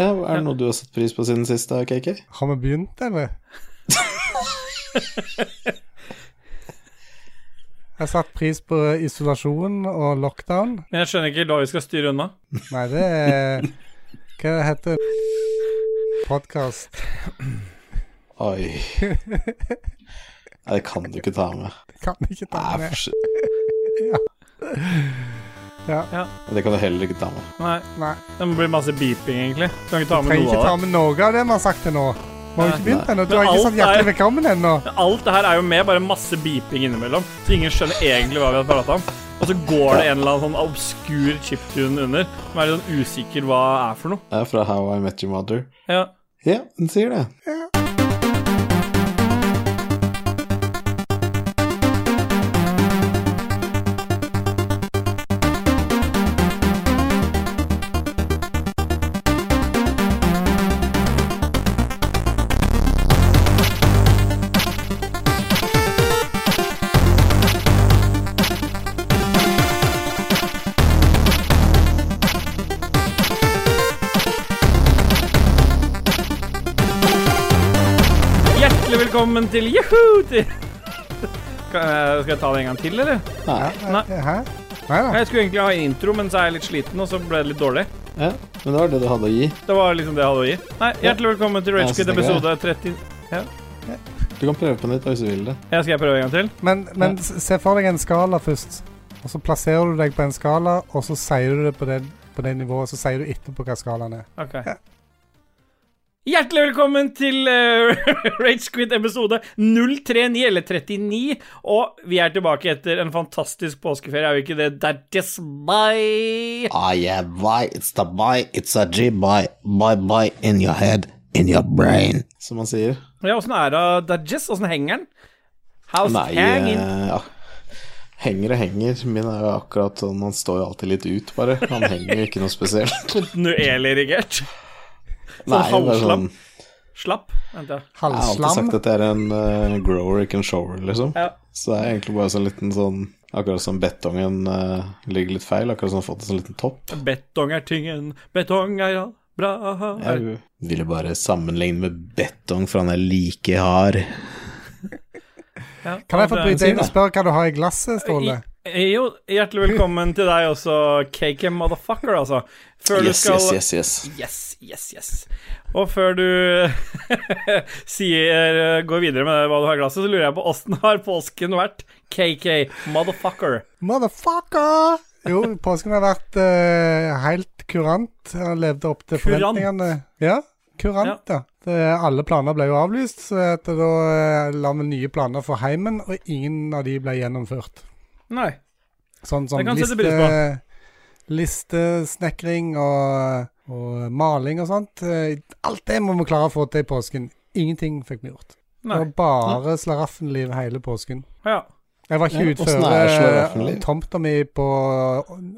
Ja, er det noe du har satt pris på siden sist, da, KK? Har vi begynt, eller? Jeg har satt pris på isolasjon og lockdown. Men jeg skjønner ikke hva vi skal styre unna. Nei, det er Hva det heter Podkast. Oi. Nei, det kan du ikke ta med. Det Kan du ikke ta med. Nei, for shit. Ja. Det kan du heller ikke ta med. Nei, Nei. det må bli masse beeping, egentlig. Du kan ikke ta med Trenger noe ikke ta med noe av det vi har sagt til nå. Vi har ikke begynt ennå. Du har ikke sagt hjertelig er- velkommen ennå. Alt det her er jo med bare masse beeping innimellom, så ingen skjønner egentlig hva vi har prata om. Og så går det en eller annen sånn obskur chiptune under, som er litt sånn usikker hva er for noe. Det er fra How I Met Your Mother. Ja. Ja, den sier det. Hjertelig velkommen til Juhu! Til skal jeg, ta det en gang til, eller? Nei. Nei. Hæ? Nei. Jeg skulle egentlig ha intro, men så er jeg litt sliten, og så ble det litt dårlig. Ja, men det var det du hadde å gi. Det var liksom det jeg hadde å gi. Nei, Hjertelig velkommen til Ja, er episode 30 Du kan prøve på nytt hvis du vil det. Ja, skal jeg prøve en gang til? Men, men se for deg en skala først. Og så plasserer du deg på en skala, og så sier du det på det, på det nivået. Så sier du etterpå hva skalaen er. Ok. Hjertelig velkommen til uh, Ragequit episode 039, eller 39. Og vi er tilbake etter en fantastisk påskeferie, er vi ikke det? That is my Ah, yeah, my, It's the my, it's a G, my, my, my, in your head, in your brain. Som man sier. Ja, åssen er det, that just, Åssen henger den? How's Nei, hanging? eh, ja. Henger og henger. Min er jo akkurat sånn, han står jo alltid litt ut, bare. Han henger jo ikke noe spesielt. Kontinuerlig irrigert. Nei, bare halvslam. sånn Slapp. Vent. Jeg har alltid sagt at det er en uh, grower, ikke en shower, liksom. Ja. Så det er egentlig bare sånn liten sånn Akkurat som betongen uh, ligger litt feil, akkurat som han har fått en sånn liten topp. Betong er tingen, betong er ja, bra Jeg ville bare sammenligne med betong, for han er like hard. Ja, Kan jeg få bryte inn og spørre hva du har i glasset, Ståle? Jo, hjertelig velkommen til deg også, KK Motherfucker, altså. Før du Yes, skal yes, yes, yes. Yes, yes, yes. Og før du sier går videre med hva du har i glasset, så lurer jeg på åssen har påsken vært? KK Motherfucker. Motherfucker! Jo, påsken har vært uh, helt kurant. Jeg levde opp til Kurant? forventningene. Ja, kurant, ja. Det, alle planer ble jo avlyst, så da eh, la vi nye planer for heimen, og ingen av de ble gjennomført. Nei. Sånn som sette liste, listesnekring og, og maling og sånt. Eh, Alt det må vi klare å få til i påsken. Ingenting fikk vi gjort. Det var bare slaraffenliv hele påsken. Ja. Jeg var ikke er eh, tomta mi på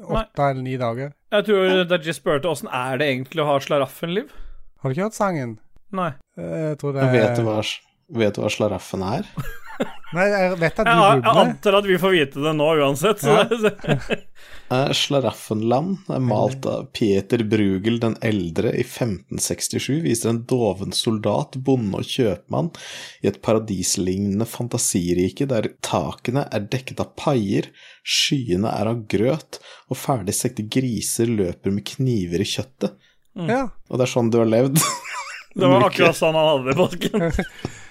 åtte eller ni dager. Jeg tror Dajis spurte åssen er det egentlig å ha slaraffenliv? Har du ikke hørt sangen? Nei. Eh, Jeg tror det vet du hva, vet du hva slaraffen er? Nei, jeg vet at du Jeg, jeg antar at vi får vite det nå uansett. Så Ja. Eh, Slaraffenland er malt av Peter Brugel den eldre i 1567, viser en doven soldat, bonde og kjøpmann i et paradislignende fantasirike der takene er dekket av paier, skyene er av grøt, og ferdig stekte griser løper med kniver i kjøttet. Ja. Og det er sånn du har levd. det var akkurat sånn han hadde det i påsken.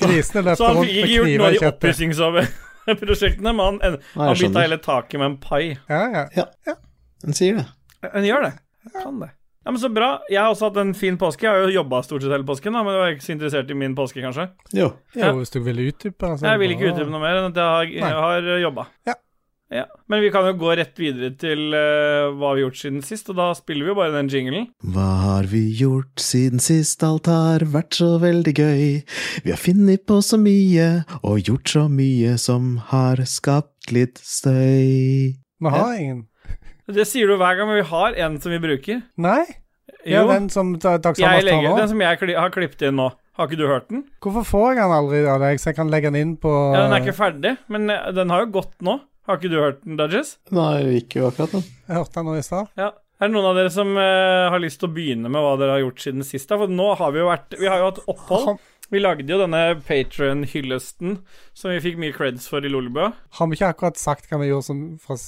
Grisene løper Så han rundt fikk ikke gjort noe av i de oppussingsprosjektene, men han, Nei, han bytta hele taket med en pai. Ja, ja. Den sier det. En gjør det. Kan det. Ja, men Så bra. Jeg har også hatt en fin påske. Jeg har jo jobba stort sett hele påsken, da, men du var ikke så interessert i min påske, kanskje? Jo. Jo, hvis du ville utdype altså, Jeg vil ikke utdype noe mer enn at jeg har, jeg har jobba. Ja. Ja. Men vi kan jo gå rett videre til uh, hva vi har gjort siden sist, og da spiller vi jo bare den jinglen. Hva har vi gjort siden sist alt har vært så veldig gøy? Vi har funnet på så mye og gjort så mye som har skapt litt støy. Vi har ingen. Det sier du hver gang, men vi har en som vi bruker. Nei? Ja, Jo, den som jeg tar nå? den som jeg har klippet inn nå. Har ikke du hørt den? Hvorfor får jeg den aldri av deg, så jeg kan legge den inn på Ja, Den er ikke ferdig, men eh, den har jo gått nå. Har ikke du hørt den, Dudges? Nei, ikke akkurat den. Jeg hørte den nå i stad. Ja. Er det noen av dere som eh, har lyst til å begynne med hva dere har gjort siden sist? For nå har vi jo vært Vi har jo hatt opphold. Vi lagde jo denne Patron-hyllesten som vi fikk mye creds for i Lolebø. Har vi ikke akkurat sagt hva vi gjorde som fra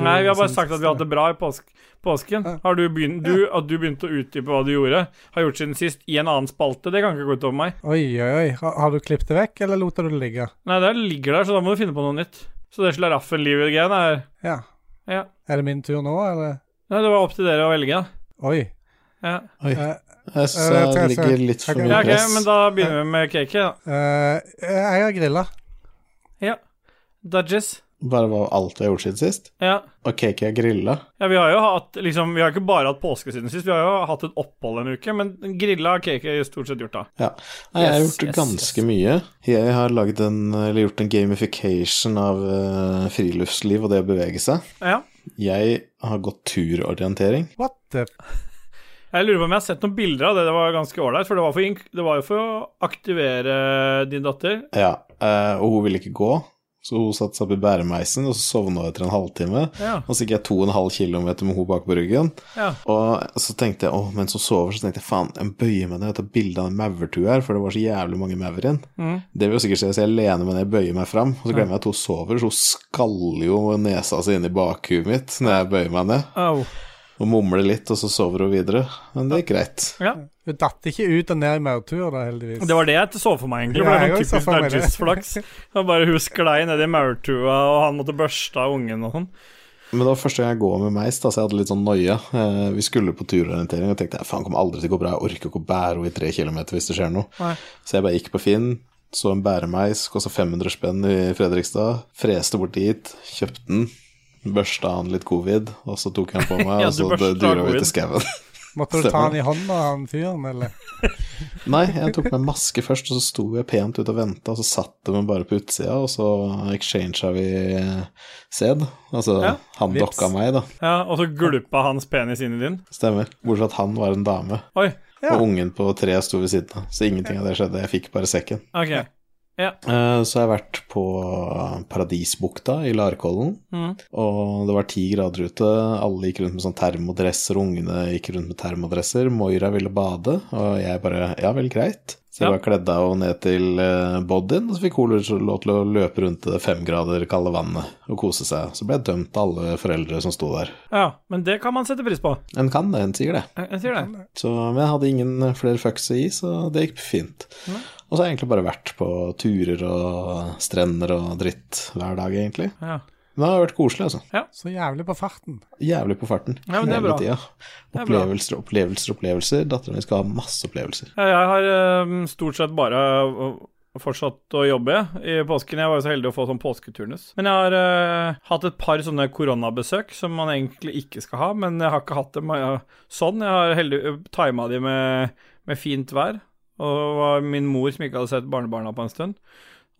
Nei, vi har bare sagt at vi har hatt det bra i påsk påsken. Ja. Har du begynt, du, at du begynte å utdype hva du gjorde, har gjort siden sist, i en annen spalte, det kan ikke gå utover meg. Oi, oi, oi. Har, har du klippet det vekk, eller lot du det ligge? Nei, det ligger der, så da må du finne på noe nytt. Så det slaraffenlivet-greien er Ja. Ja. Er det min tur nå, eller? Nei, det var opp til dere å velge. Oi. Ja. Oi. Eh, Jeg syns Eh, det jeg ligger litt for mye press. ja, ok, press. men da begynner vi med cake, da. Uh, jeg har grilla. Ja. Dudges. Bare hva alt vi har gjort siden sist. Ja. Og cake er grilla. ja, vi har jo hatt liksom Vi har ikke bare hatt påske siden sist, vi har jo hatt et opphold en uke, men grilla har cake i stort sett gjort, da. Ja. Nei, jeg har gjort yes, ganske yes. mye. Jeg har en, eller gjort en gamification av uh, friluftsliv og det å bevege seg. Ja. Jeg har gått turorientering. What the Jeg lurer på om jeg har sett noen bilder av det. Det var ganske ålreit. For det var, for, ink- det var jo for å aktivere din datter. Ja, eh, og hun ville ikke gå, så hun satte seg opp i bæremeisen, og så sovna hun etter en halvtime. Ja. Og så gikk jeg to og en halv kilometer med henne bak på ryggen. ja. Og så tenkte jeg, åh, mens hun sover, så tenkte jeg faen, jeg bøyer meg ned og tar bilde av en maurtue her, for det var så jævlig mange maur igjen. Mm. Det vil jo sikkert se, så jeg lener meg ned, bøyer meg fram, og så glemmer jeg at hun sover, så hun skaller jo nesa si inn i bakhuet mitt når jeg bøyer meg ned, Au. Og mumler litt, og så sover hun videre. Men det gikk greit. Ja. Hun datt ikke ut og ned i maurtuer, da, heldigvis. Det var det jeg så for meg, egentlig. For Ja, det var sånn typisk det. Dudges-flaks. Bare hun sklei ned i maurtua, og han måtte børste av ungen og sånn. Men det var første gang jeg går med meis, da, så jeg hadde litt sånn noia. Eh, vi skulle på turorientering, og tenkte jeg faen, kommer aldri til å gå bra, jeg orker ikke å bære henne i tre kilometer hvis det skjer noe. Nei. Så jeg bare gikk på Finn, så en bæremeis, kosta 500 spenn i Fredrikstad, freste bort dit, kjøpte den, børsta han litt covid, og så tok han på meg, Ja, og så dura vi til skauen. Måtte du ta han i hånda, han fyren, eller? Nei, jeg tok med maske først, og så sto jeg pent ute og venta, og så satt de bare på utsida, og så exchanget vi sæd. Altså, Ja, han vips. dokka meg, da. Ja, og så gulpa hans penis inn i din. Stemmer. Bortsett fra at han var en dame, Oi. Ja. og ungen på tre sto ved siden av. Så ingenting av det skjedde, jeg fikk bare sekken. Ok. Eh, Så har jeg vært på Paradisbukta i Larkollen, Mm. og det var ti grader ute. Alle gikk rundt med sånn termodresser, ungene gikk rundt med termodresser. Moira ville bade, og jeg bare ja vel, greit. Så jeg Ja. bare kledde av henne ned til eh, bodyen, og så fikk hun lov til å løpe rundt det fem grader kalde vannet og kose seg. Så ble jeg dømt av alle foreldre som sto der. Ja, men det kan man sette pris på. En kan det, en sier det. En, en sier det. Så, men jeg hadde ingen flere fucks i, så det gikk fint. Nei. Og så har jeg egentlig bare vært på turer og strender og dritt hver dag, egentlig. Ja. Men det har vært koselig, altså. Ja. Så jævlig på farten. Jævlig på farten Ja, men det er bra. tida. Er. Opplevelser, opplevelser, opplevelser. Dattera mi skal ha masse opplevelser. Ja, jeg har eh, stort sett bare eh, fortsatt å jobbe i påsken. Jeg var jo så heldig å få sånn påsketurnus. Men jeg har uh, hatt et par sånne koronabesøk som man egentlig ikke skal ha, men jeg har ikke hatt dem sånn. Jeg har heldig tima de med, med fint vær. Og det var min mor som ikke hadde sett barnebarna på en stund.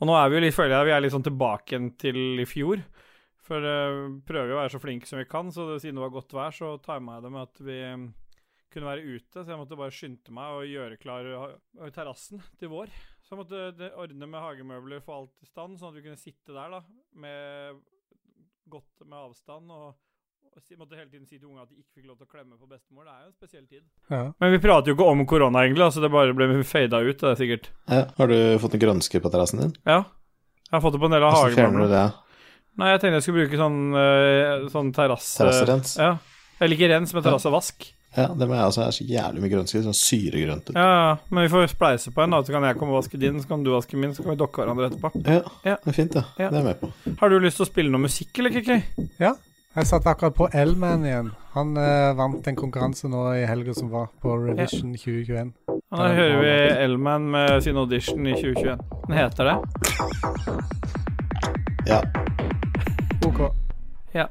Og nå er vi jo litt, føler jeg vi er litt sånn tilbake igjen til i fjor. For uh, prøver jo å være så flinke som vi kan, så det, siden det var godt vær, så tima jeg det med at vi eh, kunne være ute, så jeg måtte bare skynde meg og gjøre klar terrassen til vår. Så jeg måtte ordne med hagemøbler, få alt i stand, sånn at vi kunne sitte der da, med godt med avstand. og og måtte hele tiden si til unga at de ikke fikk lov til å klemme på bestemor. Det er jo en spesiell tid. Ja. Men vi prater jo ikke om korona, egentlig. altså Det bare ble fada ut, det er sikkert. Ja, har du fått en grønske på terrassen din? Ja. Jeg har fått det på en del av Hvordan fjerner du det? Nei, jeg tenkte jeg skulle bruke sånn, eh, sånn terrasse... Terrasserens? Ja. Eller ikke rens, men terrassevask. Ja, det må jeg også. Det er så jævlig mye grønske. Sånn syregrønt. ja, men vi får spleise på en, da. Så kan jeg komme og vaske din, så kan du vaske min, så kan vi dokke hverandre etterpå. Ja, Ja. det er fint, det. Ja. Det er jeg med på. Har du lyst til å spille noe musikk, eller, Kiki? ja. Jeg satt akkurat på L-Man igjen. Han eh, vant en konkurranse nå i helga som var, på Revision 2021. Ja, Da hører vi Elman med sin audition i 2021. Den heter det. Ja. OK. Ja.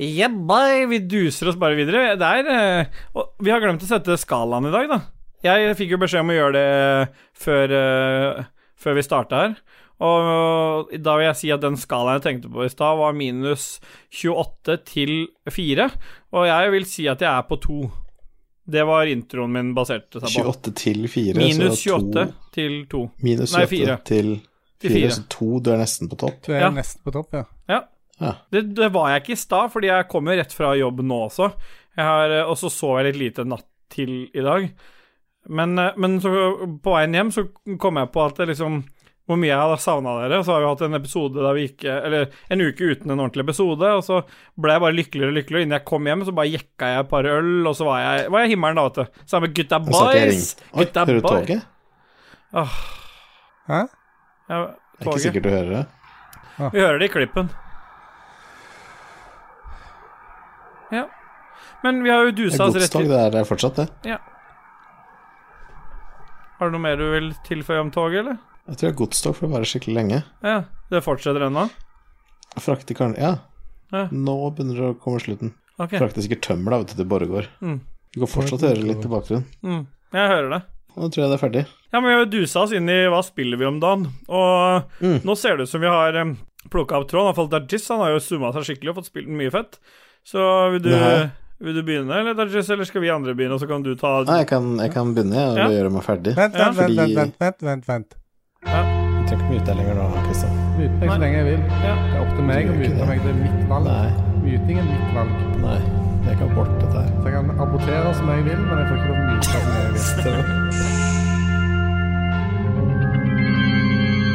Yeah, bye. Vi duser oss bare videre. Det er eh, og Vi har glemt å sette skalaen i dag, da. Jeg fikk jo beskjed om å gjøre det før, eh, før vi starta her. Og da vil jeg si at den skalaen jeg tenkte på i stad, var minus 28 til 4. Og jeg vil si at jeg er på 2. Det var introen min basert seg på. 28 til 4, Minus så 28 2, til 2. minus 28 Nei, til Til 4, 4. så 2, du er nesten på topp. Du er Ja. nesten på topp, ja. Ja. Ja. Det, det var jeg ikke i stad, fordi jeg kommer rett fra jobb nå også. Jeg har, eh, og så sov jeg litt lite natt til i dag. Men, eh, men så på veien hjem så kom jeg på at det liksom hvor mye jeg hadde savna dere. Og så har vi hatt en episode der vi ikke Eller en uke uten en ordentlig episode. Og så ble jeg bare lykkeligere og lykkeligere. Innen jeg kom hjem, så bare jekka jeg et par øl, og så var jeg, var jeg himmelen da, vet du. Sammen med gutta boys. Gutta hører du toget? toget? Hæ? Ja, Det er ikke sikkert du hører det. Vi hører det i klippen. Ja. Men vi har jo dusa oss rett til det er fortsatt det. Ja. Har du noe mer du vil tilføye om toget, eller? Jeg tror det er godstog for å være skikkelig lenge. Ja, det fortsetter ennå? Frakter Ja, Ja. nå begynner det å komme slutten. Okay. Frakter sikkert tømmer da, vet du, til Borregaard. Mm. Du kan fortsatt høre litt i bakgrunnen. Mm. Jeg hører det. Nå tror jeg det er ferdig. Ja, men vi har dusa oss inn i hva spiller vi om dagen, og Mm. nå ser det ut som vi har um, plukka opp tråden. Iallfall Dajis, han har jo summa seg skikkelig og fått spilt mye fett. Så vil du, vil du begynne, eller Dajis, eller skal vi andre begynne, og så kan du ta Nei, jeg kan, jeg kan begynne og Ja. gjøre meg ferdig. Vent, Ja, vent, vent, fordi- vent, vent, vent, Ja. Jeg trenger ikke mute deg lenger nå, Kristian. Myte deg så lenge jeg vil. Ja. Det er opp til meg å myte meg. Det er mitt valg. Nei, Myting er mitt valg. nei. Jeg kan bort dette her. Så jeg kan abortere som jeg vil, men jeg får ikke lov å myte som jeg vil.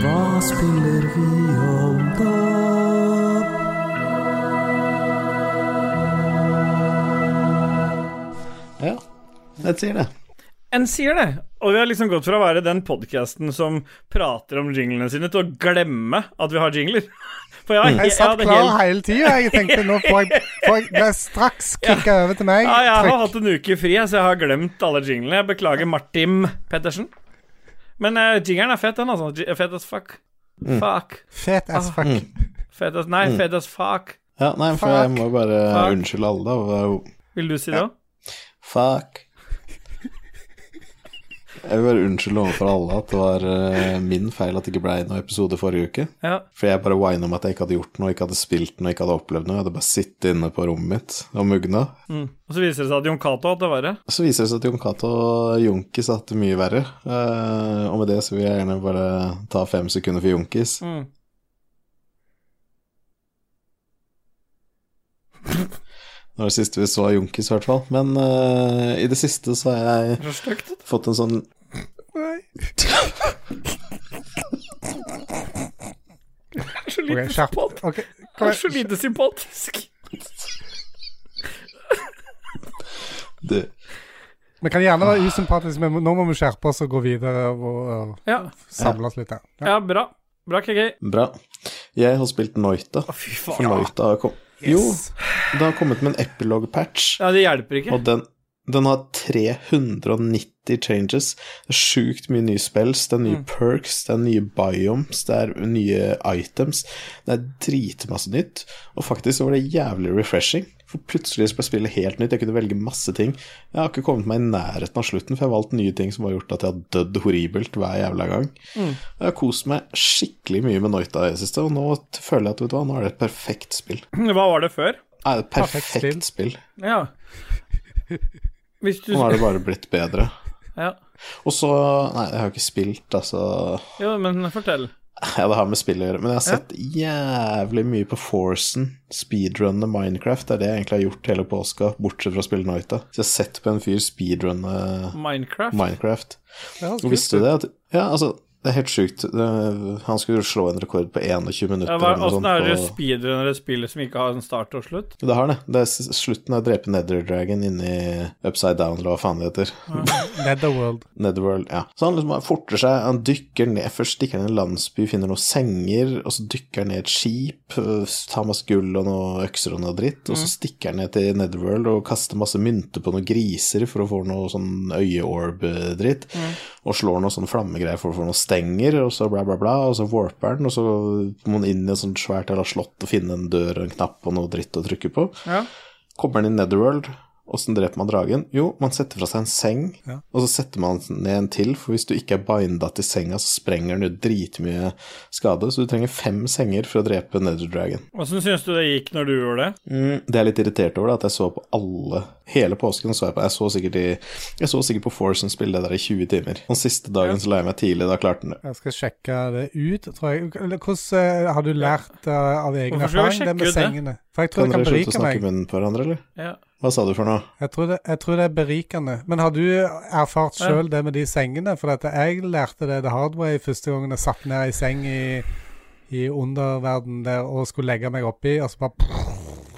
Hva spiller vi om da? Ja, jeg sier det. En sier det. Og vi har liksom gått fra å være den podkasten som prater om jinglene sine, til å glemme at vi har jingler. For jeg, Jeg jeg, satt klar helt hele tida. Jeg tenkte nå får jeg, får jeg straks kicka over til meg. ja, jeg har hatt en uke fri, så jeg har glemt alle jinglene. Jeg beklager Martin Pettersen. Men uh, jingeren er fet, den, altså. Fet as fuck. Fuck. Fet as fuck. Fet as Nei, fet as fuck. Ja, nei, for jeg må bare Fuck. unnskylde alle, da. Vil du si det òg? Fuck. Jeg vil bare unnskylde overfor alle at det var eh, min feil at det ikke ble noen episode forrige uke. Ja. For jeg bare wina om at jeg ikke hadde gjort noe, ikke hadde spilt noe, ikke hadde opplevd noe. Jeg hadde bare sittet inne på rommet mitt og mugna. Mm. Og så viser det seg at Jon Cato hadde det verre. Så viser det seg at Jon Cato og hadde det mye verre. Eh, og med det så vil jeg gjerne bare ta fem sekunder for Junkis. Mm. Det var det siste vi så av Junkis, i hvert fall. Men uh, i det siste så har jeg Så stygt. fått en sånn Nei. Det er så lite okay, sympatisk. Okay. Det er så lite sympatisk. det, Vi kan gjerne være usympatiske, men nå må vi skjerpe oss og gå videre og, Ja, samle oss litt. Ja. ja bra. Bra, KK. Bra. Jeg har spilt Noita. Å, fy For. Noita har kom... Jo, det har kommet med en epilog-patch, Ja, det hjelper ikke. og den, den har 390 changes. Det er sjukt mye nye spells, det er nye perks, det er nye biomes, det er nye items. Det er dritmasse nytt, og faktisk så var det jævlig refreshing. For plutselig ble spillet helt nytt, jeg kunne velge masse ting. Jeg har ikke kommet meg i nærheten av slutten, for jeg har valgt nye ting som har gjort at jeg har dødd horribelt hver jævla gang. Jeg har kost meg skikkelig mye med Noita i det siste, og nå føler jeg at vet du hva, nå er det et perfekt spill. Hva var det før? Nei, det er et Perfekt perfekt spill. spill. Ja. Hvis du Nå er det bare blitt bedre. Ja. Og så Nei, jeg har ikke spilt, altså Jo, men fortell. Ja, det har med spill å gjøre, men jeg har sett jævlig mye på Forcen. speedrunne Minecraft. Det er det jeg egentlig har gjort hele påska, bortsett fra å spille Noita. Så jeg har sett på en fyr speedrunne Minecraft? Minecraft. Ja, Og visste du det? At, ja, altså, det er helt sjukt. Han skulle slå en rekord på 21 minutter. Ja, hva, eller noe Åssen sånt er det på- speedrunner et spill som ikke har en start og slutt? Det har det. Det er slutten av å drepe Nether Dragon inni Upside Down, eller hva faen det heter. Netherworld. Netherworld, ja. Så han liksom forter seg, han dykker ned Først stikker han i en landsby, finner noen senger, og så dykker han ned et skip, øh, tar masse gull og noe økser og noe dritt, og så stikker han ned til Netherworld og kaster masse mynter på noen griser for å få noe sånn øyeorb-dritt, og slår noe sånn flammegreier for å få noe stenger, og så bla, bla, bla, og så warper den, og så må man inn i et sånt svært eller slott og finne en dør og en knapp og noe dritt å trykke på. Ja. Kommer den i Netherworld, åssen dreper man dragen? Jo, man setter fra seg en seng, Ja. og så setter man ned en til, for hvis du ikke er binda til senga, så sprenger den ut dritmye skade, så du trenger fem senger for å drepe Nether Dragon. Åssen syns du det gikk når du gjorde det? Mm, det er jeg litt irritert over, da, at jeg så på alle Hele påsken så jeg på. Jeg så sikkert, i, jeg så sikkert på Forsen spille det der i 20 timer. Den siste dagen så la jeg meg tidlig, da klarte den det. Jeg skal sjekke det ut, tror jeg. Hvordan eh, har du lært eh, av egen erfaring, det med det? sengene? For jeg tror Kan det kan dere slutte å snakke i munnen på hverandre, eller? Ja. Hva sa du for noe? Jeg tror, det, jeg tror det er berikende. Men har du erfart sjøl det med de sengene? For at jeg lærte det the hard way første gangen jeg satt ned i seng i, i underverden der og skulle legge meg oppi, og så bare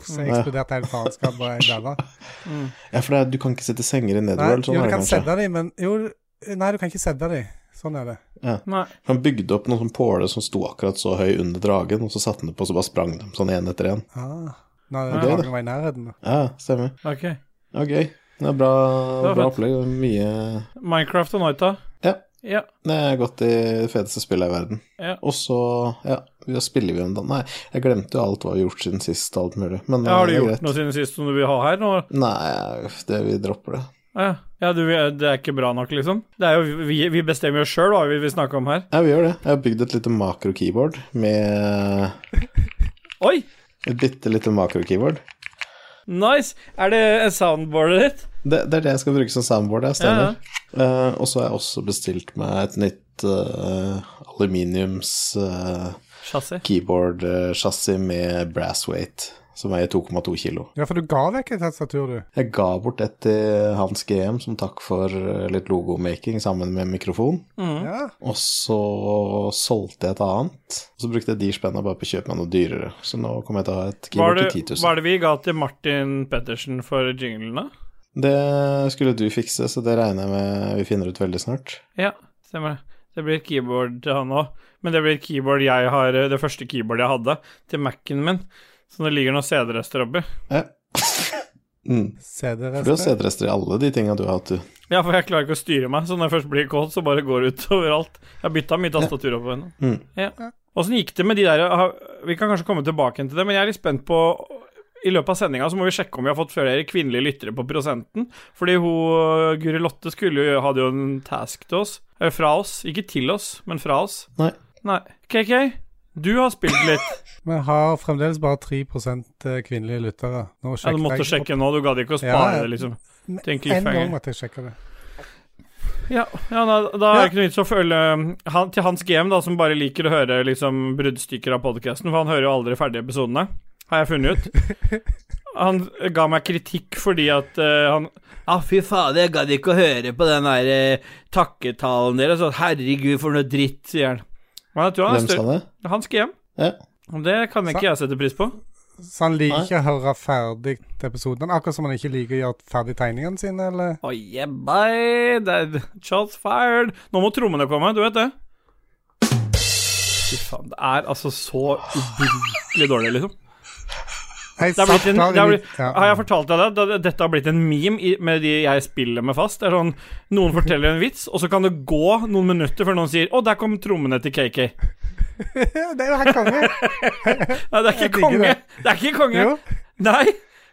så eksploderte hele faenskapet og jeg daua. Ja, for det er, du kan ikke sette senger i Nei, sånn jo, du kan sette de, men Jo, nei, du kan ikke sette de. Sånn er det. Ja. Han bygde opp noen sånn påle som sto akkurat så høy under dragen, og så satte han det på, og så bare sprang de sånn én etter én. Ah, det er dragen var i nærheten. Ja, stemmer. Ok. okay. Det er bra, var bra opplegg. Mye Minecraft og Noita. Ja. Ja. Det er godt i det feteste spillet i verden. Ja. Og så, ja, vi spiller vi om dag Nei, jeg glemte jo alt hva vi har gjort siden sist, alt mulig. Men ja har du er gjort noe siden sist som du vil ha her? Nå? Nei, det, vi dropper det. Ja, ja du, det er ikke bra nok, liksom? Det er jo, vi, vi bestemmer jo sjøl hva vi vil snakke om her. Ja, vi gjør det. Jeg har bygd et lite makro-keyboard med Oi! Et bitte lite makro-keyboard. Nice! Er det soundboardet ditt? Det, det er det jeg skal bruke som soundboard, ja, Ja, stemmer. Eh, og så har jeg også bestilt meg et nytt uh, aluminiums uh, keyboard-chassis med brass weight, som veier 2,2 kilo. Ja, for du ga vekk et tastatur, du. Jeg ga bort et til Hans GM som takk for eh, litt logomaking sammen med mikrofon. Mm. Ja. Og så solgte jeg et annet. Og så brukte jeg de spenna bare på å kjøpe meg noe dyrere. Så nå kommer jeg til å ha et keyboard til 10 000. hva er det vi ga til Martin Pettersen for jinglene? Det skulle du fikse, så det regner jeg med vi finner ut veldig snart. Ja, stemmer det. Det blir et keyboard til han òg. Men det blir et keyboard jeg har Det første keyboardet jeg hadde til Mac-en min. Så det ligger noen CD-rester oppi. Ja. Mm. For du har CD-rester. CD-rester i alle de tinga du har hatt, du. Ja, for jeg klarer ikke å styre meg, så når jeg først blir kåt, så bare går det ut overalt. Jeg har bytta mye tastatur opp henne. Mm. Ja. Åssen gikk det med de der Vi kan kanskje komme tilbake til det, men jeg er litt spent på i løpet av sendinga så må vi sjekke om vi har fått flere kvinnelige lyttere på prosenten. Fordi hun Guri Lotte skulle jo hadde jo en task til oss. Eller fra oss. Ikke til oss, men fra oss. Nei. Nei. KK, du har spilt litt. Vi har fremdeles bare 3 kvinnelige lyttere. Nå Ja, du måtte jeg- sjekke nå. Du gadd ikke å spare ja. det, liksom. En en gang måtte jeg sjekke det. Ja, ja da, da er det ikke noe vits å følge han, Til Hans GM, da, som bare liker å høre liksom bruddstykker av podkasten, for han hører jo aldri ferdige episodene, har jeg funnet ut. Han ga meg kritikk fordi at uh, han Ja, ah, fy fader, jeg gadd ikke å høre på den der uh, takketalen deres. Herregud, for noe dritt, sier han. Men jeg tror han er Hvem sa større. det? skal hjem. Ja. Og Det kan ikke jeg sette pris på. Så han liker Nei. ikke å høre ferdig episoden. Akkurat som han ikke liker å gjøre ferdig tegningene sine, eller? Oh, yeah, bye. Det er shots fired. Nå må trommene komme, du vet det. Fy faen, det er altså så ubrukelig dårlig, liksom. Jeg Det blitt en, det har, blitt, ja. har jeg fortalt deg det? Dette har blitt en meme med de jeg spiller med fast. Det er sånn, Noen forteller en vits, og så kan det gå noen minutter før noen sier 'Å, der kom trommene til KK'. det er jo helt konge. Nei, det er ikke konge. det. Det er ikke konge. Jo. Nei.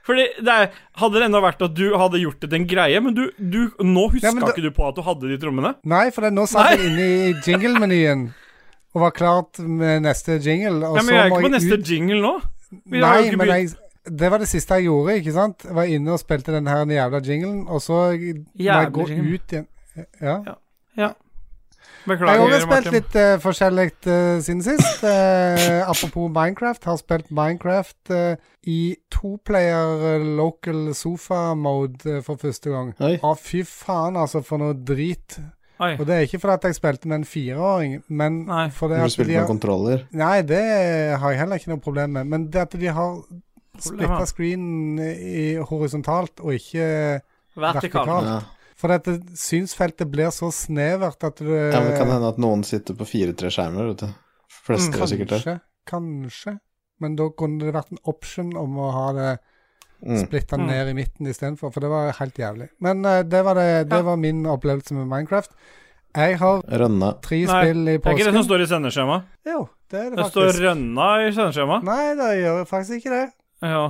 Fordi det er, Hadde det ennå vært at du hadde gjort det til en greie, men du, du nå huska Ja, da- ikke du på at du hadde de trommene? Nei, for det, nå satt jeg inne i jingle-menyen og var klart med neste jingle. Og Ja, men så vi er ikke på neste ut jingle nå. Vi Nei, men jeg, det var det siste jeg gjorde, ikke sant? Jeg var inne og spilte den her jævla jinglen, og så må jeg gå ut igjen. Ja. Ja. Jeg har Beklager, også spilt litt uh, forskjellig uh, siden sist. Uh, apropos Minecraft, har spilt Minecraft uh, i toplayer eh, local sofa-mode eh, for første gang. Oi. Ah, fy faen, altså, for noe drit. Oi. Og det er ikke fordi at jeg spilte med en fireåring, men Nei. fordi at du spilte de med har kontroller. Nei, det har jeg heller ikke noe problem med. Men det at de har splitta screenen screen i horisontalt og ikke Vertikalt. vertikalt. Ja. For dette synsfeltet blir så snevert at du ja, men det kan hende at noen sitter på fire-tre skjermer, vet du. Fleste Mm, er sikkert det. Kanskje. Kanskje. Men da kunne det vært en option om å ha det Mm. splitta den ned i midten istedenfor, for det var helt jævlig. Men uh, det, var det, det Ja. var min opplevelse med Minecraft. Jeg har Rønne. tre Nei, spill i Det er ikke det som står i sendeskjemaet. Jo, det er det Det står rønna i sendeskjemaet. Nei, det gjør faktisk ikke det. Ja,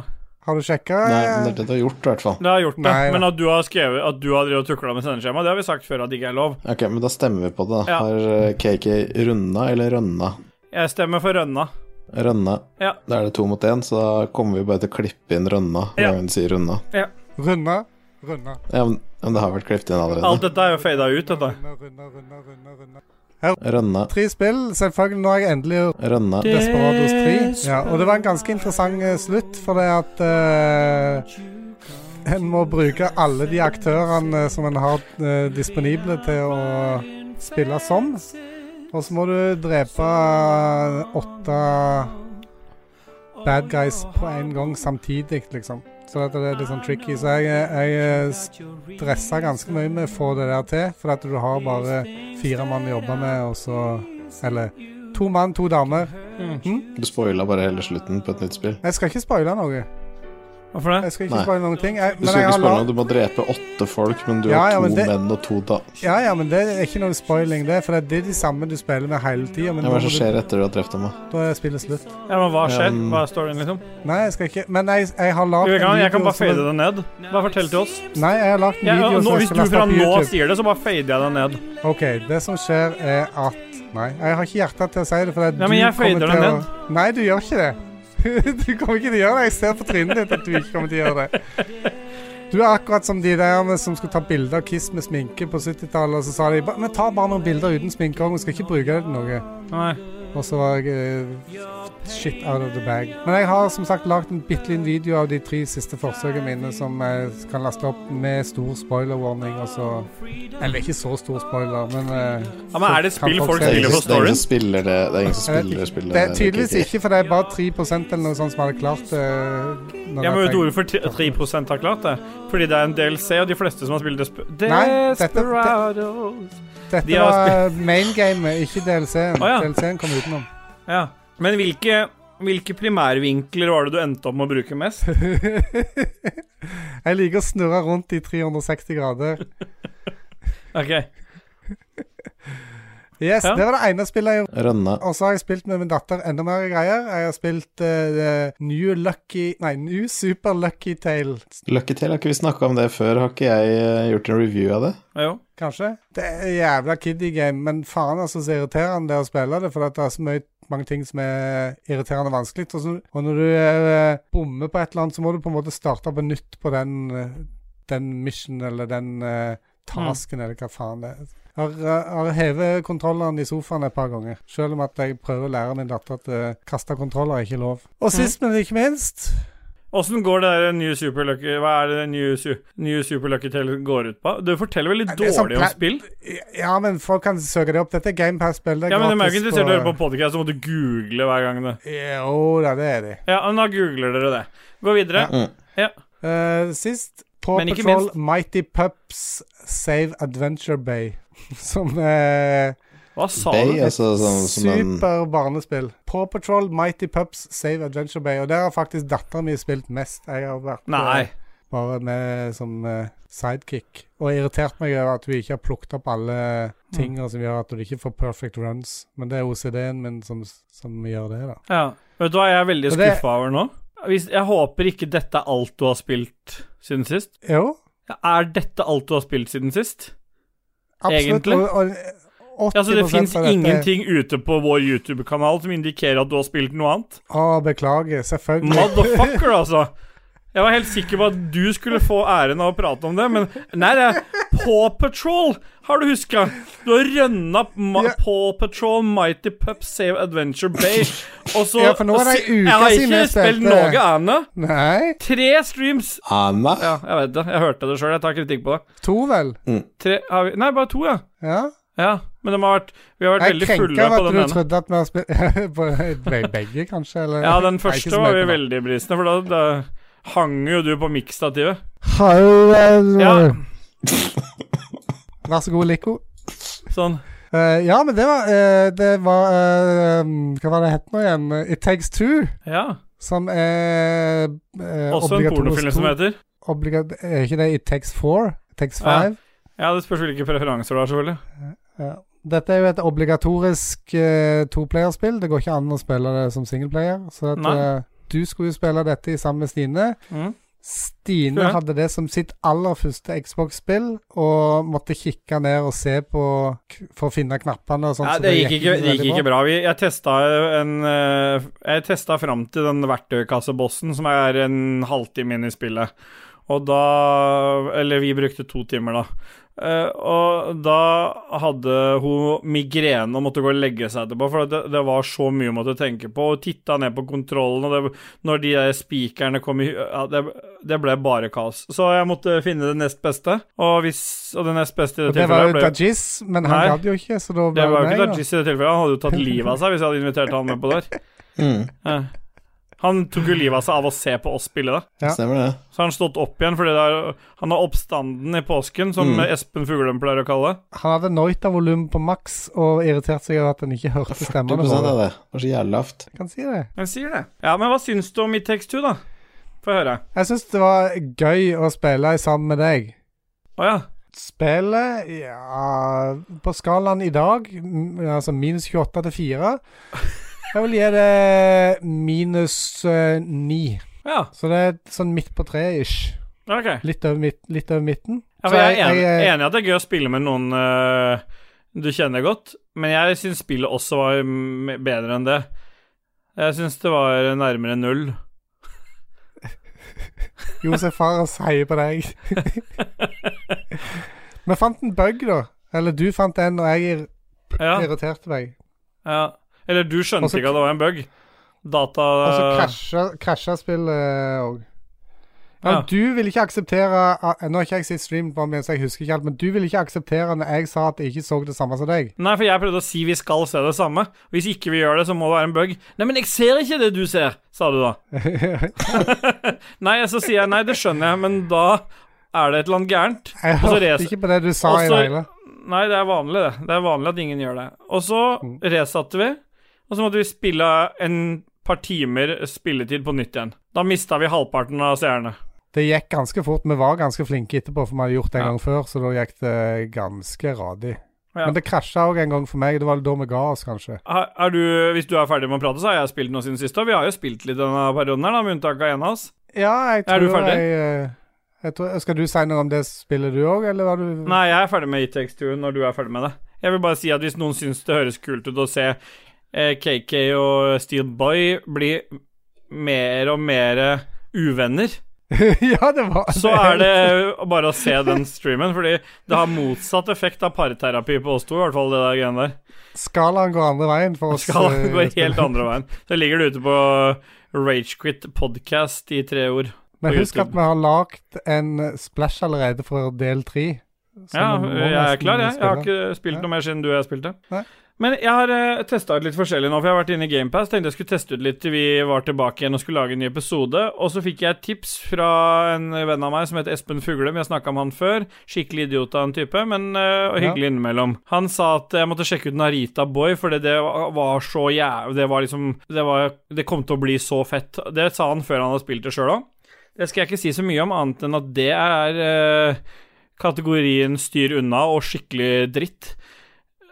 Har du sjekka? Nei, men det er det du har gjort, i hvert fall. det har gjort det. Nei. Men at du har skrevet At du har drevet tukla med sendeskjema, det har vi sagt før at det ikke er lov. Ok, men da stemmer vi på det. da. Ja. Har eh, KK runda eller rønna? Jeg stemmer for rønna. Rønne. Ja. Da er det to mot én, så da kommer vi bare til å klippe inn rønna hver Ja. gang du sier Ja. Rønna. Rønna. Ja, men, men det har vært klippet inn allerede. Alt dette er jo fada ut, dette. Runda, runda, runda, runda, Her. Rønne. Tre spill. Selvfølgelig, nå har jeg endelig Rønne. Desperados 3. Ja, og det var en ganske interessant eh, slutt, for det at uh, En må bruke alle de aktørene som en har uh, disponible til å spille som. Og så må du drepe åtte bad guys på en gang samtidig, liksom. Så det er litt sånn tricky. Så jeg, jeg stressa ganske mye med å få det der til, for at du har bare fire mann å jobbe med, og så Eller to mann, to damer. Mm. Du spoila bare hele slutten på et nytt spill. Jeg skal ikke spoile noe. Hvorfor det? Jeg skal ikke Nei. spoile noen ting. Jeg, Du skal ikke spare noe, du må drepe åtte folk, men du Ja, har ja, to det- menn og to da. Ja, ja, men det er ikke noe spoiling, det. For det er de samme du spiller med hele tida. Men Ja, hva må er du, skjer etter du har drept dem? da? da er spillet slutt. Ja, men hva skjer? Um... Hva er storyen, liksom? Nei, jeg skal ikke Men jeg, jeg har lagd en kan, jeg kan bare som fade det ned. Bare fortell til oss. Nei, jeg har lagd en Ja, video og nå, hvis du fra nå sier det, så bare fader jeg det ned. OK, det som skjer, er at Nei, jeg har ikke hjerte til å si det. For at Ja, men jeg fader det ned. Nei, du gjør ikke det. du kommer ikke til å gjøre det. Jeg ser på trynet ditt at du ikke kommer til å gjøre det. Du er akkurat som de der som skulle ta bilder av Kiss med sminke på 70-tallet, og så sa de vi Men ta bare noen bilder uten sminke òg, vi skal ikke bruke det til noe. Nei. Og så var jeg eh, shit out of the bag. Men jeg har som sagt lagd en bitte liten video av de tre siste forsøkene mine som jeg kan laste opp med stor spoiler-warning. Og så Eller ikke så stor spoiler, men eh, Ja, men er det spill folk er spiller for storyen? det. Det er ingen som spiller spillet. Det er tydeligvis ikke, for det er bare 3 eller noe sånt som hadde klart det. Ja, jeg men vet du for hvorfor 3 har klart det? Fordi det er en DLC, og de fleste som har spilt Desper Desperados Dette de var main game, ikke DLC-en. Å, ja. DLC-en kom utenom. Ja. Men hvilke, hvilke primærvinkler var det du endte opp med å bruke mest? jeg liker å snurre rundt i 360 grader. Ok. Yes, Ja. Det var det ene spillet jeg gjorde. Rønne. Og så har jeg spilt med min datter enda mer greier. Jeg har spilt uh, New Lucky Nei, New Super Lucky Tale, Lucky Tale, har ikke vi snakka om det før? Har ikke jeg eh, gjort en review av det? Jo. kanskje. Det er jævla kiddie game, men faen altså så irriterende det er å spille det, for det er så mye mange ting som er irriterende vanskelig. Og, så, og når du uh, bommer på et eller annet, så må du på en måte starte på nytt på den, uh, den mission eller den tasken, eller hva faen det er. Har, har hevet kontrolleren i sofaen et par ganger, selv om at jeg prøver å lære min datter at uh, kaste kontroller er ikke lov. Og sist, men ikke minst Åssen går det der New Super Lucky Hva er det New, Su New Super Lucky Tale går ut på? Du forteller veldig Det sånn dårlig om spill. Ja, men folk kan søke det opp. Dette er GamePass-spill. Ja, men de er jo ikke interessert i å høre på podcast, så må du google hver gang. det Jo da, det er de. Ja, men da googler dere det. Gå videre. Mm. Uh, sist Paw Patrol minst- Mighty Pups Save Adventure Bay. Som eh, Hva sa Bay, du? altså sånn som en super barnespill. Paw Patrol Mighty Pups Save Adventure Bay. Og der har faktisk datteren mi spilt mest. Jeg har vært eh, Nei. bare med som eh, sidekick. Og irritert meg over at hun ikke har plukket opp alle tingene som gjør at du ikke får perfect runs. Men det er OCD-en min som, som gjør det, da. Ja. Vet du hva jeg er veldig skuffa over nå? Hvis, jeg håper ikke dette er alt du har spilt siden sist. Jo, Er dette alt du har spilt siden sist? Absolutt. Egentlig? 80 Altså, det fins ingenting ute på vår YouTube-kanal som indikerer at du har spilt noe annet. Å, beklager. Selvfølgelig. Motherfucker, altså. Jeg var helt sikker på at du skulle få æren av å prate om det, men nei, det er Paw Patrol, har du huska? Du har rønna Ja. Paw Patrol, Mighty Pup, Save Adventure Bay, og så Ja, for nå er det ei uke siden Jeg har ikke spilt noe annet. Nei. Tre streams. Anna? Ja, jeg vet det. Jeg hørte det sjøl. Jeg tar kritikk på det. To, vel? Tre har vi Nei, bare to, ja. Ja. Ja, men de har vært Vi har vært Jeg veldig fulle på den ene. Jeg krenker at du trodde at vi har spilt Begge, kanskje? Eller? Ja, den første var vi veldig brisende, for da, da hang jo du på miksstativet. Hallo. Ja, Vær så god, Lico. sånn. Uh, ja, men det var uh, Det var uh, Hva var det het nå igjen? It Takes Two. Ja. Som er eh, Også en pornofilm som heter. Er ikke det It Takes Four? It Takes Five? Ja, det spørs hvilke preferanser du har, selvfølgelig. Ja. Dette er jo et obligatorisk uh, toplayerspill. Det går ikke an å spille det som singleplayer. Så dette, Nei. Du skulle jo spille dette i sammen med Stine. Mm. Stine Ja. hadde det som sitt aller første Xbox-spill, og måtte kikke ned og se på for å finne knappene og sånt. Ja, så det gikk ikke, det gikk ikke bra. Vi, jeg testa en eh, Jeg testa fram til den verktøykassebossen, som er en halvtime inn i spillet. Og da Eller vi brukte to timer, da. Eh, og da hadde hun migrene og måtte gå og legge seg etterpå, for det, det var så mye hun måtte tenke på. Og titta ned på kontrollen, og det, når de der spikerne kom i ja, det, det ble bare kaos. Så jeg måtte finne det nest beste, og, hvis, og det nest beste i det det det var jo tilfellet Dajis, men han Nei. gadd jo ikke, så da ble det var jo ikke da. Dajis i det tilfellet. Han hadde jo tatt livet av seg hvis jeg hadde invitert han med på der. Mm, Ja. Han tok jo livet av seg av å se på oss spille det. Ja. Stemmer det. Så har han stått opp igjen fordi det er, han har oppstanden i påsken, som Mm. Espen Fuglem pleier å kalle det. Han hadde Noita-volum på maks og irritert seg over at han ikke hørte 40 stemmene av det. Det var så jævlig lavt. Kan si det. Jeg sier det. Ja, men hva syns du om i Takes Two, da? Få høre. Jeg syns det var gøy å spille sammen med deg. Å ja. Spillet Ja På skalaen i dag, altså minus 28 til 4 Jeg vil gi det minus uh, ni. Ja, Så det er sånn midt på treet ish. ok. Litt litt over midten. Ja, jeg er enig, i at det er gøy å spille med noen uh, du kjenner godt, men jeg syns spillet også var bedre enn det. Jeg syns det var nærmere null. Josef Fares heier på deg. Vi fant en bug, da. Eller du fant en, og jeg ir- Ja, irriterte meg. ja. Eller du skjønte Og ikke at det var en bug. Data Og så krasja- spillet òg. Ja, Ja. Du ville ikke akseptere ah, Nå har ikke jeg sett stream på meg, så jeg husker ikke alt, men du ville ikke akseptere når jeg sa at jeg ikke så det samme som deg. Nei, for jeg prøvde å si vi skal se det samme. Hvis ikke vi gjør det, så må det være en bug. Nei, men jeg ser ikke det du ser, sa du da. nei, så sier jeg nei, det skjønner jeg, men da er det et eller annet gærent. Jeg hørte ikke på det du sa Også, i det hele. Nei, det er vanlig, det. Det er vanlig at ingen gjør det. Og så Mm. resatte vi, og så måtte vi spille en par timer spilletid på nytt igjen. Da mista vi halvparten av seerne. Det gikk ganske fort. Vi var ganske flinke etterpå, for vi hadde gjort det en Ja. gang før, så da gikk det ganske radig. Ja. Men det krasja òg en gang for meg. Det var da vi ga oss, kanskje. Er er du, hvis du er ferdig med å prate, så har jeg spilt noe siden sist, og vi har jo spilt litt denne perioden her, da, med unntak av en av oss. Ja, jeg tror Er du ferdig? Jeg, eh, jeg tror, skal du si noe om det spillet, du òg, eller var du Nei, jeg er ferdig med E-Tex 2 når du er ferdig med det. Jeg vil bare si at hvis noen syns det høres kult ut å se KK og Steel Boy blir mer og mer uvenner, ja, det var så er det bare å se den streamen, fordi det har motsatt effekt av parterapi på oss to, i hvert fall det der greiene der. Skalaen går andre veien for oss. Skalaen går helt andre veien. Så ligger det ute på Ragequit podcast i tre ord. Men husk at vi har lagd en splash allerede for del tre. Ja, jeg er klar, jeg. Jeg har ikke spilt noe mer siden du og jeg spilte. Nei. Men jeg har uh, testa ut litt forskjellig nå, for jeg har vært inne i GamePass. Tenkte jeg skulle teste ut litt til vi var tilbake igjen og skulle lage en ny episode. Og så fikk jeg et tips fra en venn av meg som heter Espen Fuglem. Har snakka om han før. Skikkelig idiot av en type, men uh, og hyggelig innimellom. Han sa at jeg måtte sjekke ut Narita Boy, fordi det var så jævlig Det var liksom det, var, det kom til å bli så fett. Det sa han før han hadde spilt det sjøl òg. Det skal jeg ikke si så mye om, annet enn at det er uh, kategorien styr unna og skikkelig dritt.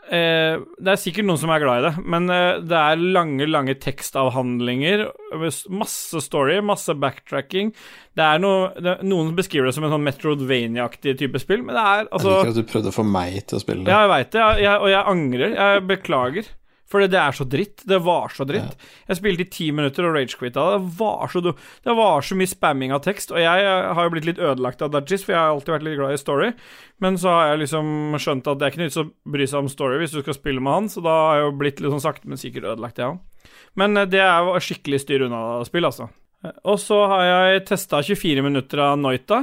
Eh, det er sikkert noen som er glad i det, men eh, det er lange, lange tekstavhandlinger. Masse story, masse backtracking. Det er noe, det, Noen beskriver det som en sånn Metrodvania-aktig type spill, men det er Jeg altså liker at du prøvde å få meg til å spille det. Ja, jeg veit det, jeg, jeg, og jeg angrer. Jeg beklager. Fordi det er så dritt. Det var så dritt. Jeg spilte i ti minutter og ragequitta. Det var så du- Det var så mye spamming av tekst, og jeg eh, har jo blitt litt ødelagt av Dudgies, for jeg har alltid vært litt glad i story. Men så har jeg liksom skjønt at det er ikke noe vits å bry seg om story hvis du skal spille med han, så da har jeg jo blitt litt sånn sakte, men sikkert ødelagt, jeg òg. Men eh, det er jo skikkelig styr unna-spill, altså. Eh, Og så har jeg testa 24 minutter av Noita.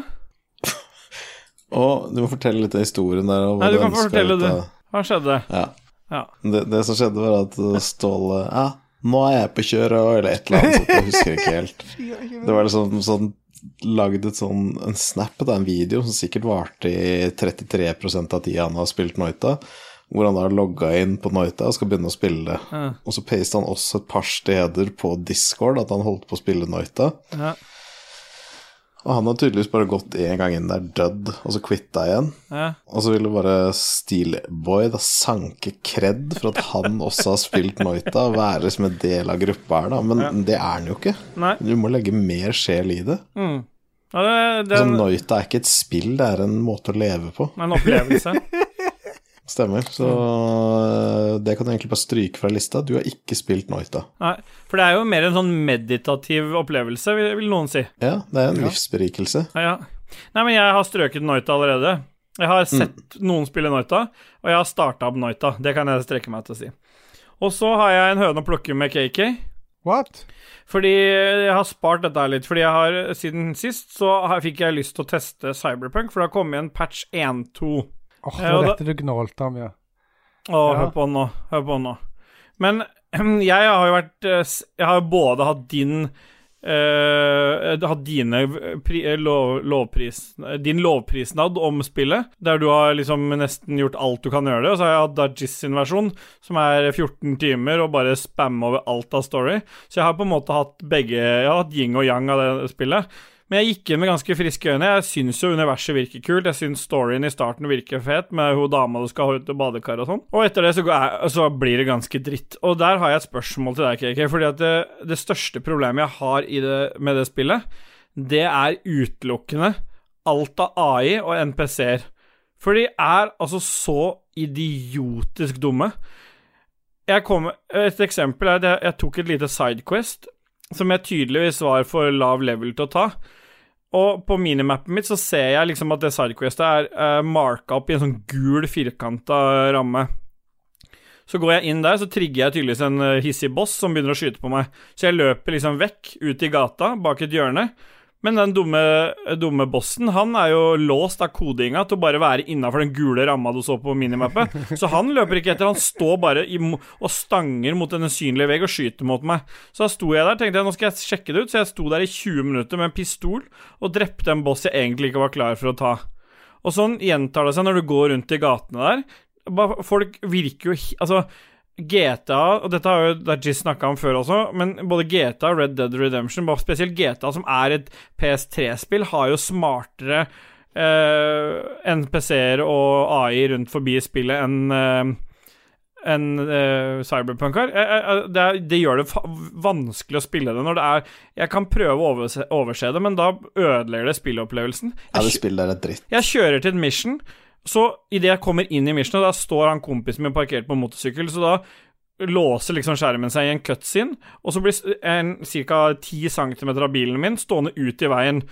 Å, du må fortelle litt av historien der. Nei, du kan fortelle det. Hva skjedde? Ja. Ja. Det, det som skjedde, var at Ståle Ja, nå er jeg på kjøret, eller et eller annet så Jeg husker ikke helt. Det var liksom sånn Lagd et sånn en snap av en video som sikkert varte i 33% av tida han har spilt Noita. Hvor han da logga inn på Noita og skal begynne å spille det. Ja. Og så pasta han også et par steder på Discord at han holdt på å spille Noita. Ja. Og han har tydeligvis bare gått en gang inn der, dødd, og så quitta igjen. Ja. Og så ville bare Steelboy da sanke kred for at han også har spilt Noita, og være som en del av gruppa her, da. Men det er han jo ikke. Nei. Du må legge mer sjel i det. Mm. Ja, det, det Altså, Noita er ikke et spill, det er en måte å leve på. en opplevelse. Stemmer. Så øh, det kan du egentlig bare stryke fra lista. Du har ikke spilt Noita. Nei, for det er jo mer en sånn meditativ opplevelse, vil, noen si. Ja, det er en livsberikelse. Ja, ja. Nei, men jeg har strøket Noita allerede. Jeg har sett noen spille Noita, og jeg har starta opp Noita. Det kan jeg strekke meg til å si. Og så har jeg en høne å plukke med KK. What? Fordi jeg har spart dette her litt. Fordi jeg har siden sist så har, fikk jeg lyst til å teste Cyberpunk, for det har kommet en patch 1.2. Åh, det var dette du gnålte om, ja. Å, Ja. hør på nå. Hør på nå. Men jeg har jo vært eh, Jeg har både hatt din Uh, hatt dine pri, eh, lov, lovpris Din lovprisnad om spillet, der du har liksom nesten gjort alt du kan gjøre det. Og så har jeg hatt Dajis sin versjon, som er 14 timer og bare spamme over alt av story. Så jeg har på en måte hatt begge Jeg har hatt yin og yang av det spillet. Men jeg gikk inn med ganske friske øyne. Jeg syns jo universet virker kult. Jeg syns storyen i starten virker fet, med hun dama du skal ha ut til badekar og sånn. Og etter det så, jeg, så blir det ganske dritt. Og der har jeg et spørsmål til deg, KK. Fordi at det, det største problemet jeg har det, med det spillet, det er utelukkende alt av AI og NPC-er. For de er altså så idiotisk dumme. Kom, et eksempel er at jeg, jeg tok et lite sidequest som jeg tydeligvis var for lav level til å ta. Og på minimappen mitt så ser jeg liksom at det sidequestet er uh, marka opp i en sånn gul, firkanta ramme. Så går jeg inn der, så trigger jeg tydeligvis en eh, hissig boss som begynner å skyte på meg. Så jeg løper liksom vekk, ut i gata, bak et hjørne. Men den dumme, dumme bossen, han er jo låst av kodinga til å bare være innafor den gule ramma du så på minimappet. Så han løper ikke etter, han står bare i, og stanger mot en usynlig vegg og skyter mot meg. Så da sto jeg der, tenkte jeg nå skal jeg sjekke det ut, så jeg sto der i 20 minutter med en pistol og drepte en boss jeg egentlig ikke var klar for å ta. Og sånn gjentar det seg når du går rundt i gatene der. Folk virker jo Altså, GTA, og dette har jo Dajis snakka om før også, men både GTA og Red Dead Redemption, bare spesielt GTA, som er et PS3-spill, har jo smartere eh, NPC-er og AI rundt forbi spillet enn eh, enn eh, Cyberpunk har. Det, det gjør det vanskelig å spille det når det er Jeg kan prøve å overse, overse det, men da ødelegger det spilleopplevelsen. Ja, Jeg det spillet er dritt. jeg kjører til et mission, så idet jeg kommer inn i missionet, da står han kompisen min parkert på motorsykkel, så da låser liksom skjermen seg i en cutscene, og så blir en ca. 10 cm av bilen min stående ut i veien.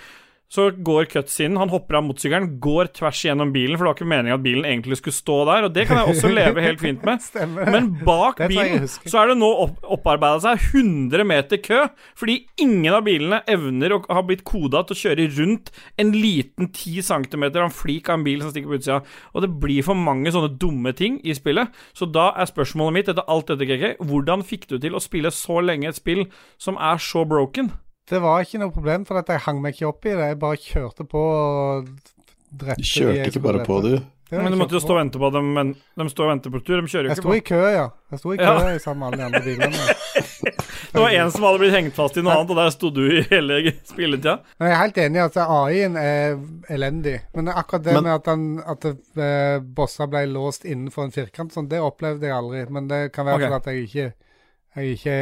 Så går cutscenen, han hopper av motorsykkelen, går tvers igjennom bilen, for det var ikke meningen at bilen egentlig skulle stå der, og det kan jeg også leve helt fint med. Men bak bilen så er det nå opp, opparbeida seg 100 meter kø, fordi ingen av bilene evner å ha blitt koda til å kjøre rundt en liten 10 cm av en flik av en bil som stikker på utsida. Og det blir for mange sånne dumme ting i spillet. Så da er spørsmålet mitt, etter alt dette, KK, hvordan fikk du til å spille så lenge et spill som er så broken? Det var ikke noe problem, for at jeg hang meg ikke opp i det. Jeg bare kjørte på og drepte Du kjørte jeg ikke bare på, du. Ja, Men du måtte jo stå og vente på dem, men de står og venter på tur, de kjører jo Jeg ikke sto på. i kø, ja. Jeg sto i kø Ja. sammen med alle de andre bilene. Det var en som hadde blitt hengt fast i noe annet, og der sto du i hele spilletida. Men jeg er helt enig i at AI-en er elendig. Men akkurat det Men- med at, han, at eh, bossa ble låst innenfor en firkant, sånn, det opplevde jeg aldri. Men det kan være okay. at jeg ikke, jeg ikke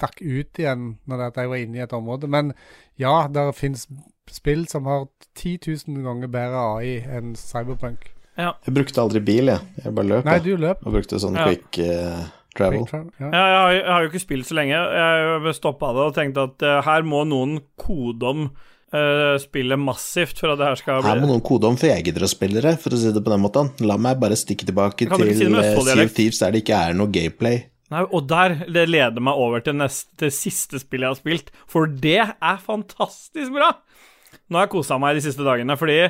stakk ut igjen når de jeg var inne i et område. Men ja, det fins spill som har 10 000 ganger bedre AI enn Cyberpunk. Jeg brukte aldri bil, jeg. Jeg bare løp. Nei, du løp. Og brukte sånn Ja. quick uh, travel. Quick travel, Ja. Ja, jeg, har, jeg har jo ikke spilt så lenge. Jeg stoppa det og tenkte at uh, her må noen kode om uh, spillet massivt for at det her skal Her bli må noen kode om, for jeg gidder å spille det, for å si det på den måten. La meg bare stikke tilbake til si Sea of Thieves der det ikke er noe gameplay. Nei, Og der, det leder meg over til neste, til siste spillet jeg har spilt, for det er fantastisk bra! Nå har jeg kosa meg de siste dagene, fordi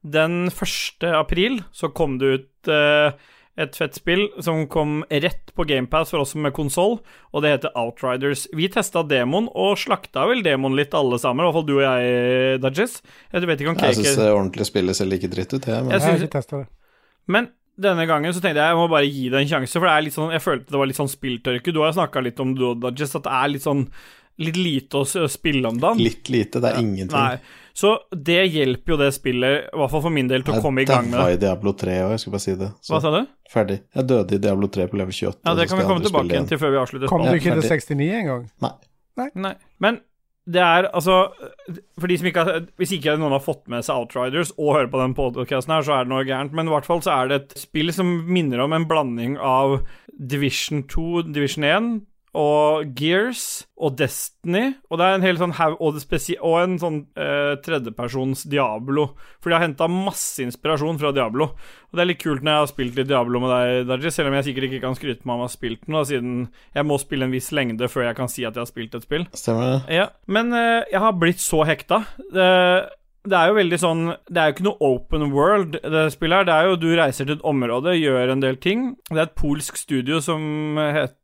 den 1. april så kom det ut uh, et fett spill som kom rett på GamePass for oss med konsoll, og det heter Outriders. Vi testa demoen, og slakta vel demoen litt alle sammen, i hvert fall du og jeg, Dudges. Jeg Jeg syns det ordentlige spillet ser like dritt ut, jeg. Men Jeg Jeg har ikke testa det. Men denne gangen så tenkte jeg jeg må bare gi det en sjanse, for det er litt sånn, jeg følte det var litt sånn spilltørke. Du har snakka litt om du og at det er litt sånn litt lite å spille om dagen. Litt lite, det er ingenting. Nei. Så det hjelper jo det spillet, i hvert fall for min del, til å komme i gang med det. Jeg døde i Diablo 3 òg, jeg skulle bare si det. Så, Hva sa du? ferdig. Jeg døde i Diablo 3 på level 28. Ja, det kan vi komme tilbake igjen til før vi avslutter Kom du ikke til ferdig. 69 engang? Nei. Nei. Men det er altså For de som ikke har Hvis ikke noen har fått med seg Outriders og hører på den podcasten her, så er det noe gærent. Men i hvert fall så er det et spill som minner om en blanding av Division 2, Division 1 og Gears og Destiny. Og det er en hel sånn haug og, og en sånn eh, tredjepersons Diablo. For de har henta masse inspirasjon fra Diablo. Og det er litt kult når jeg har spilt litt Diablo med deg, Darji, selv om jeg sikkert ikke kan skryte meg om å ha spilt den, da, siden jeg må spille en viss lengde før jeg kan si at jeg har spilt et spill. Stemmer det? Ja, men eh, jeg har blitt så hekta. Det, det er jo veldig sånn Det er jo ikke noe open world, det spillet her. Det er jo du reiser til et område, gjør en del ting. Det er et polsk studio som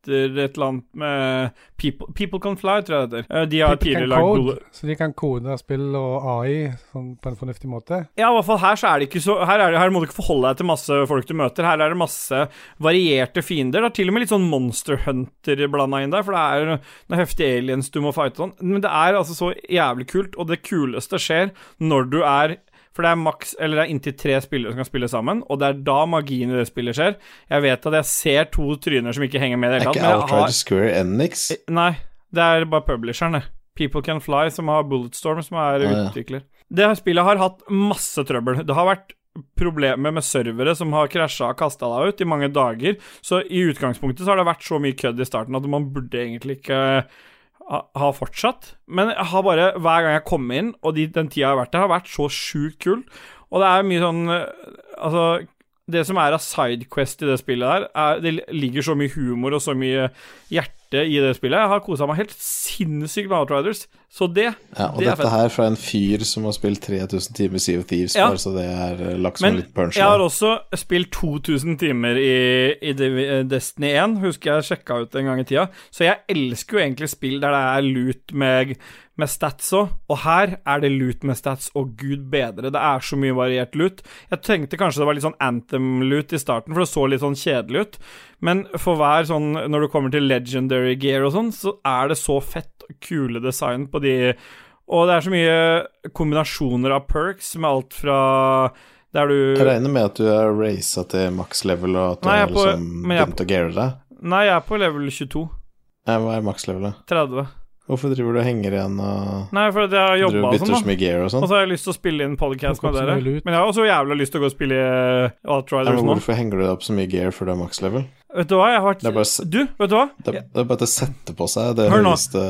heter et eller annet med People, People Can Fly, tror jeg det heter. Eh, De har tidligere lagd gode så de kan kode spill og AI sånn, på en fornuftig måte. Ja, i hvert fall her så er det ikke så Her, er det, her må du ikke forholde deg til masse folk du møter. Her er det masse varierte fiender. Det er til og med litt sånn Monster Hunter blanda inn der, for det er noen heftige aliens du må fighte sånn. Men det er altså så jævlig kult, og det kuleste skjer når du er for det er maks, eller det er inntil tre spillere som kan spille sammen, og det er da magien i det spillet skjer. Jeg vet at jeg ser to tryner som ikke henger med i det Er hele tatt, ikke Outrider har Square Enix? Nei, det er bare publisheren, det. People Can Fly, som har Bulletstorm, som er Ah, ja. utvikler. Det spillet har hatt masse trøbbel. Det har vært problemer med servere som har krasja og kasta deg ut i mange dager. Så i utgangspunktet så har det vært så mye kødd i starten at man burde egentlig ikke ha ha fortsatt. Men jeg har bare, hver gang jeg kommer inn, og de, den tida jeg har vært der, har vært så sjukt kul. Og det er mye sånn eh, Altså, det som er av sidequest i det spillet der, er, det ligger så mye humor og så mye hjerte i det spillet. Jeg har kosa meg helt sinnssykt med Outriders, så det, Ja, og det dette her fra en fyr som har spilt 3000 timer Sea of Thieves, Ja. bare så det er eh, lagt som liten punch. jeg har også spilt 2000 timer i, i eh, Destiny 1, husker jeg sjekka ut en gang i tida. Så jeg elsker jo egentlig spill der det er loot med, med stats òg, og her er det loot med stats, og gud bedre, det er så mye variert loot. Jeg tenkte kanskje det var litt sånn Anthem-loot i starten, for det så litt sånn kjedelig ut, men for hver sånn, når du kommer til legendary gear og sånn, så er det så fett kule design på de og det er så mye kombinasjoner av perks med alt fra der du Jeg regner med at du er raisa til maks level, og at du Nei, har på- liksom men begynt å geare deg. Nei, jeg er på level 22. Nei, Hva er maks levelet? 30. Hvorfor driver du og henger igjen og Nei, for jeg har jobba og og sånn, så mye gear og Og sånn? så har jeg lyst til å spille inn podcast med dere. Men jeg har også jævla lyst til å gå og spille i Outriders men nå. hvorfor henger du deg opp så mye gear før du er maks level? Vet du hva, jeg har vært bare Du, vet du hva? Det, det er bare til å sette på seg det Hør nå. høyeste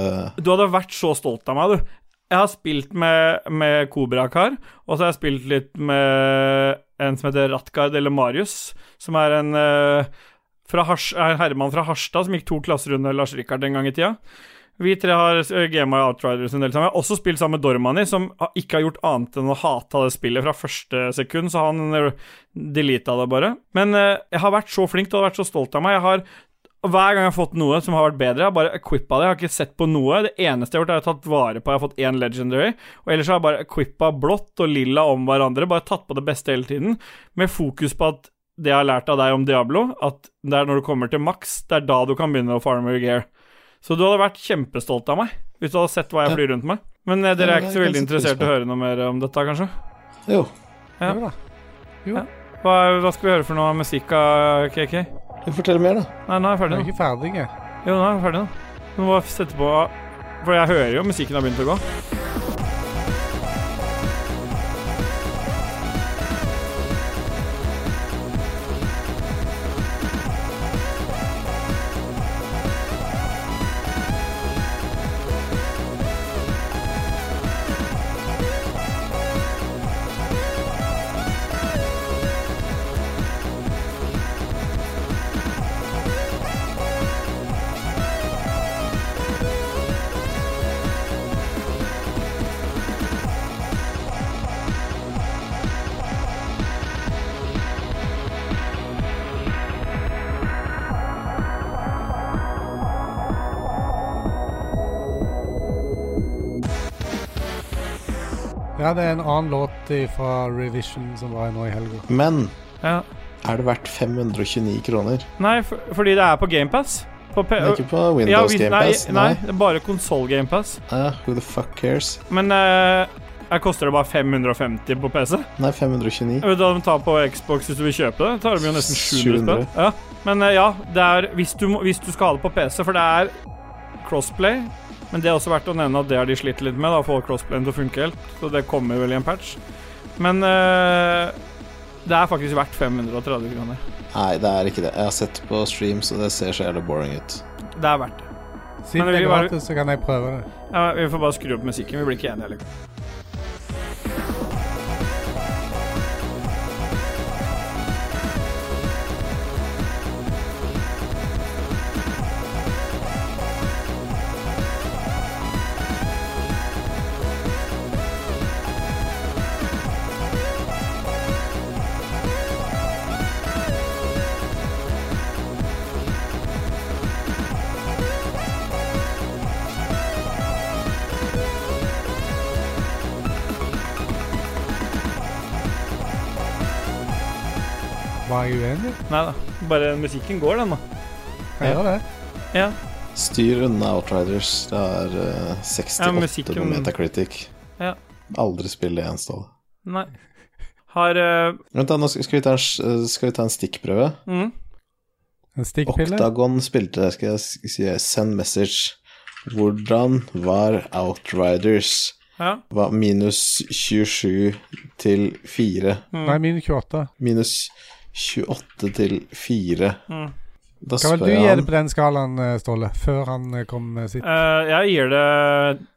Du hadde vært så stolt av meg, du. Jeg har spilt med, med Kobrakar, og så har jeg spilt litt med en som heter Ratgard eller Marius, som er en eh, fra Hars, en herremann fra Harstad som gikk to klasser under Lars Rikard en gang i tida. Vi tre har uh, gama Outriders en del sammen. Jeg har også spilt sammen med Dormani, som ikke har gjort annet enn å hate det spillet fra første sekund, så han delita deleta det bare. Men eh, jeg har vært så flink, har vært så stolt av meg. Jeg har hver gang jeg har fått noe som har vært bedre, jeg har bare equippa det. Jeg har ikke sett på noe. Det eneste jeg har gjort, er å tatt vare på Jeg har fått én legendary, og ellers har jeg bare equippa blått og lilla om hverandre. Bare tatt på det beste hele tiden, med fokus på at det jeg har lært av deg om Diablo, at det er når du kommer til maks, det er da du kan begynne å farme gear. Så du hadde vært kjempestolt av meg hvis du hadde sett hva jeg flyr rundt med. Men eh, dere er ikke så veldig interessert i å høre noe mer om dette, kanskje? Jo, Ja. Jo da. Hva, hva skal vi høre for noe musikk av KK? fortell mer, da. Nei, nå er jeg ferdig. Jeg er ikke ferdig, jeg. Jo, nå er jeg ferdig nå. Du må sette på For jeg hører jo musikken har begynt å gå. Ja, det er en annen låt fra Revision som var nå i helga. Men Ja. er det verdt 529 kroner? Nei, for, fordi det er på GamePass. På P Det er ikke på ja, Windows vi- GamePass. Nei, Nei, nei, det bare konsoll GamePass. Ja, who the fuck cares? Men uh, her koster det bare 550 på PC. Nei, 529. Jeg vet hva de tar på Xbox hvis du vil kjøpe det. tar de jo nesten 700 700. Ja. Men eh, ja, det er hvis du, må, hvis du skal ha det på PC, for det er crossplay. Men det er også verdt å nevne at det har de slitt litt med, da, å få crossplayen til å funke helt. Så det kommer vel i en patch. Men eh, det er faktisk verdt 530 kroner. Nei, det er ikke det. Jeg har sett på streams, og det ser så jævlig boring ut. Det er verdt det. Siden det er var- gratis, så kan jeg prøve det. Ja, vi får bare skru opp musikken. Vi blir ikke enige heller. Uenig? Nei da. Bare musikken går, den, da. Ja. Ja, det. Ja. Styr unna Outriders. Det er uh, 68 Ja, musikken- på Metacritic. Ja. Aldri spill det igjen, Ståle. Nei. Har uh... Vent, da, nå skal vi ta en, eh, skal vi ta en stikkprøve. mm, En stikkpille. Octagon spilte, skal jeg si, send message. Hvordan var Outriders? Ja. Var minus 27 til 4. Mm. Nei, minus 28. Minus 28 til 4. Mm. Da Hva vil du gi det på den skalaen, eh, Ståle? Før han eh, kom med sitt Uh, jeg gir det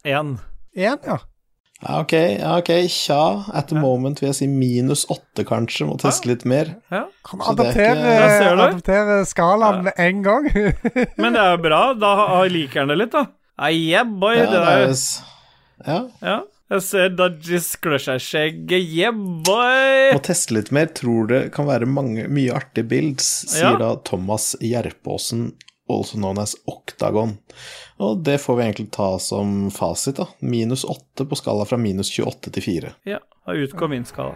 én. Én, ja. Ja, ok, ja, ok, tja. At the Ja. moment vil jeg si minus 8, kanskje. Må teste litt mer. Ja. Han er adopterer, ikke- adopterer skalaen Ja. med en gang. Men det er jo bra. Da liker han det litt, da. Nei, yeah, boy. Ja, det det er jo ja. Ja. Jeg ser Dodgy sklør seg skjegget. Yeah, boy. Må teste litt mer. Tror det kan være mange, mye artige bilds, sier Ja. da Thomas Gjerpåsen, also known as Octagon. Og det får vi egentlig ta som fasit, da. Minus 8 på skala fra minus 28 til 4. Ja, da utgår min skala.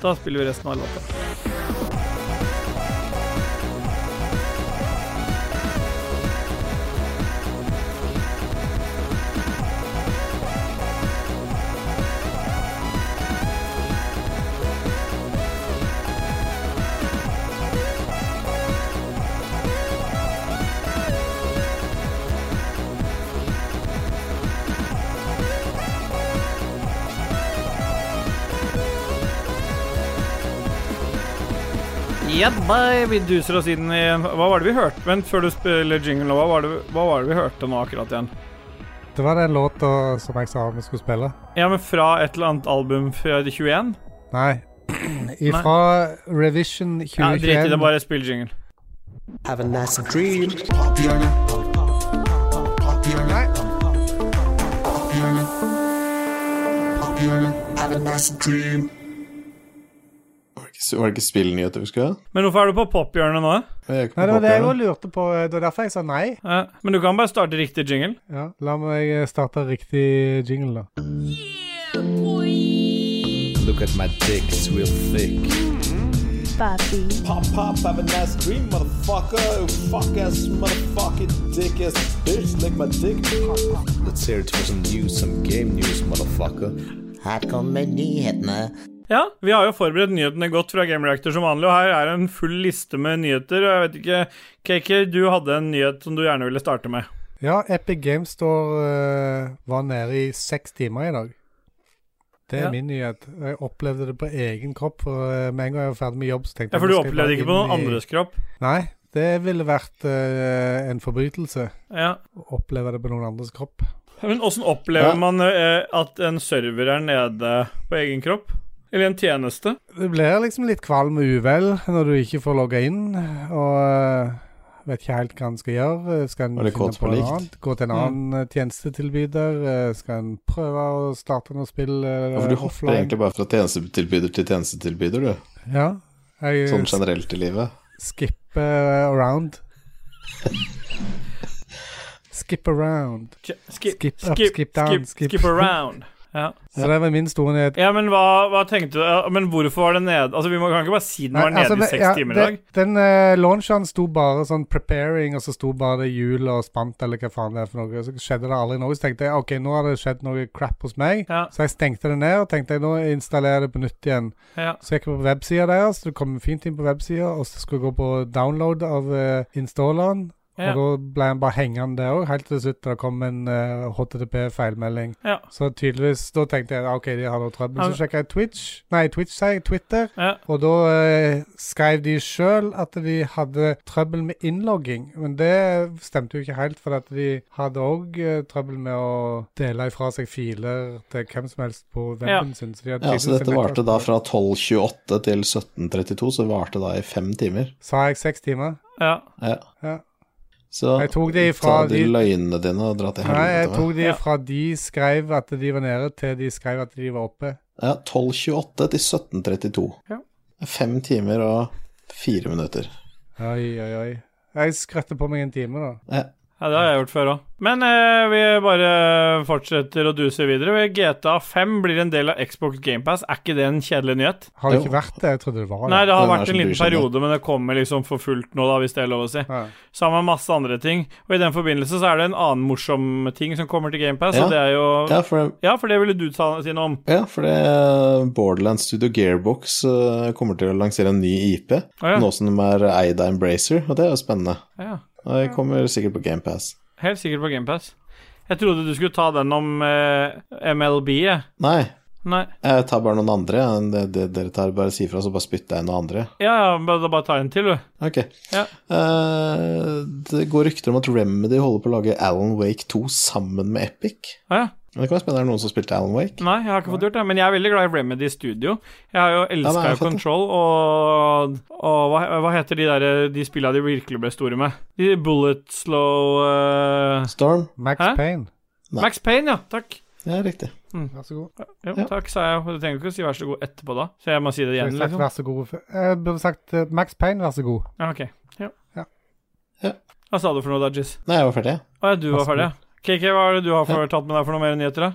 Da spiller vi resten av låta. Yeah. Vi duser oss inn i Hva var det vi hørte? Vent, før du spiller jingle, nå, hva var det, hva var det vi hørte nå akkurat igjen? Det var den låta som jeg sa vi skulle spille. Ja, men fra et eller annet album fra 21? Nei. Ifra Revision 2021. Ja, drit i 2021. det, bare spill jingle. Have a nice dream. Nei. Have a nice dream. Ikke, var det ikke spillnyheter vi skulle ha? Men hvorfor er du på pophjørnet nå? Nei, det var det jeg også lurte på. Det var derfor jeg sa nei. Ja, men du kan bare starte riktig jingle. Ja, La meg eh, starte riktig jingle, da. Yeah, boy. Look at my dick, it's real thick. Papi. Pop, pop, have a nice dream, motherfucker. Fuck ass, motherfucking dick ass bitch, lick my dick. Pop, pop. Let's hear it for some news, some game news, motherfucker. Her kommer nyhetene. Ja, vi har jo forberedt nyhetene godt fra Game Reactor som vanlig, og her er en full liste med nyheter. Jeg vet ikke, KK, du hadde en nyhet som du gjerne ville starte med. Ja, Epic Games står, eh, var nede i seks timer i dag. Det er Ja. min nyhet. Jeg opplevde det på egen kropp. For eh, med en gang jeg var ferdig med jobb, så tenkte Ja, For du jeg opplevde ikke på noen i- andres kropp? Nei, det ville vært uh, en forbrytelse Ja. å oppleve det på noen andres kropp. Men åssen opplever Ja. man uh, at en server er nede på egen kropp? Eller en tjeneste? Det blir liksom litt kvalm og uvel når du ikke får logga inn, og eh, vet ikke helt hva en skal gjøre. Skal en finne på noe likt? annet? Gå til en Mm. annen mm. tjenestetilbyder? Eh, Skal en prøve å starte noe spill Ja, for du hopper offline? egentlig bare fra tjenestetilbyder til tjenestetilbyder, du. Ja. Jeg Sånn generelt i livet. Skip around. Skip around. Skip, skip, Skip up, skip, skip down, skip, skip- skip around. Ja. Så det var min store nyhet. Ja, men hva, hva tenkte du ja, Men hvorfor var det nede Altså, Vi må, kan ikke bare si den var nede altså, i seks ja, timer i dag. Den uh, launchen sto bare sånn preparing, og så sto bare det hjul og spant, eller hva faen det er for noe. Så skjedde det aldri noe. Så tenkte jeg OK, nå har det skjedd noe crap hos meg. Ja. Så jeg stengte det ned og tenkte jeg, nå installerer jeg det på nytt igjen. Så gikk jeg på websida deres, det kom fint inn på websida, og så skulle jeg gå på download av uh, installeren. Ja. Og da ble han bare hengende der òg, helt til slutt da det kom en uh, HTTP-feilmelding. Ja. Så tydeligvis Da tenkte jeg OK, de har noe trøbbel. Så sjekka jeg Twitch, nei, Twitch sier Twitter. Ja. Og da uh, skrev de sjøl at de hadde trøbbel med innlogging. Men det stemte jo ikke helt, for at de hadde òg trøbbel med å dele ifra seg filer til hvem som helst på weben sin. Så de hadde Ja, så dette varte da fra 12.28 til 17.32, så varte da i fem timer. Sa jeg seks timer? ja. Ja. Så Jeg tok det fra ta de de- løgnene dine og dra til Nei, jeg tok de Ja. fra de skrev at de var nede, til de skrev at de var oppe. Ja, 12.28 til 17.32. Ja. Fem timer og fire minutter. Oi, oi, oi. Jeg skrøtter på meg en time, da. Ja. Ja, det har jeg gjort før òg. Men eh, vi bare fortsetter å duse videre. GTA 5 blir en del av Xbox GamePass. Er ikke det en kjedelig nyhet? Har det ikke vært det? Jeg trodde det var det. Nei, det har vært en liten periode, men det kommer liksom for fullt nå, da, hvis det er lov å si. Ja. Sammen med masse andre ting. Og i den forbindelse så er det en annen morsom ting som kommer til GamePass, Ja. og det er jo Ja, for det, Ja, for det ville du si noe om. ja, for det Borderlands Studio Gearbox eh, kommer til å lansere en ny IP, ah, ja. nå som de er eid av Embracer, og det er jo spennende. ja. Det kommer sikkert på GamePass. Helt sikkert på GamePass. Jeg trodde du skulle ta den om eh, MLB, jeg. Nei, Nei. jeg tar bare noen andre. Det, det, dere tar bare si fra, så bare spytter jeg inn noen andre. Ja, ja, bare, bare ta en til, du. Ok. Ja. Eh, det går rykter om at Remedy holder på å lage Alan Wake 2 sammen med Epic. Ja, ja. Det kan være spennende, er det noen som spilte Alan Wake? Nei, jeg har ikke fått gjort det, men jeg er veldig glad i Remedy Studio. Jeg har jo Ja, elska det. Control, og, og hva, hva heter de der de spilla de virkelig ble store med? De Bullet Slow uh... Storm? Max Hæ? Payne. Nei. Max Payne, ja. Takk. Ja, riktig. Vær så god. Jo, Ja. takk, sa jeg. Du trenger ikke å si vær så god etterpå da, så jeg må si det igjen, sagt liksom. vær så god. Jeg burde sagt eh, Max Payne, vær så god. Ja, ok. Ja. Ja. Ja. Hva sa du for noe, Dodges? Nei, jeg var ferdig. Å ja, du var ferdig, ja. KK, hva er det du har for, tatt med deg for noen mer nyheter, da?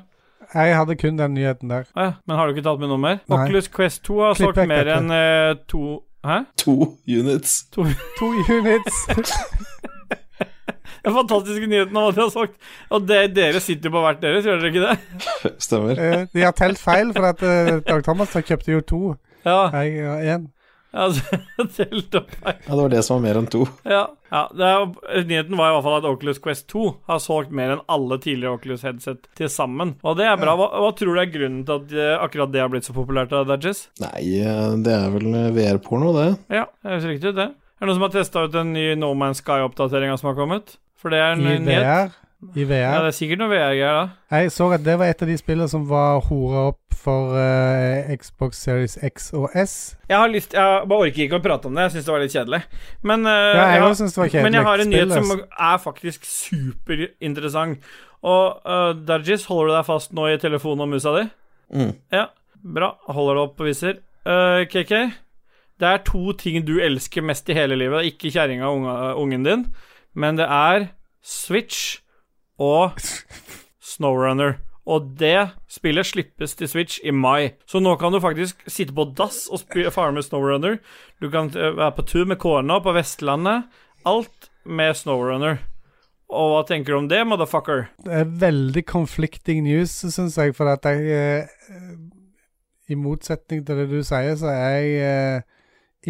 Jeg hadde kun den nyheten der. Ja, men har du ikke tatt med noe mer? Nei. Oculus Quest 2 har Klipp solgt mer enn uh, to Hæ? To units. To units. Den fantastiske nyheten om at de har sagt Og det, dere sitter jo på hvert deres, gjør dere ikke det? Stemmer. Uh, De har telt feil, for at uh, Dag Thomas kjøpte jo to. Ja. Jeg har én. Altså. Ja, det var det som var mer enn to. Ja. ja det er, nyheten var i hvert fall at Oculus Quest 2 har solgt mer enn alle tidligere Oculus headset til sammen. Og det er bra. Hva, hva tror du er grunnen til at eh, akkurat det har blitt så populært? da, Dajis? Nei, eh, det er vel VR-porno, det. Ja, det høres riktig ut, det. Er det noen som har testa ut den nye No Man's Sky-oppdateringa som har kommet? For det er en I. VR. Ja, det er sikkert noe VR-greier, da. Jeg så at det var et av de spillene som var hora opp for uh, Xbox Series X og S. Jeg har lyst Jeg bare orker ikke å prate om det, jeg syns det var litt kjedelig. Men, uh, Ja, jeg jeg synes det var kjedelig. men jeg har en nyhet som er faktisk superinteressant. Og uh, Dajis, holder du deg fast nå i telefonen og musa di? Mm. Ja, bra. Holder det opp og viser. Uh, KK, det er to ting du elsker mest i hele livet. Ikke kjerringa og ungen din, men det er Switch og Snowrunner. Og det spillet slippes til Switch i mai. Så nå kan du faktisk sitte på dass og farme Snowrunner. Du kan eh, være på tur med kona på Vestlandet. Alt med Snowrunner. Og hva tenker du om det, motherfucker? Det er veldig conflicting news, syns jeg, for at jeg eh, I motsetning til det du sier, så er jeg eh,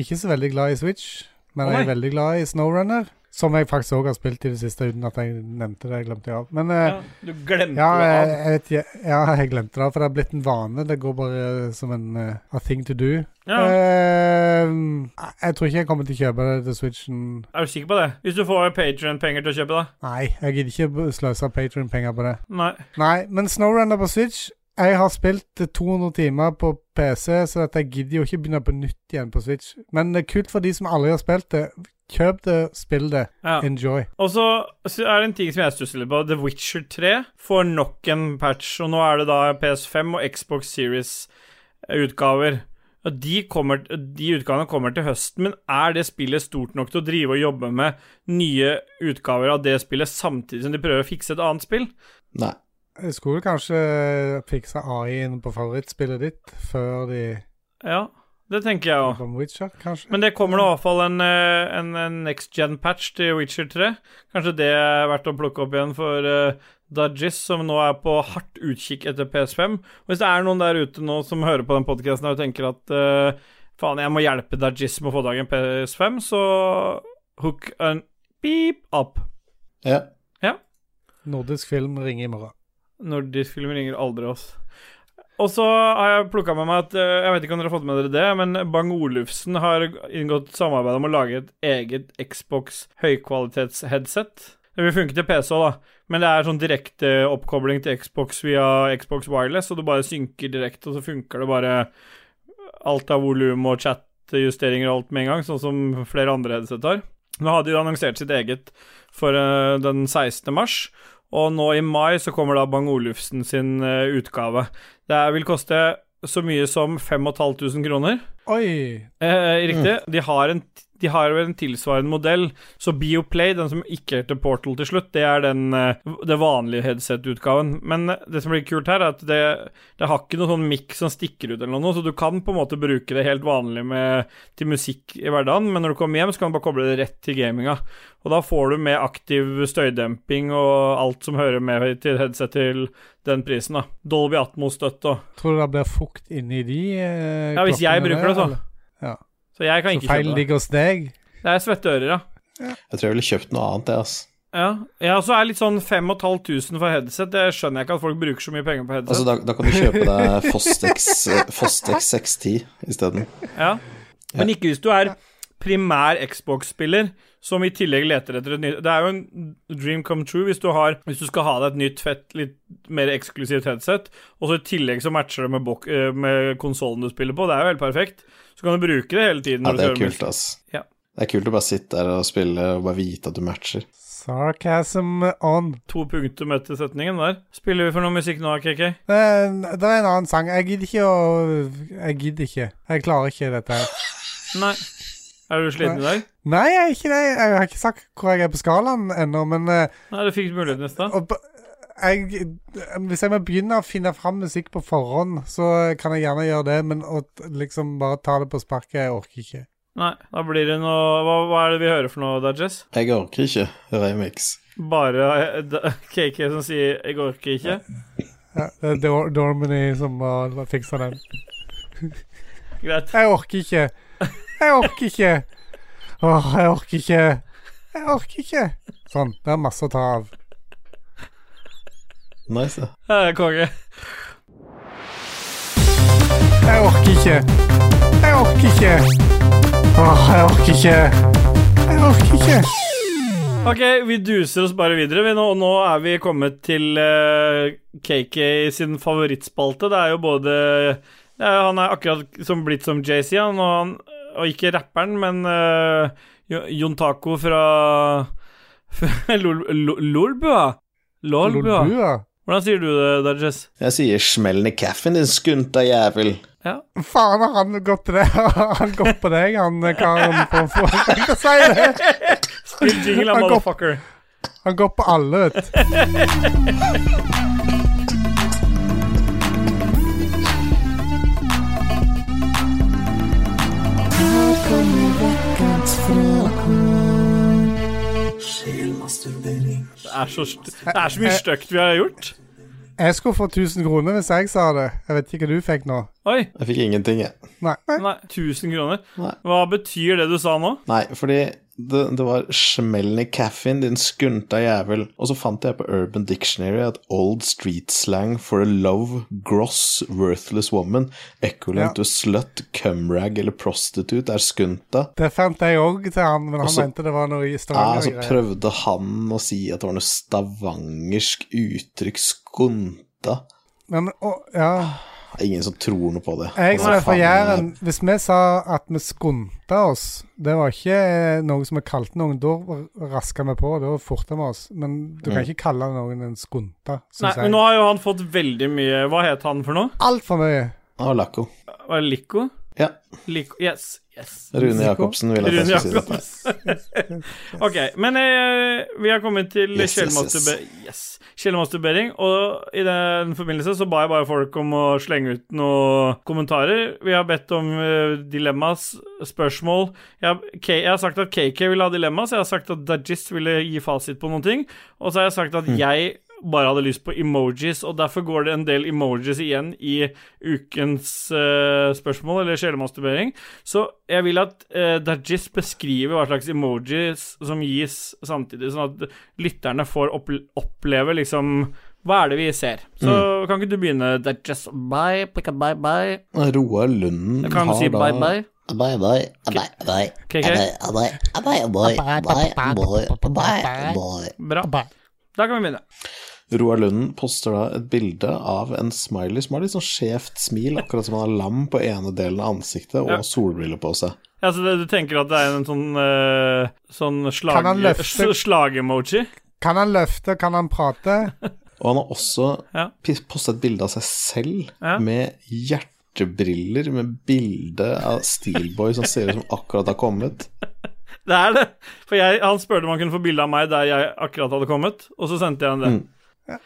ikke så veldig glad i Switch, men jeg er veldig glad i Snowrunner. Som jeg faktisk òg har spilt i det siste, uten at jeg nevnte det. Jeg glemte det av. Men eh, Ja, du glemte ja, det jeg, av. jeg vet. Ja, jeg glemte det, for det har blitt en vane. Det går bare som en uh, a thing to do. Ja. Uh, jeg tror ikke jeg kommer til å kjøpe det til Switchen. Er du sikker på det? Hvis du får Patrion-penger til å kjøpe det? Nei, jeg gidder ikke sløse Patrion-penger på det. Nei. Nei, men Snowrunner på Switch Jeg har spilt eh, 200 timer på PC, så at jeg gidder jo ikke begynne på nytt igjen på Switch. Men det er kult for de som aldri har spilt det. Kjøp det, spill det, Ja. enjoy. Og så så er det en ting som jeg stusser litt på. The Witcher 3 får nok en patch, og nå er det da PS5 og Xbox Series-utgaver. Og de, kommer, de utgavene kommer til høsten, men er det spillet stort nok til å drive og jobbe med nye utgaver av det spillet samtidig som de prøver å fikse et annet spill? Nei. Jeg skulle kanskje fikse AI-en på favorittspillet ditt før de Ja, det tenker jeg òg. Witcher, kanskje. Men det kommer nå i hvert fall en, eh, en, en next gen-patch til Witcher 3. Kanskje det er verdt å plukke opp igjen for uh, Dudgies, som nå er på hardt utkikk etter PS5. Og hvis det er noen der ute nå som hører på den podkasten og tenker at uh, faen, jeg må hjelpe Dudgies med å få tak i en PS5, så hook en beep up. Ja. Ja. Nordisk film ringer i morgen. Nordisk film ringer aldri oss. Og så har jeg plukka med meg at eh, Jeg vet ikke om dere har fått med dere det, men Bang Olufsen har inngått samarbeid om å lage et eget Xbox høykvalitets-headset. Det vil funke til PC òg, da, men det er sånn direkte oppkobling til Xbox via Xbox Wireless, og du bare synker direkte, og så funker det bare alt av volum og chat-justeringer og alt med en gang, sånn som flere andre headset har. Nå hadde de annonsert sitt eget for eh, den 16. mars, og nå i mai så kommer da Bang Olufsen sin eh, utgave. Det vil koste så mye som 5500 kroner. Oi! Eh, riktig. De, har en, de har vel en tilsvarende modell. Så Bioplay, den som ikke heter Portal til slutt, det er den eh, det vanlige headset-utgaven. Men eh, det som blir kult her, er at det, det har ikke noen sånn mic som stikker ut, eller noe, så du kan på en måte bruke det helt vanlig med, til musikk i hverdagen, men når du kommer hjem, så kan du bare koble det rett til gaminga. Og da får du med aktiv støydemping og alt som hører med til headset til den prisen, da. Dolby Atmos-støtte og Tror du det blir fukt inni de eh, Ja, hvis jeg bruker det, så. Ja. Så jeg kan Så ikke kjøpe det. ligger hos deg? Det er svetteører, ja. Jeg tror jeg ville kjøpt noe annet, jeg, altså. Ja, ja så er litt sånn 5500 for headset. Det skjønner jeg ikke at folk bruker så mye penger på headset. Altså, da, da kan du kjøpe deg Fostex, eh, Fostex 610 isteden. ja. Men ikke hvis du er primær Xbox-spiller som i tillegg leter etter et nytt Det er jo en dream come true hvis du har Hvis du skal ha deg et nytt, fett, litt mer eksklusivt headset, og så i tillegg så matcher det med, eh, med konsollen du spiller på. Det er jo helt perfekt. Så kan du bruke det hele tiden. Ja, det du er kult, ass. Ja. Det er kult å bare sitte der og spille og bare vite at du matcher. Sarcasm on. To punktum etter setningen der. Spiller vi for noe musikk nå, KK? Det, det er en annen sang. Jeg gidder ikke å Jeg gidder ikke. Jeg klarer ikke dette her. Nei. Er du sliten i dag? Nei, jeg er ikke det. Jeg har ikke sagt hvor jeg er på skalaen ennå, men eh, Nei, du fikk muligheten i stad. Jeg, Hvis jeg må begynne å finne fram musikk på forhånd, så kan jeg gjerne gjøre det, men å liksom bare ta det på sparket, jeg orker ikke. Nei, da blir det noe hva, hva er det vi hører for noe, Dudges? Jeg orker ikke remix. Bare eh, KK som sier 'jeg orker ikke'? Ja, det er Dor Dormany som har fiksa den. Greit. Jeg orker ikke. Jeg orker ikke. Åh, jeg orker ikke. Jeg orker ikke. Sånn. Det er masse å ta av. Nice, ja. Eh, Konge. Jeg orker ikke. Jeg orker ikke. Åh, jeg orker ikke. Jeg orker ikke. Ok, vi duser oss bare videre. Vi nå, nå er vi kommet til uh, KK sin favorittspalte. Det er jo både ja, Han er akkurat som blitt som JC, han, og, han, og ikke rapperen, men uh, Jo- Jon Taco fra, fra Lol, Lol, Lolbua. Hvordan sier du det, Dudges? Jeg sier 'smell den i kaffen, din skunta jævel'. Ja. Faen, har han gått på det? Han gått på deg, han karen på for Jeg kan si det. Spill jingle, motherfucker. Han går på alle, vet du. Er så, st- det er så mye stygt vi har gjort. Jeg skulle få 1000 kroner hvis jeg sa det. Jeg vet ikke hva du fikk nå. Oi. Jeg fikk ingenting, jeg. Nei. Nei, 1000 kroner. Nei. Hva betyr det du sa nå? Nei, fordi det, det var 'smellen i kaffen, din skunta jævel'. Og så fant jeg på Urban Dictionary at old street slang for a love, gross, worthless woman, equivalent to slut, cumrag eller prostitute, er skunta. Det fant jeg òg til han, men han Og så- mente det var noe i Stavanger. Ja, så prøvde han å si at det var noe stavangersk uttrykk, skunta. Men, å, ja. Ingen som tror noe på det. Jeg Hva er fra Jæren, hvis vi sa at vi skunta oss Det var ikke noe som vi kalte noen. Da raska vi på, da forta vi oss. Men du kan Mm. ikke kalle noen en skunta, Nei, jeg. men nå har jo han fått veldig mye Hva het han for noe? Altfor mye. Var det Lico? Ja. Lico Yes. Yes. Rune Jacobsen vil at jeg Rune skal si dette. Ok, men eh, vi har kommet til Yes, yes, sjelmasturbe yes. og i den forbindelse så ba jeg bare folk om å slenge ut noen kommentarer. Vi har bedt om uh, dilemmas, spørsmål. Jeg har, K jeg har sagt at KK ville ha dilemmas, jeg har sagt at Dajis ville gi fasit på noen ting, og så har jeg sagt Mm. at jeg bare hadde lyst på emojis, og derfor går det en del emojis igjen i ukens uh, spørsmål, eller sjelemasturbering. Så jeg vil at uh, Dajis beskriver hva slags emojis som gis samtidig, sånn at lytterne får opple oppleve liksom hva er det vi ser? Så Mm. kan ikke du begynne, Dajis? Bye, pika bye, bye. Roar Lunden Kan har si da bye, bye? Bye bye, bye bye, bye bye, bye bye, bye bye, bye bye. Bra. Da kan vi begynne. Roar Lunden poster da et bilde av en smiley som har litt sånn skjevt smil, akkurat som han har lam på ene delen av ansiktet og Ja. solbriller på seg. Ja, så det, du tenker at det er en sånn uh, Sånn slag, Kan han løfte- slag-emoji? Kan han løfte, kan han prate? Og han har også Ja. postet et bilde av seg selv Ja. med hjertebriller med bilde av Steelboy som ser ut som akkurat har kommet. Det er det. For jeg, han spurte om han kunne få bilde av meg der jeg akkurat hadde kommet, og så sendte jeg han det.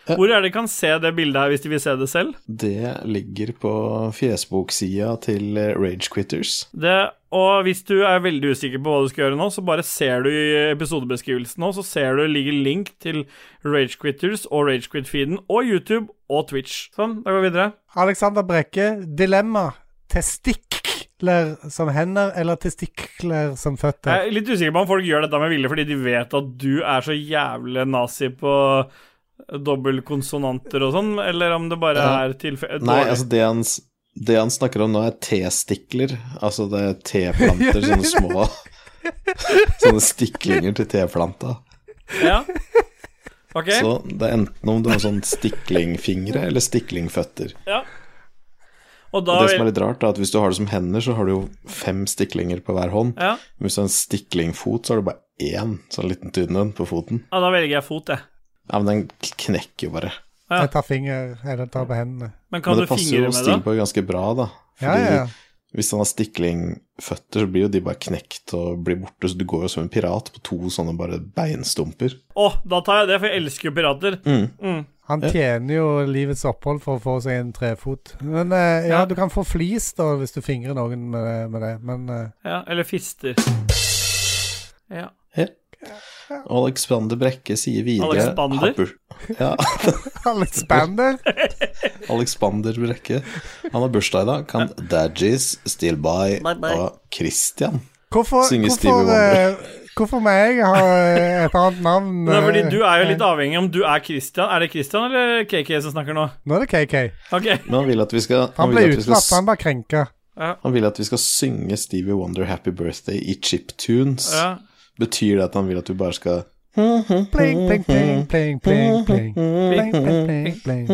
Hvor er det de kan se det bildet her, hvis de vil se det selv? Det ligger på fjesboksida til Rage Quitters. Det, og hvis du er veldig usikker på hva du skal gjøre nå, så bare ser du i episodebeskrivelsen nå, så ser du det ligger link til Ragequitters og Ragequit-feeden og YouTube og Twitch. Sånn, da går vi videre. Alexander Brekke, dilemma. Testikler som hender eller testikler som føtter? Jeg er litt usikker på om folk gjør dette med vilje fordi de vet at du er så jævlig nazi på dobbeltkonsonanter og sånn, eller om det bare er tilfeldig Nei, altså det han, det han snakker om nå, er testikler. Altså det er teplanter, sånne små Sånne stiklinger til teplanta. Ja. Ok. Så det er enten om du har sånn stiklingfingre eller stiklingføtter. Ja. Og Og det som er litt rart, er at hvis du har det som hender, så har du jo fem stiklinger på hver hånd. ja. Men hvis du har en stiklingfot, så har du bare én sånn liten tynn en på foten. ja, da velger jeg fot, jeg. Ja, men den knekker jo bare. Ja. Jeg tar finger, eller tar på hendene. Men kan men du det passer jo? Steelboy ganske bra, da. Ja, Fordi ja, ja. hvis han har stiklingføtter, så blir jo de bare knekt og blir borte, så du går jo som en pirat på to sånne bare beinstumper. Å, da tar jeg det, for jeg elsker jo pirater. Mm. Mm. Han tjener jo livets opphold for å få seg en trefot. Men eh, ja, Ja. du kan få flis da hvis du fingrer noen med, med det, men eh, Ja, eller fister. Ja. Alexander Brekke sier videre Alexander? har bur- Ja, Alexander Alexander Brekke. Han har bursdag i dag. Kan Dadgies Steelboy By og Christian Synger Stevie Wonder. Eh, hvorfor må jeg ha eh, et annet navn? Nei, fordi eh, du er jo litt avhengig om du er Christian. Er det Christian eller KK som snakker nå? Nå er det KK. Okay. Men han vil at vi skal Han ble at utelatt, han var krenka. Han vil at vi skal synge Stevie Wonder Happy Birthday i chiptunes. Ja. Betyr det at han vil at du bare skal Pling, pling, pling, pling, pling, pling. Pling, pling, pling, pling.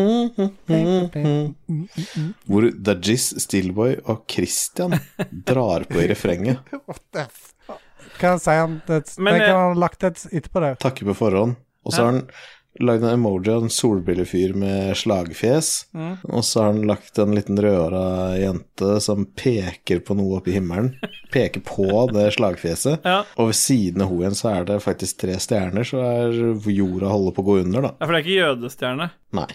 Pling, pling. Hvor Dajis, Steelboy og Christian drar på i refrenget. What the fuck? Kan han si han det, Men, eh, kan han ha lagt et etterpå der. Takke på forhånd. Og så har han lagd en emoji av en solbrillefyr med slagfjes. Mm. Og så har han lagt en liten rødhåra jente som peker på noe oppe i himmelen. Peker på det slagfjeset. Ja. Og ved siden av henne igjen så er det faktisk tre stjerner, så er jorda holder på å gå under, da. Ja, for det er ikke jødestjerne. Nei.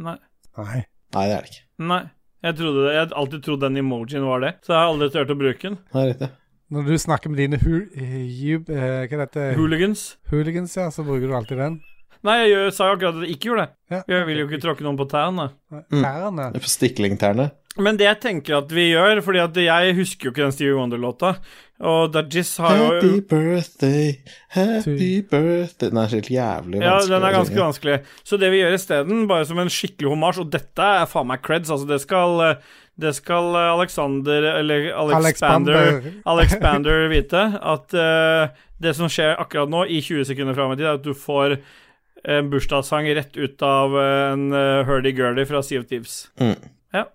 Nei. Nei. Nei, det er det ikke. Nei. Jeg trodde det. Jeg hadde alltid trodd den emojien var det, så jeg har aldri turt å bruke den. Det er riktig. Når du snakker med dine hu, eh, jub, eh, det? Hooligans. Hooligans, ja, så bruker du alltid den. Nei, jeg gjør, sa jo akkurat at jeg ikke gjorde det. Ja. Jeg vil jo ikke tråkke noen på tærne. Mm. Tærne. Det på stiklingtærne. Men det jeg tenker at vi gjør, fordi at jeg husker jo ikke den Stevie Wonder-låta, og Dajis har Happy birthday, happy birthday Den er helt jævlig vanskelig. Ja, den er ganske vanskelig. Så det vi gjør isteden, bare som en skikkelig homasj, og dette er faen meg creds, altså det skal eh, det skal eh, Alexander, eller Alexander Alexander. Alexander vite, at uh, det som skjer akkurat nå, i 20 sekunder fram i tid, er at du får en bursdagssang rett ut av eh, en uh, hurdy-gurdy fra Sea of Thieves. Mm. Ja.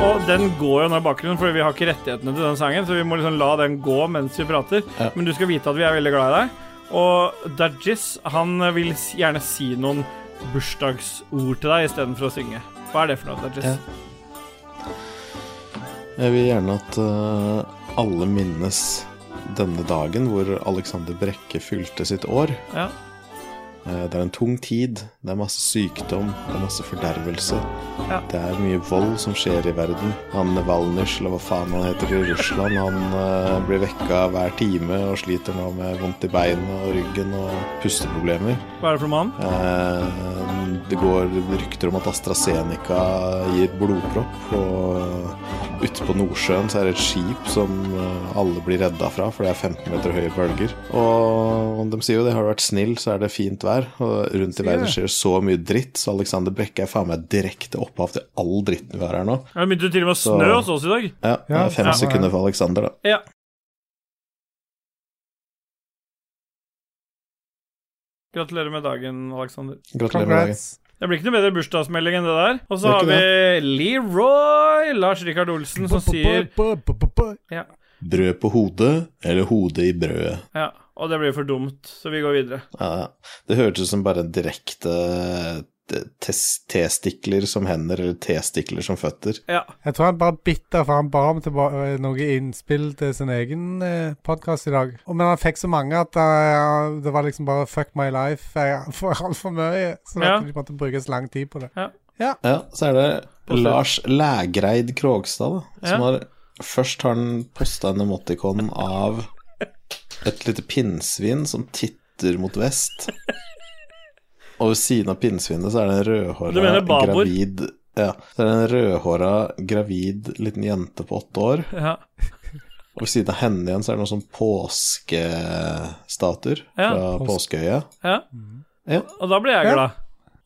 Og den går jo nå i bakgrunnen, for vi har ikke rettighetene til den sangen, så vi må liksom la den gå mens vi prater. Ja. Men du skal vite at vi er veldig glad i deg. Og Dajis, han vil gjerne si noen bursdagsord til deg istedenfor å synge. Hva er det for noe? Ja. Jeg vil gjerne at uh, alle minnes denne dagen hvor Alexander Brekke fylte sitt år. Ja. Eh, Det er en tung tid. Det er masse sykdom, det er masse fordervelse. Ja. Det er mye vold som skjer i verden. Han Valnysj, eller hva faen han heter i Russland, han uh, blir vekka hver time og sliter nå med vondt i beinet og ryggen og pusteproblemer. Hva er det for mann? Uh, Det går rykter om at AstraZeneca gir blodpropp. Og ute på Nordsjøen så er det et skip som eh, alle blir redda fra, for det er 15 meter høye bølger. Og de sier jo det, har du vært snill, så er det fint vær. Og rundt i verden skjer det så mye dritt, så Alexander Brekke er faen meg direkte opphav til all dritten vi har her nå. Det begynte til og med å snø Så- hos oss i dag. Ja, det er fem ja. sekunder for Alexander, da. Ja. Gratulerer med dagen, Alexander. Gratulerer med dagen. Det blir ikke noe bedre bursdagsmelding enn det der. Og så har vi Leroy Lars Rikard Olsen som sier ja, Brød på hodet, eller hodet i brødet. ja, og det blir for dumt, så vi går videre. Ja, ja. det hørtes ut som bare en direkte testikler som hender, eller testikler som føtter. Ja. Jeg tror han bare er bitter, for han ba om tilba- noe innspill til sin egen eh, podkast i dag. Og, men han fikk så mange at uh, det var liksom bare 'fuck my life'. Jeg får altfor mye. Så Ja. at de måtte bruke så lang tid på det. Ja, så er det Lars Lægreid Krogstad, da, som har Først har han posta en emotikon av et lite pinnsvin som titter mot vest. Og ved siden av pinnsvinet så er det en rødhåra gravid Ja, så er det en rødhåra gravid liten jente på åtte år. ja. Og ved siden av henne igjen så er det noen sånn påskestatuer Ja. fra Påskeøya. ja. Ja. Og da blir jeg glad.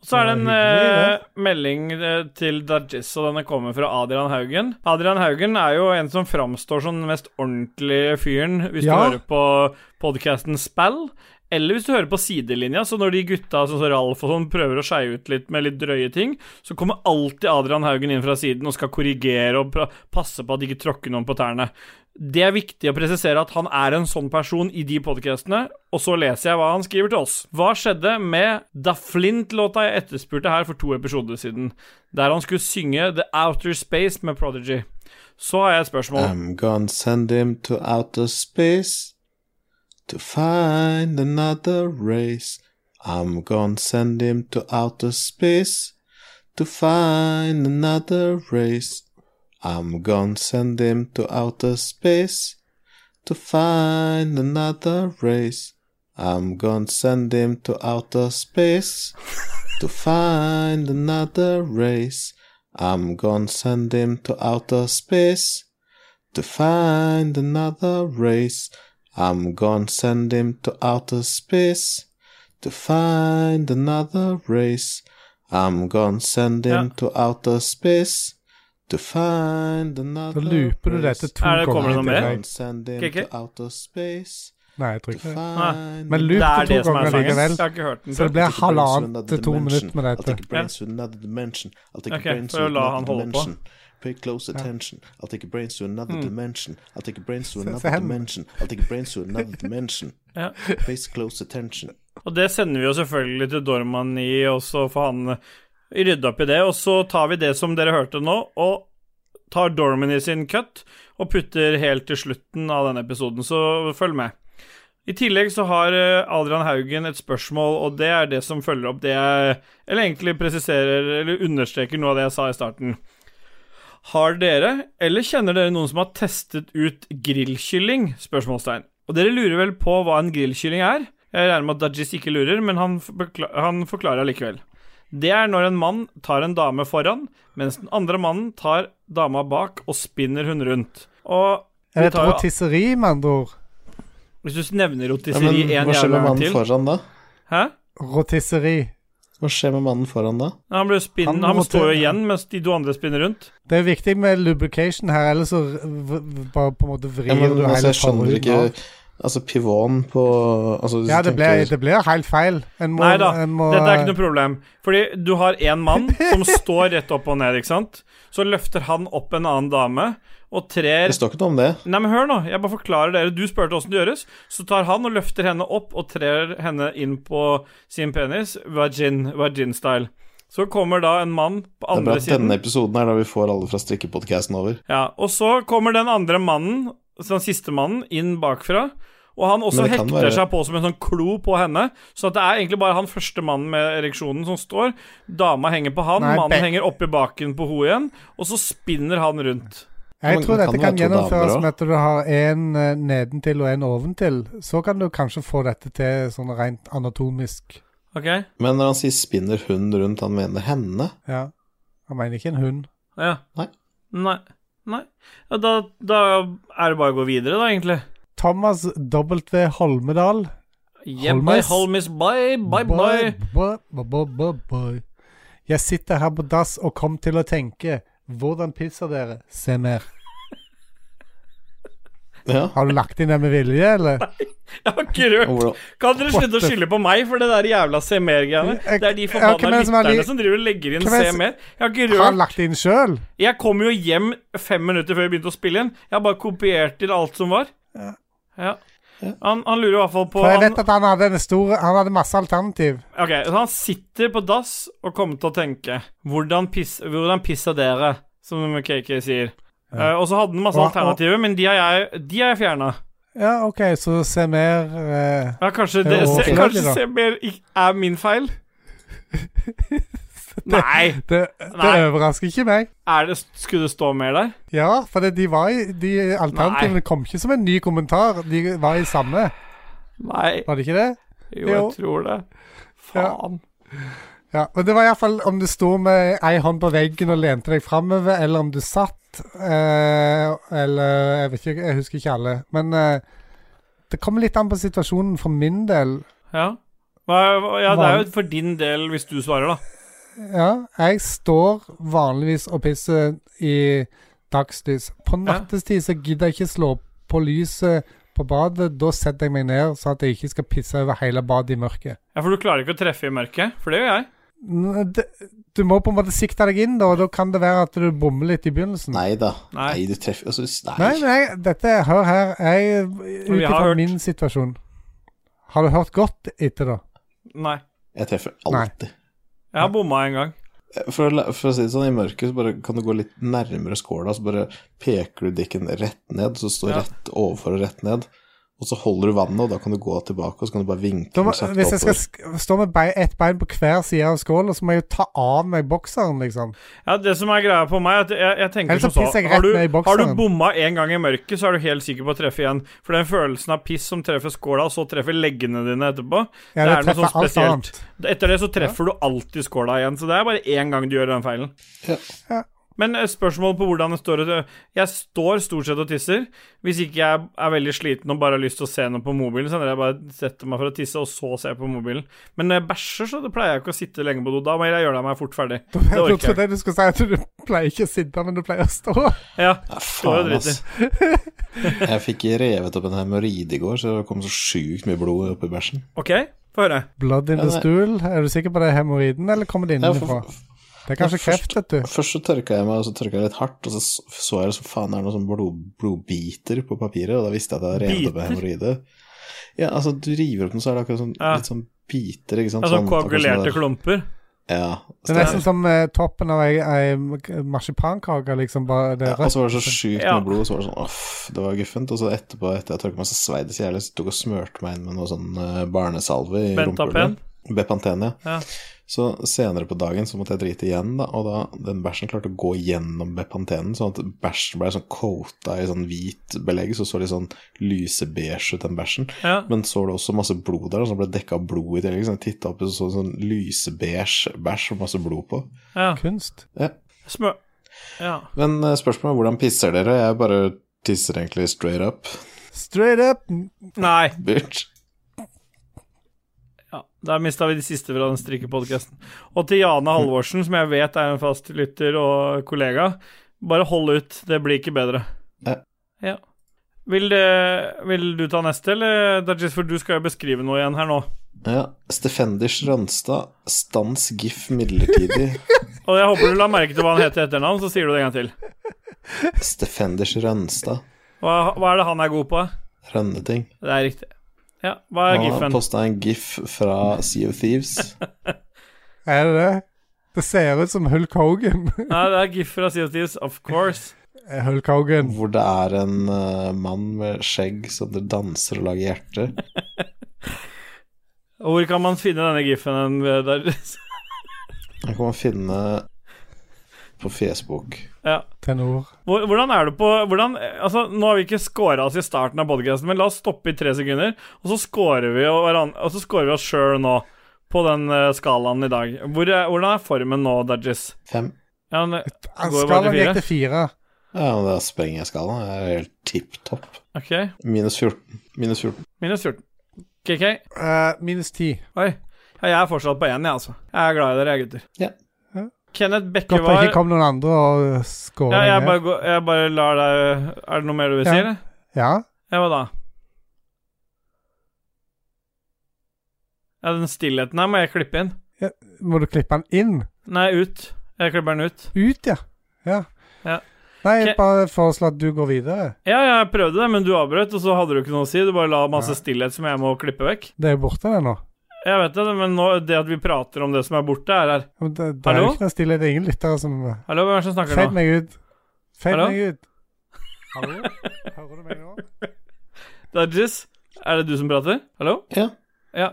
Så er det en eh, melding eh, til Dajis, og denne kommer fra Adrian Haugen. Adrian Haugen er jo en som framstår som den mest ordentlige fyren hvis Ja. du hører på podkasten Spell. Eller hvis du hører på sidelinja, så når de gutta som Ralf og sånn prøver å skeie ut litt med litt drøye ting, så kommer alltid Adrian Haugen inn fra siden og skal korrigere og passe på at de ikke tråkker noen på tærne. Det er viktig å presisere at han er en sånn person i de podkastene, og så leser jeg hva han skriver til oss. Hva skjedde med Da Flint-låta jeg etterspurte her for to episoder siden, der han skulle synge The Outer Space med Prodigy? Så har jeg et spørsmål. I'm gonna send him to outer space to find another race. I'm gonna send him to outer space to find another race. I'm gonna send him to outer space to find another race. I'm gonna send him to outer space to find another race. I'm gonna send him to outer space to find another race. I'm gonna send him to outer space to find another race. I'm gonna send him Ja. to outer space to find another race. Da looper du det dette to Er det- kommer det noe mer? til space Nei, jeg tror ikke det. Men Det loop det to er ganger likevel. Ikke Så det blir I'll take your brains to halvannet til to minutter med I'll dette. take your brains to another dimension. I'll take Ok, brains for to å la another han holde på. dimension. Pay close attention. I'll take your brains to another dimension. I'll take your brains to another dimension. I'll take your brains to another dimension. Ja. Pay close attention. Og det sender vi jo selvfølgelig til Dorman i, og så får han eh, rydde opp i det. Og så tar vi det som dere hørte nå, og tar Dorman i sin cut og putter helt til slutten av denne episoden, så følg med. I tillegg så har eh, Adrian Haugen et spørsmål, og det er det som følger opp det jeg Eller egentlig presiserer eller understreker noe av det jeg sa i starten. Har dere, eller kjenner dere noen som har testet ut grillkylling? Spørsmålstegn. Og dere lurer vel på hva en grillkylling er? Jeg regner med at Dajis ikke lurer, men han, forkla- han forklarer likevel. Det er når en mann tar en dame foran, mens den andre mannen tar dama bak og spinner hun rundt. Og Er det et rotisseri, med andre ord? hvis du nevner Ja, rotisseri men en hva skjer jævla med gang mannen foran da? Hæ? Rotisseri. Hva skjer med mannen foran da? Han, blir spinn, Han han, må står jo til- igjen mens de to andre spinner rundt. Det er viktig med lubrication her, ellers så v- v- bare på en måte vrir Ja, men du altså, hele jeg skjønner ikke av. Altså, pivåen på altså, Ja, det blir, tenker- det blir helt feil. En må, Nei da, en må, dette er ikke noe problem. Fordi du har en mann som står rett opp og ned, ikke sant? Så løfter han opp en annen dame og trer Det står ikke noe om det. Nei, men hør nå, jeg bare forklarer dere. Du spurte åssen det gjøres. Så tar han og løfter henne opp og trer henne inn på sin penis, vagin, vagin-style. Så kommer da en mann på andre siden Det er bra at denne episoden er da vi får alle fra strikkepodkasten over. Ja, og så kommer den andre mannen, den siste mannen, inn bakfra. Og han også hekter være- seg på som en sånn klo på henne. Så at det er egentlig bare han første mannen med ereksjonen som står. Dama henger på han, Nei, mannen be- henger oppi baken på henne igjen. Og så spinner han rundt. Jeg tror dette det kan gjennomføres med at du har en eh, nedentil og en oventil. Så kan du kanskje få dette til sånn rent anatomisk. Okay. Men når han sier 'spinner hund rundt', han mener henne? Ja. Han mener ikke en hund. Ja. Nei. Nei. Nei. Ja, da, da er det bare å gå videre, da, egentlig. Thomas W. Holmedal. Yeah, bye, Holmes. Holmes, bye, bye, bye. Bye, bye, bye, bye, bye. Jeg sitter her på dass og kom til å tenke Hvordan pisser dere? Se mer. Ja. Har du lagt inn det med vilje, eller? Nei, Jeg har ikke rørt Kan dere slutte å skylde på meg for det der jævla se mer-greiene? Det er de ja, forbanna ja, som lytterne li- som driver og legger inn se mer. Jeg har ikke Har han rørt lagt inn sjøl? Jeg kom jo hjem fem minutter før vi begynte å spille inn. Jeg har bare kopiert til alt som var. Ja. Han, han lurer i hvert fall på For jeg han, vet at han hadde en stor Han hadde masse alternativ. Ok, så han sitter på dass og kommer til å tenke Hvordan, piss, hvordan pisser dere? Som KK sier. Eh, og så hadde den masse Og- alternativer, men de har jeg, de har jeg fjerna. Ja, OK, så se mer uh, Ja, kanskje, Det det, se, kanskje se mer er min feil? Nei! det, det Nei. overrasker ikke meg. Det, skulle det stå mer der? Ja, for det, de var i De alternativene kom ikke som en ny kommentar. De var i samme. Nei. Var det ikke det? Jo, Jo. jeg tror det. Faen. Ja, men det var iallfall om du sto med ei hånd på veggen og lente deg framover, eller om du satt, eh, eller Jeg vet ikke, jeg husker ikke alle. Men eh, det kommer litt an på situasjonen for min del. Ja. Ja, det er jo for din del hvis du svarer, da. Ja, jeg står vanligvis og pisser i dagslys. På nattestid så gidder jeg ikke slå på lyset på badet. Da setter jeg meg ned så at jeg ikke skal pisse over hele badet i mørket. Ja, For du klarer ikke å treffe i mørket? For det gjør jeg. Det- Du må på en måte sikte deg inn, da, og da kan det være at du bommer litt i begynnelsen. nei da. Nei. Nei, du treffer altså, Nei. Nei, nei, dette Hør her. Jeg Ut har ifra min situasjon. Har du hørt godt etter, da? Nei. Jeg treffer alltid. Jeg har bomma en gang. For å, for å si det sånn, i mørket så bare kan du gå litt nærmere skåla, så bare peker du dikken rett ned, så står Ja. rett overfor og rett ned. Og så holder du vannet, og da kan du gå tilbake, og så kan du bare vinke. må, hvis jeg skal stå med bei, ett bein på hver side av skåla, så må jeg jo ta av meg bokseren, liksom. Ja, Det som er greia på meg, er at jeg, jeg tenker Ellers så som så har du, har du bomma en gang i mørket, så er du helt sikker på å treffe igjen. For den følelsen av piss som treffer skåla, og så treffer leggene dine etterpå Ja, Det det er noe sånn spesielt. Etter det så treffer du alltid skåla igjen, så det er bare én gang du gjør den feilen. Ja. Ja. Men spørsmålet spørsmål på hvordan det står Jeg står stort sett og tisser. Hvis ikke jeg er veldig sliten og bare har lyst til å se noe på mobilen, så hender jeg bare setter meg for å tisse, og så ser jeg på mobilen. Men når jeg bæsjer, så pleier jeg ikke å sitte lenge på do. Da må jeg gjøre meg fort ferdig. Det Jeg orker trodde det du skulle si at du pleier ikke å sitte, men du pleier å stå. Ja, Ja, står og faen, ass. driter. Jeg fikk revet opp en hemoroide i går, så det kom så sjukt mye blod oppi bæsjen. OK, få høre. Blood in Ja, the stool. Er du sikker på det er hemoroiden, eller kommer det Ja, innenfra? for- Det er kanskje kreft, vet du. Først så tørka jeg meg, og så tørka jeg litt hardt, og så så jeg det som faen det er noe sånn blod, blodbiter på papiret, og da visste jeg at jeg hadde revet opp en hemoroide. Ja, altså, du river opp den, så er det akkurat sånn, Ja. litt sånn biter, ikke sant? Altså Sånn, koagulerte klumper. Ja. Det er nesten som eh, toppen av ei, ei marsipankake, liksom. Bare det Ja, og så var det så sjukt Ja. med blod, så var det sånn uff, det var guffent. Og så etterpå, etter jeg tørka meg, så svei det så jævlig, så tok og smurte meg inn med noe sånn uh, barnesalve i rumpehullet. Bepanten, ja. Ja. Så senere på dagen så måtte jeg drite igjen, da, og da den bæsjen klarte å gå gjennom bepantenen, sånn at bæsjen ble sånn coata i sånn hvit belegg, så så litt sånn lysebeige ut, den bæsjen. Ja. Men så var det også masse blod der, og så ble det dekka av blod i tillegg. Så jeg titta opp og så sånn lysebeige bæsj og masse blod på. ja. Kunst. Ja. Smør... Ja. Men eh, spørsmålet er hvordan pisser dere? Jeg bare tisser egentlig straight up. Straight up. Nei. Bitch. Der mista vi de siste fra den strikkepodkasten. Og til Jane Halvorsen, som jeg vet er en fast lytter og kollega, bare hold ut. Det blir ikke bedre. Ja. Ja. Vil, det, vil du ta neste, eller Dajis, for du skal jo beskrive noe igjen her nå. Ja. Stefenders Rønstad, stans gif midlertidig. Og jeg håper du la merke til hva han heter i etternavn, så sier du det en gang til. Stefenders Rønstad. Hva, hva er det han er god på? Rønneting. Det er riktig. Ja, hva er Han har posta en gif fra Sea of Thieves. Er det det? Det ser ut som Hulk Hogan. Nei, det er GIF fra Sea of Thieves, of course. Hulk Hogan. Hvor det er en uh, mann med skjegg som det danser og lager hjerter. Hvor kan man finne denne GIF-en der? Kan man finne på Facebook. ja. Tenor. Hvordan er det på hvordan, altså, Nå har vi ikke scora oss i starten av podcasten, men la oss stoppe i tre sekunder, og så scorer vi, og så scorer vi oss sjøl nå, på den eh, skalaen i dag. Hvor er, hvordan er formen nå, Dudgies? Fem. Ja, men, til Skalaen gikk til fire. Ja, men da sprenger jeg skalaen. Jeg er helt tipp topp. Okay. Minus 14. Minus 14. Minus 14. KK? Uh, minus 10. Oi. Ja, jeg er fortsatt på én, jeg, altså. Jeg er glad i dere, jeg, gutter. Ja. Ja. var Godt det ikke kom noen andre og skåra ja, jeg, bare jeg bare lar deg Er det noe mer du vil si, det? eller? Ja. Ja, hva da? Ja, den stillheten her må jeg klippe inn. Må du klippe den inn? Nei, ut. Jeg klipper den ut. Ut, ja. Ja. Ja. Nei, jeg bare foreslår at du går videre. Ja, jeg prøvde det, men du avbrøt, og så hadde du ikke noe å si. Du bare la masse stillhet som jeg må klippe vekk. Det er jo borte, det nå. Jeg vet det, men nå, det at vi prater om det som er borte, er her. Det, det er Hallo? jo ikke noe stille. Det er ingen lyttere som Hallo, hvem er det som snakker Fed nå? meg ut. Fed Hallo? meg ut. Hallo? Hører du meg nå? Dudges? Er det du som prater? Hallo? Ja. Ja.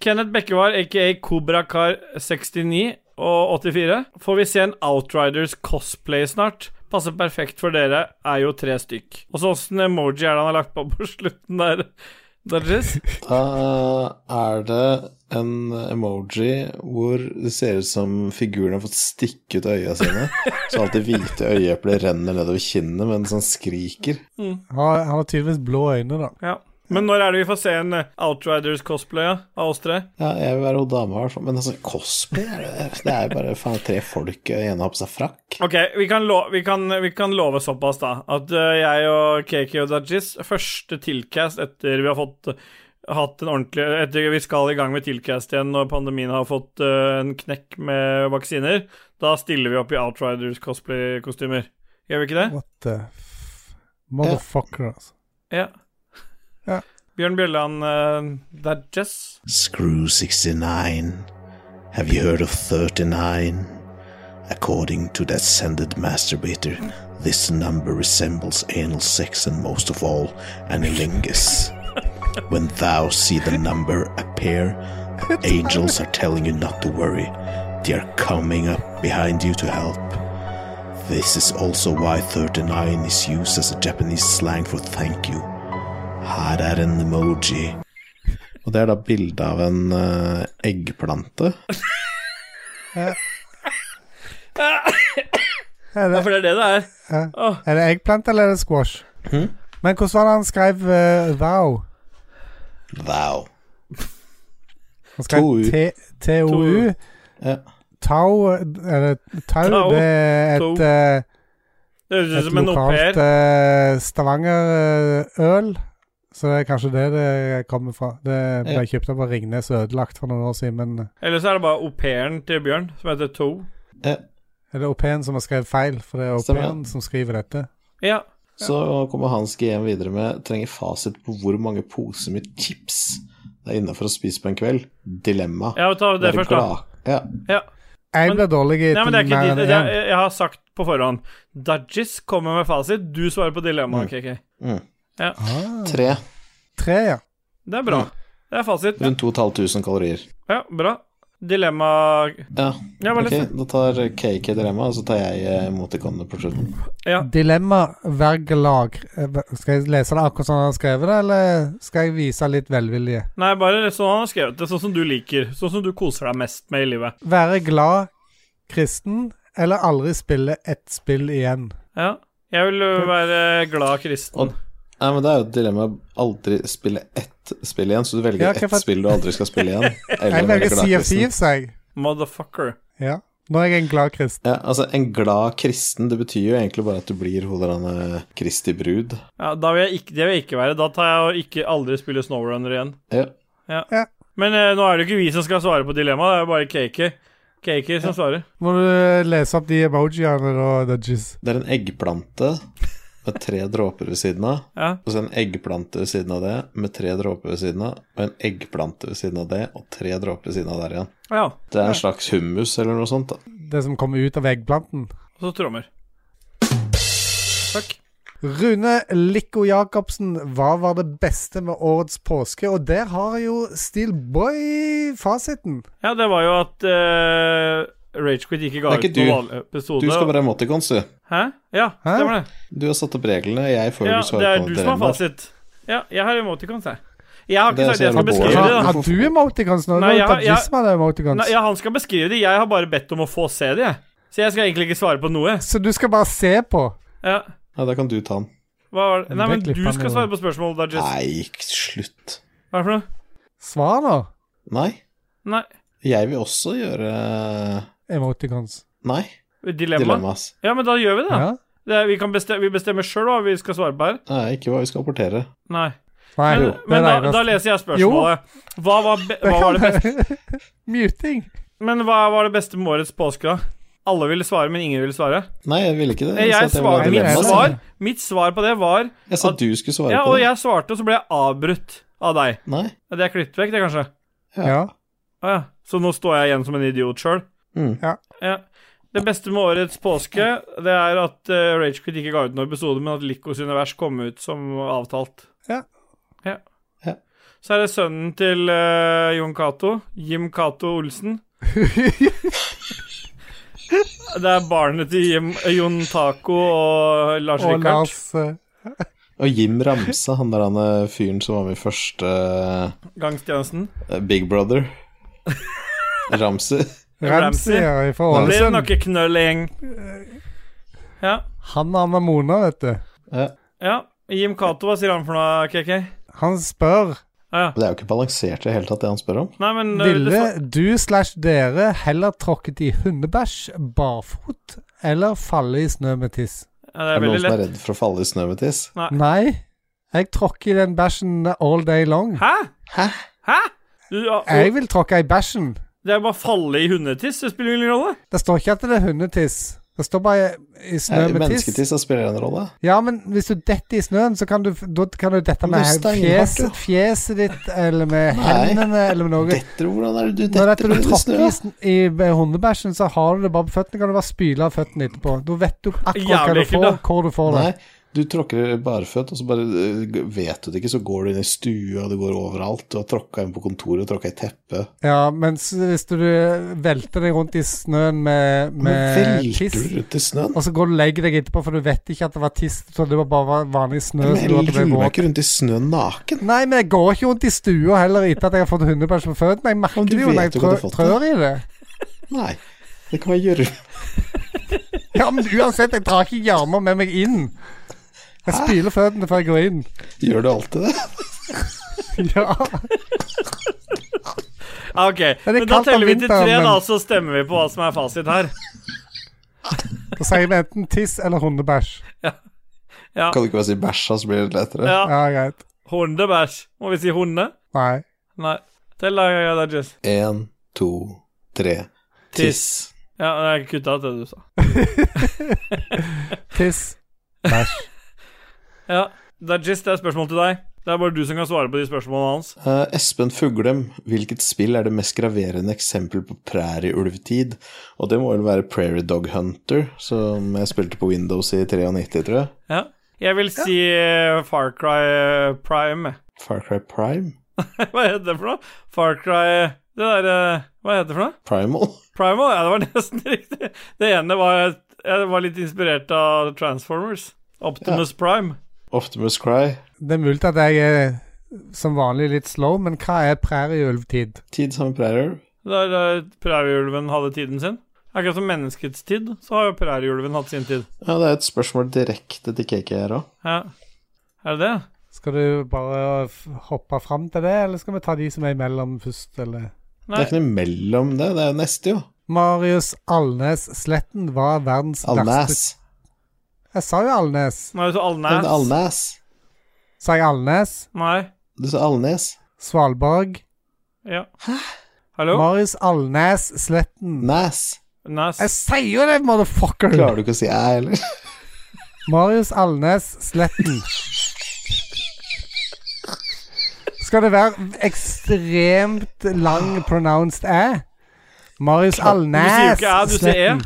Kenneth Bekkevar, aka Kobrakar69 og 84. Får vi se en Outriders cosplay snart? Passer perfekt for dere, er jo tre stykk. Og så åssen emoji er det han har lagt på på slutten der? Dudges? Da er det en emoji hvor det ser ut som figuren har fått stikke ut øya sine. Så alt det hvite øyeeplet renner nedover kinnet mens han skriker. Han har- han har tydeligvis blå øyne, da. Ja. Men når er det vi får se en eh, Outriders cosplay ja, av oss tre? Ja, jeg vil være hun dama, i hvert fall. Men altså, cosplay er det, det er jo bare faen tre folk, og ene har på seg frakk. Ok, vi kan, lo vi, kan, vi kan love såpass, da, at eh, jeg og KK og Dajis, første tilcast etter vi har fått hatt en ordentlig Etter vi skal i gang med tilcast igjen når pandemien har fått uh, en knekk med vaksiner, da stiller vi opp i Outriders cosplay-kostymer. Gjør vi ikke det? What the f... Motherfucker, altså. Ja. Ja. Bjørn Bjørland uh, Dajis. Screw 69. Have you heard of 39? According to the ascended masturbator, this number resembles anal sex and most of all, anilingus. When thou see the number appear, angels are telling you not to worry. They are coming up behind you to help. This is also why 39 is used as a Japanese slang for thank you. Her er en emoji. Og det er da bilde av en uh, eggplante. Er Ja, det, for det er det det er. Ja. Åh. er det eggplante eller er det squash? Mhm. Men hvordan var det han skrev uh, thou? Thou. Han skrev To U. T- T-O-U. Ja. Tau Eller tau, Tau. det er Tau. et, eh, Det høres ut et som en au lokalt pair. eh, Stavanger-øl. Så det er kanskje det det kommer fra. Det ble Ja. kjøpt opp av Ringnes og ødelagt for noen år siden, men Eller så er det bare au pairen til Bjørn, som heter To. Ja. er det au pairen som har skrevet feil? For det er au OP-en som skriver dette. Ja. Så kommer Hans GM videre med trenger fasit på hvor mange poser med chips det er innafor å spise på en kveld. Dilemma. Ja, vi ta det Være først, da. Ja. Ja. Jeg ble blir dårlig i Nei, men det er ikke mer enn én. jeg har sagt på forhånd. Dajis kommer med fasit. Du svarer på dilemmaet, KK. Mm. Ah, Tre. tre, ja. Det er bra. Det er fasit. Rundt 2500 kalorier. Ja, bra. Dilemma Ja, Ja, ok. Da tar KK dilemma, og så tar jeg eh, emoticonene på slutten. Ja. Dilemma, Verglag. Eh, Skal jeg lese det akkurat sånn han har skrevet det, eller skal jeg vise litt velvilje? Nei, bare sånn han har skrevet det. Sånn som du liker. Sånn som du koser deg mest med i livet. Være glad kristen, eller aldri spille ett spill igjen? Ja. Jeg vil være glad kristen. Og- Nei, men det er jo et dilemma aldri spille ett spill igjen, så du velger Ja, ett for- spill du aldri skal spille igjen. Eller Jeg velger Sea of. Thieves, jeg. Motherfucker. Ja. Nå er jeg en glad kristen. Ja, altså, en glad kristen, det betyr jo egentlig bare at du blir hun der eh, Kristi brud. Ja, da vil jeg ikke, det vil jeg ikke være. Da tar jeg å ikke aldri spille Snowrunner igjen. Ja. Men eh, nå er det jo ikke vi som skal svare på dilemmaet, det er jo bare KK. KK som svarer. Må du lese opp de emojiene da, Dudgies? Det er en eggplante med tre dråper ved siden av, Ja. og så en eggplante ved siden av det med tre dråper ved siden av, og en eggplante ved siden av det og tre dråper ved siden av der igjen. ja. Det er en slags hummus eller noe sånt, da. det som kommer ut av eggplanten. Og så trommer. Takk. Rune Likko Jacobsen, hva var det beste med årets påske? Og der har jo Steelboy fasiten. Ja, det var jo at uh, Ragequit ikke ga er ikke ut noen vanlig episode. Du skal være emoticons, du. Hæ? Ja, Hæ? stemmer det. Du har satt opp reglene, jeg får Ja, på det Det er du som har fasit. Ja, jeg har emoticons, jeg. Jeg har ikke sagt sagt jeg skal beskrive det. Har, da. har du emoticons nå? Nei, Nei, jeg har- jeg- emoticons. Nei, ja, han skal beskrive det. Jeg har bare bedt om å få se det, jeg. Så jeg skal egentlig ikke svare på noe. Så du skal bare se på? Ja. Ja, da kan du ta den. Hva var det? Nei, men du skal svare på spørsmålet, Dajis. Nei, slutt. Hva er det for noe? Svar, da. Nei. Nei. Jeg vil også gjøre Emoticons. Nei. Dilemma? Dilemmas. Ja, men da gjør vi det. Ja? det er, vi, kan bestemme, vi bestemmer sjøl hva vi skal svare på her. Nei, ikke hva vi skal apportere. Nei. Nei, Men, men da, da leser jeg spørsmålet. Hva var, be, hva var det beste Muting. Men hva var det beste med årets påske, da? Alle ville svare, men ingen ville svare. Nei, jeg ville ikke det. Jeg, jeg svar, mitt, svar, mitt svar på det var Jeg sa at- du skulle svare Ja, på og jeg svarte, og så ble jeg avbrutt av deg. Nei. Det er klippet vekk, det, kanskje? Ja. Ah, ja. Så nå står jeg igjen som en idiot sjøl? Mm. Ja. Det beste med årets påske, det er at uh, Ragequit ikke ga ut noen episode, men at Likos univers kom ut som avtalt. Ja. ja. Ja. Så er det sønnen til uh, Jon Cato, Jim Cato Olsen. Det er barnet til Jim, Jon Taco og Lars Og Rikard. Lars eh, Og Jim Ramse, han der han eh, fyren som var med i første Gangstjenesten. eh, Big Brother. Ramse. Ramsey ja, fra Ålesund. blir Ålesund. noe knøllgjeng. Ja. Han og med Mona, vet du. Ja. ja. Jim Cato, hva sier han for noe, KK? Han spør Ah, ja. Det er jo ikke balansert i det hele tatt, det han spør om. Nei, men eh, Ville du slash dere heller tråkket i hundebæsj barfot eller falle i snø med tiss? ja, det Er er det noen som er redd for å falle i snø med tiss? Nei. Jeg tråkker i den bæsjen all day long. Hæ? Hæ? Hæ? Du, ja, Jeg vil tråkke i bæsjen. Det er bare å falle i hundetiss. Det spiller ingen rolle. Det står ikke at det er hundetiss. Det står bare i snø med tiss. Mennesketiss spiller en rolle. Ja, men hvis du detter i snøen, så kan du, da kan du dette med det steinhardt, fjes, jo. fjeset ditt, eller med Nei. hendene, eller med noe. Detter hvordan er det du Når detter du i tråkker i, i hundebæsjen, så har du det bare på føttene. Kan du bare spyle av føttene etterpå. Da vet du akkurat hva du får, hvor du får det. Nei, du tråkker barføtt, og så bare eh, vet du det ikke, så går du inn i stua, du går overalt. Du har tråkka inn på kontoret, tråkka i teppet. Ja, mens hvis du velter deg rundt i snøen med, Men med tiss du rundt i snøen? og så går du og legger deg etterpå, for du vet ikke at det var tiss, så det var bare vanlig snø. Men jeg ruller meg ikke rundt i snøen naken. Nei, men jeg går ikke rundt i stua heller etter at jeg har fått hundebæsj på føttene. Jeg merker Men det jo når jeg jo hva du trø har fått, trør i det. Nei, det kan jeg gjøre. Ja, men uansett, jeg drar ikke hjernen med meg inn. Jeg spyler føttene før jeg går inn. Gjør du alltid det? Ja. Ja, ok, men da teller vi til tre, men- da, så stemmer vi på hva som er fasit her. Da sier vi enten tiss eller hundebæsj. Ja, Kan du ikke bare si bæsja, så blir det lettere? ja. Ja, greit. Hundebæsj. Må vi si hunde? Nei. Nei. Tell da, ja, er. Én, to, tre. Tiss. Ja, jeg kutta ut det du sa. Tiss. Bæsj. Ja, det er gist, det er spørsmål til deg. Det er bare du som kan svare på de spørsmålene hans. Uh, Espen Fuglem, hvilket spill er det mest graverende eksempel på prærieulvtid? Og det må vel være Prairie Dog Hunter, som jeg spilte på Windows i 93, tror jeg. Ja. Jeg vil si ja. Far Cry eh, Prime. Far Cry Prime? Hva heter det for noe? Far Cry Det derre Hva heter det for noe? Primal? Primal? Ja, det var nesten riktig. Det ene var Jeg var litt inspirert av Transformers. Optimus Prime. Optimus Cry? Det er mulig at jeg er som vanlig litt slow, men hva er prærieulvtid? Tid sammen med prærieulv? Der eh, prærieulven hadde tiden sin. Akkurat som menneskets tid, så har jo prærieulven hatt sin tid. Ja, det er et spørsmål direkte til KK her òg. Ja. Er det det? Skal du bare hoppe fram til det, eller skal vi ta de som er imellom først, eller? Det er ikke noe mellom det, det er neste, jo. Marius Alnes Sletten var verdens verste Alnæs. Jeg sa jo Alnes. Nei, du sa Alnes. Men Alnes. Sa jeg Alnes? Nei. Du sa Alnes. Svalbard. Ja. Hallo? Marius Alnes Sletten. Næs. Nes. Jeg sier jo det, motherfucker! Klarer du ikke å si æ, eller? Marius Alnes Sletten. Skal det være ekstremt lang pronounced æ? Marius Alnes Sletten. Du sier jo ikke æ, du sier æ.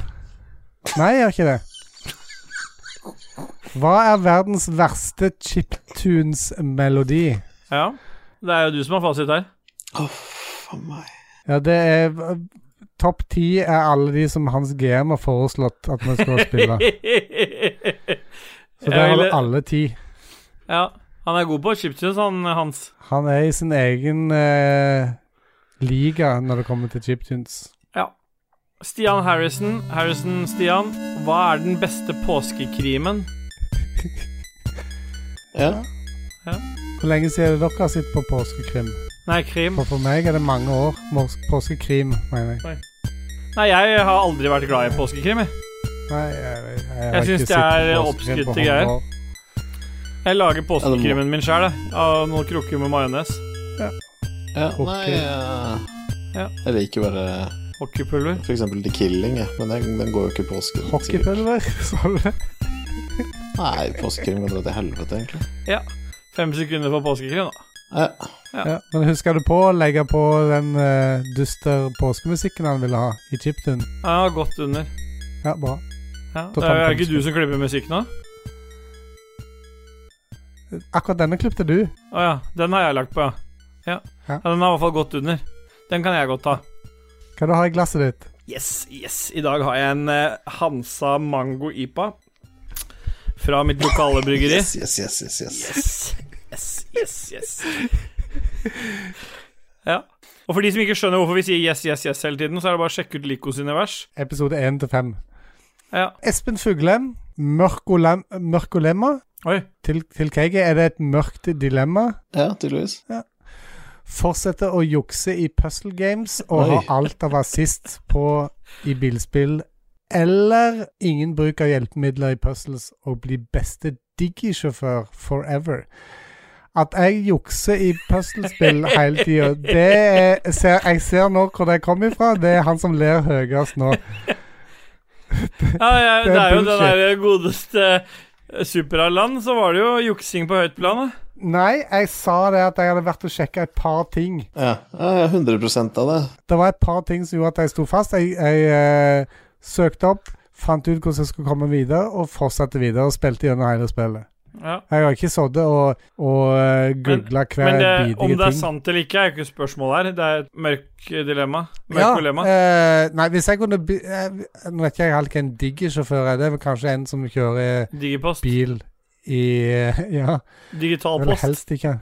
Nei, jeg gjør ikke det. Hva er verdens verste chiptunes-melodi? Ja. Det er jo du som har fasit her. For meg. Ja, det er Topp ti er alle de som Hans GM har foreslått at vi skal spille. Så det er alle ti. ja. Han er god på chiptunes, han Hans. Han er i sin egen eh, liga når det kommer til chiptunes. Ja. Stian Harrison. Harrison Stian, hva er den beste påskekrimen? Ja. Hvor lenge siden dere har sittet på påskekrim? Nei, krim. For for meg er det mange år. Mors- Påskekrim, mener jeg. Nei, jeg har aldri vært glad i påskekrim, jeg. Nei, jeg, jeg, jeg, har Jeg ikke det er oppskrytte på 100 greier. Jeg lager påskekrimen min sjøl, av noen krukker med majones. ja. ja Nei, jeg, jeg liker bare Hockeypulver. for eksempel The Killing, jeg. men den, den går jo ikke i påsken. Hockeypulver, sa du det? Nei, påskekrim kan dra til helvete, egentlig. Ja. Fem sekunder for påskekrim, da. Ja. Ja. Men husker du på å legge på den uh, duster påskemusikken han ville ha i chiptune? Ja, godt under. Ja, bra. Ja. Det er jo ikke du som klipper musikk nå? Akkurat denne klippte du. Å ja. Den har jeg lagt på, ja. ja. Ja. Ja, Den har i hvert fall gått under. Den kan jeg godt ta. Hva du har i glasset ditt? Yes, yes. I dag har jeg en eh, Hansa Mango IPA fra mitt lokale bryggeri. Yes, yes, yes, yes, yes. Yes, yes, yes, yes. Ja. Og for de som ikke skjønner hvorfor vi sier yes, yes, yes hele tiden, så er det bare å sjekke ut Likos univers. Episode 1 til 5. Ja. Espen Fuglem, Mørkolem, Mørkolemma. Oi. Til, til KG er det et mørkt dilemma. Ja, tydeligvis. Fortsette å jukse i puzzle games og Oi. ha alt av assist på i bilspill. Eller ingen bruk av hjelpemidler i puzzles og bli beste diggisjåfør forever. At jeg jukser i puzzlespill hele tida, det er, ser, Jeg ser nå hvor det kommer ifra. Det er han som ler høyest nå. Ja, ja, Det det er er jo den der godeste eh, Superaland, så var det jo juksing på høyt plan. Nei, jeg sa det at jeg hadde vært og sjekka et par ting. Ja, ja, jeg er 100 av det. Det var et par ting som gjorde at jeg sto fast. Jeg, jeg eh, søkte opp, fant ut hvordan jeg skulle komme videre, og fortsatte videre og spilte gjennom hele spillet. Ja. Jeg har ikke sittet og, og uh, googla hver Men det, Men om det er ting. sant eller ikke, er jo ikke spørsmålet her. Det er et mørk dilemma. Ja, dilemma. eh, nei, hvis jeg kunne eh, Nå vet ikke jeg helt hva en diggersjåfør er. Det er vel kanskje en som kjører Digipost. bil i eh, Ja. Digital post. helst ikke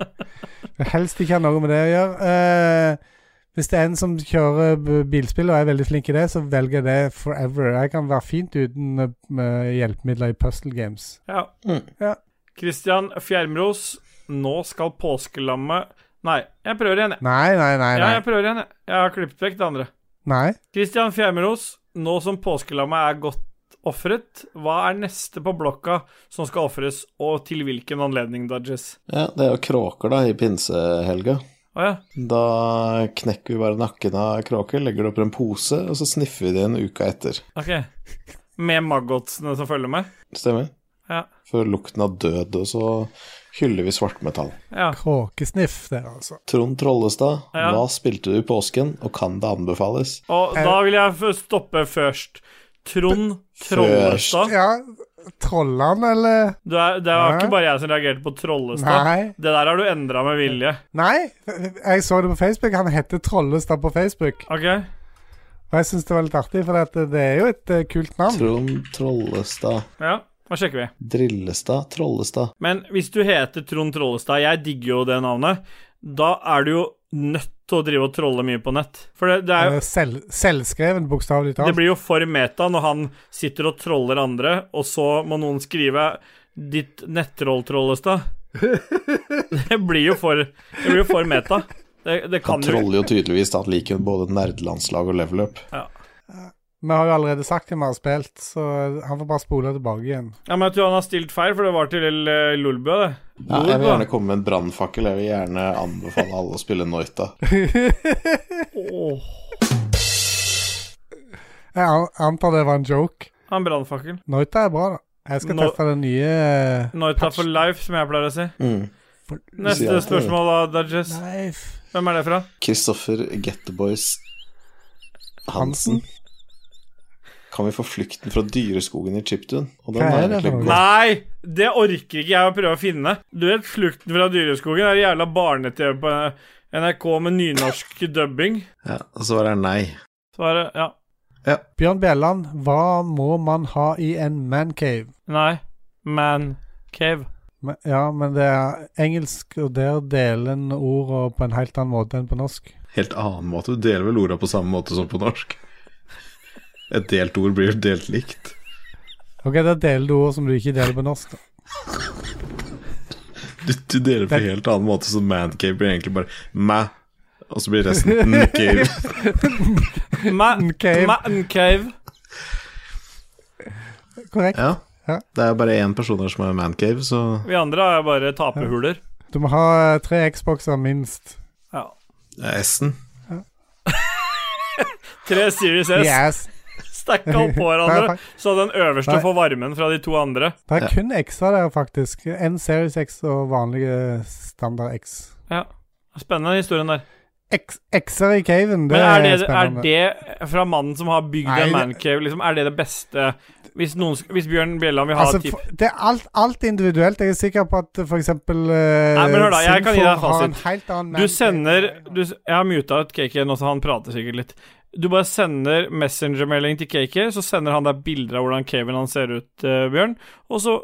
helst ikke ha noe med det å gjøre. Eh, hvis det er en som kjører bilspill og er veldig flink i det, så velger jeg det forever. Jeg kan være fint uten hjelpemidler i puzzle games. Ja. Mm. Ja. Christian Fjermros, nå skal påskelammet Nei, jeg prøver igjen, jeg. Nei, nei, nei. Ja, jeg prøver igjen, jeg. Jeg har klippet vekk det andre. nei. Christian Fjermros, nå som påskelammet er godt ofret, hva er neste på blokka som skal ofres, og til hvilken anledning, Dodges? Ja, det er jo kråker, da, i pinsehelga. Å ja. Da knekker vi bare nakken av kråker, legger det oppi en pose, og så sniffer vi det en uke etter. Ok. Med maggotsene som følger med? Stemmer? Ja. For lukten av død, og så hyller vi svartmetall. Ja. Kråkesniff det, altså. Trond Trollestad, Ja. hva spilte du i påsken, og kan det anbefales? Og da vil jeg stoppe først. Trond Trollestad. Ja, Trollan, eller? Du er, det var Hæ? ikke bare jeg som reagerte på Trollestad. Nei. Det der har du endra med vilje. Nei, jeg så det på Facebook. Han heter Trollestad på Facebook. OK? Og jeg syns det var litt artig, for at det er jo et eh, kult navn. Trond Trollestad. Ja, da sjekker vi. Drillestad? Trollestad? Men hvis du heter Trond Trollestad, jeg digger jo det navnet, da er du jo nødt til å drive og trolle mye på nett. For det, det er jo Eh, Selv, selvskreven, bokstavelig Det blir jo for meta når han sitter og troller andre, og så må noen skrive 'ditt nettroll-trollestad'. Det blir jo for Det blir jo for meta. Det, det kan Han troller jo tydeligvis at liker både nerdelandslag og level up. Vi har jo allerede sagt hvem vi har spilt, så han får bare spole tilbake igjen. Ja, men jeg tror han har stilt feil, for det var til Lolbø, det. Ja, jeg vil gjerne komme med en brannfakkel. Jeg vil gjerne anbefale alle å spille Noita. Åh, Jeg antar det var en joke. han brannfakkel. Noita er bra, da. Jeg skal no teste den nye Noita for life, som jeg pleier å si. Mm. Neste spørsmål, da, Dudges. Hvem er det fra? Kristoffer Get the Boys. Hansen. Kan vi få flukten fra dyreskogen i Chiptune? Og den er er egentlig god. Nei! Det orker ikke jeg å prøve å finne. Du vet, 'Flukten fra dyreskogen' er jævla barne-TV på NRK med nynorsk dubbing. Ja, og så var det nei. Svaret, ja. Ja. Bjørn Bjelland, hva må man ha i en mancave? Nei. Man cave. Ja, men det er engelsk, og der deler en ordene på en helt annen måte enn på norsk. Helt annen måte. Du deler vel ordene på samme måte som på norsk? Et delt ord blir delt likt. Ok, da deler du ord som du ikke deler på norsk. da. Du, du deler på en helt annen måte, så mancave blir egentlig bare mæ, og så blir resten ncave. Man Cave. Man cave. Korrekt. Ja. Ja. Det er bare én person her som er mancave, så Vi andre er bare taperhuler. Du må ha eh, tre Xboxer minst. Ja. er S-en. Tre Series S Yes. Stakka opp hverandre, så den øverste Nei. får varmen fra de to andre. Det er kun X-er der, faktisk. En Series X og vanlige standard X. Ja. Spennende historien der. X- X-er i caven, det Men er det, er spennende. det fra mannen som har bygd en mancave, liksom, er det det beste hvis, noen, hvis Bjørn Bjelland vil ha Altså, et tipp det er alt, alt individuelt. Jeg er sikker på at eksempel uh, Nei, men hør da, jeg kan gi deg har en fasit. helt annen Du sender du, Jeg har muta ut KK nå, så han prater sikkert litt. Du bare sender messengermelding til KK, så sender han deg bilder av hvordan caven han ser ut, uh, Bjørn. Og så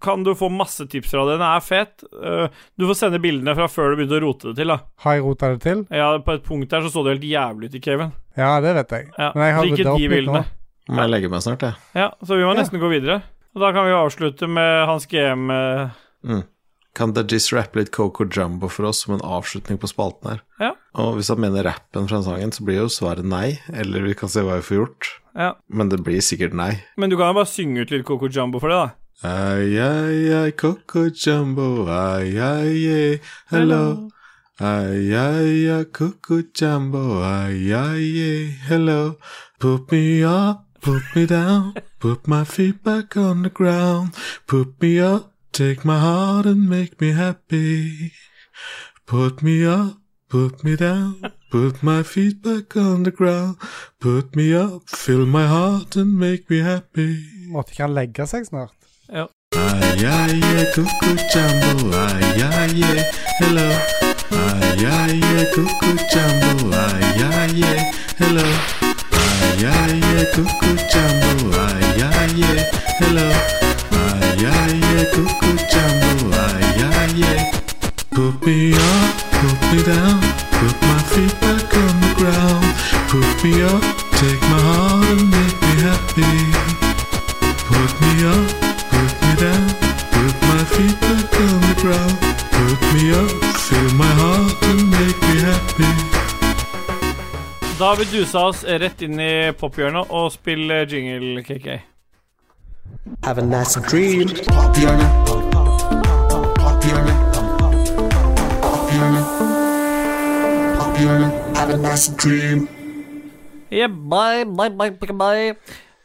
kan du få masse tips fra det. Den er fet. Uh, du får sende bildene fra før du begynte å rote det til, da. Har jeg rota det til? Ja, på et punkt der så så det helt jævlig ut i caven. Ja, det vet jeg. Ja, Men jeg har så ryddet opp de litt nå. jeg legger meg snart, jeg. Ja, så vi må Ja. nesten gå videre. Og da kan vi avslutte med hans GM. Uh, Mm. Kan Dajis rappe litt Coco Jumbo for oss som en avslutning på spalten her? Ja. Og hvis han mener rappen fra sangen, så blir jo svaret nei. Eller vi kan se hva vi får gjort. Ja. Men det blir sikkert nei. Men du kan jo bare synge ut litt Coco Jumbo for det, da. Ai, ai, ai, Coco Jumbo, ai, ai, ai, hello. Ai, ai, ai, Coco Jumbo, ai, ai, ai, hello. Put me up, put me down, put my feet back on the ground. Put me up, take my heart and make me happy. Put me up, put me down, put my feet back on the ground. Put me up, fill my heart and make me happy. Måtte ikke han legge seg snart? Cuckoo jumbo, ay, ay, ay, hello. Jumbo, ay, ay, ay, hello. Ay, ay, ay, Put me up, put me down, put my feet back on the ground. Put me up, take my heart and make me happy. Put me up, put me down, put my feet back on the ground. Put me up, fill my heart and make me happy. Da har vi dusa oss rett inn i pophjørnet og spiller jingle, KK. Have a nice dream. Have a nice dream. Yeah, bye, bye, bye, bye, bye.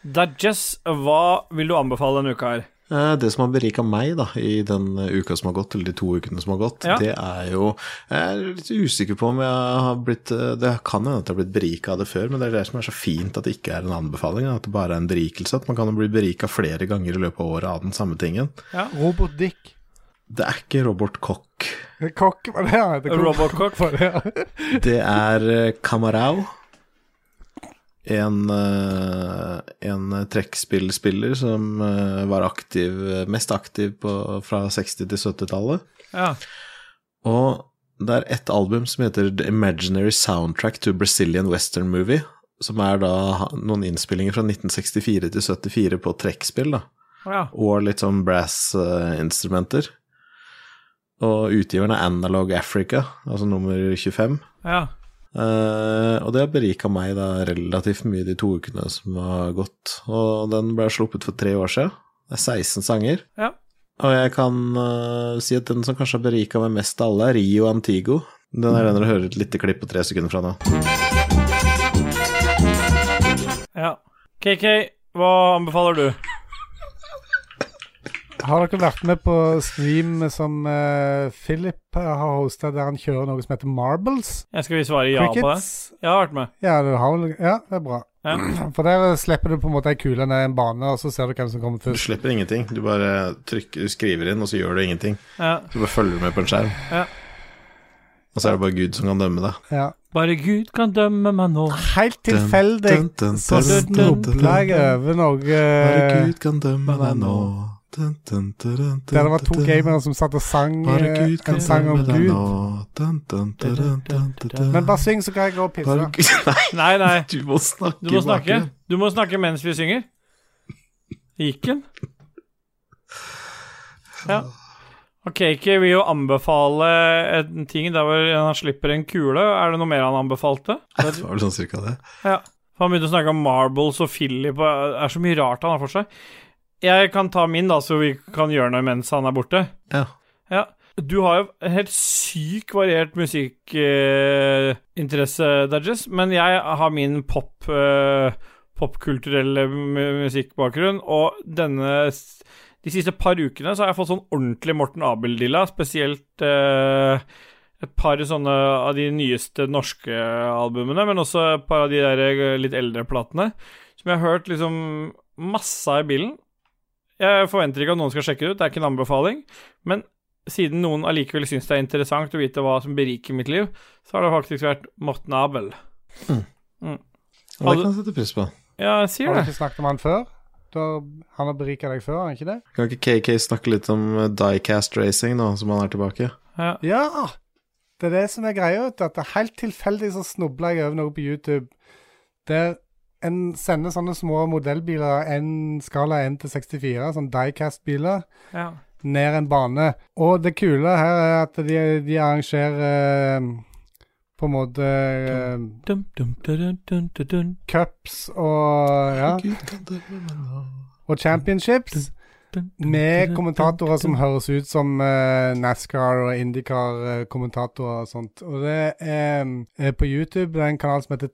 Dajess, hva vil du anbefale denne uka her? Eh, Det som har berika meg da, i den uka som har gått, eller de to ukene som har gått, Ja. det er jo Jeg er litt usikker på om jeg har blitt eh, Det kan hende at jeg har blitt berika av det før, men det er det som er så fint at det ikke er en anbefaling, at det bare er en berikelse. At man kan bli berika flere ganger i løpet av året av den samme tingen. Ja, Robot Dick. Det er ikke Robert Koch. Koch var det han heter? Koch Var det, ja. Det er eh, Kamarau. En, eh, en trekkspillspiller som eh, var aktiv, mest aktiv på, fra 60- til 70-tallet. Ja. Og det er et album som heter The Imaginary Soundtrack to Brazilian Western Movie. Som er da noen innspillinger fra 1964 til 74 på trekkspill, da. ja. Og litt sånn brass-instrumenter. Og utgiveren er Analog Africa, altså nummer 25. ja. Uh, og det har berika meg da relativt mye de to ukene som har gått. Og den ble sluppet for tre år siden. Det er 16 sanger. Ja. Og jeg kan uh, si at den som kanskje har berika meg mest av alle, er Rio Antigo. Den er den dere hører et lite klipp på tre sekunder fra nå. ja. KK, hva anbefaler du? Har dere vært med på stream som uh, Philip har hosta, der han kjører noe som heter Marbles? Jeg skal vi svare ja på det? Jeg har vært med. Ja, du har vel Ja, det er bra. Ja. For der slipper du på en måte ei kule ned en bane, og så ser du hvem som kommer Du slipper ingenting. Du bare trykker, du skriver inn, og så gjør du ingenting. Ja. Så bare følger du med på en skjerm. Ja. Og så er det bare Gud som kan dømme deg. Ja. Bare Gud kan dømme meg nå. Helt tilfeldig så snubla jeg over noe Bare eh, Gud kan dømme deg nå. Der det var to gamere som satt og sang eh, en sang om Gud. Men bare syng, så kan jeg gå og pisse. Nei, Nei, nei. du må snakke. Du må snakke. Du må snakke mens vi synger. Gikk den? Ja. Ok, Cakey vil jo anbefale en ting der hvor han slipper en kule. Er det noe mer han anbefalte? Det var vel sånn cirka det. Ja. For Han begynte å snakke om marbles og Philip og Det er så mye rart han har for seg. Jeg kan ta min, da, så vi kan gjøre noe mens han er borte. Ja. Ja. Du har jo helt syk variert musikkinteresse, eh, Dudges, men jeg har min pop eh, popkulturelle musikkbakgrunn, og denne De siste par ukene så har jeg fått sånn ordentlig Morten Abel-dilla, spesielt eh, et par sånne av de nyeste norske albumene, men også et par av de der eh, litt eldre platene, som jeg har hørt liksom masse av i bilen. Jeg forventer ikke at noen skal sjekke det ut, det er ikke en anbefaling, men siden noen allikevel syns det er interessant å vite hva som beriker mitt liv, så har det faktisk vært Morten Abel. Og det kan jeg sette pris på. Ja, jeg sier Har du det. ikke snakket om han før? Har, han har berika deg før, har han ikke det? Kan ikke KK snakke litt om eh, diecast racing nå som han er tilbake? Ja. Ja! Det er det som er greia. At det er helt tilfeldig så snubla jeg over noe på YouTube der en sender sånne små modellbiler, en skala 1 til 64, sånn diecast-biler, ja. ned en bane. Og det kule her er at de, de arrangerer eh, på en måte eh, Dum, dum, dum, cups og ja, og championships. Med kommentatorer som høres ut som eh, NASCAR og IndyCar-kommentatorer og sånt. Og det er er på YouTube. Det er en kanal som heter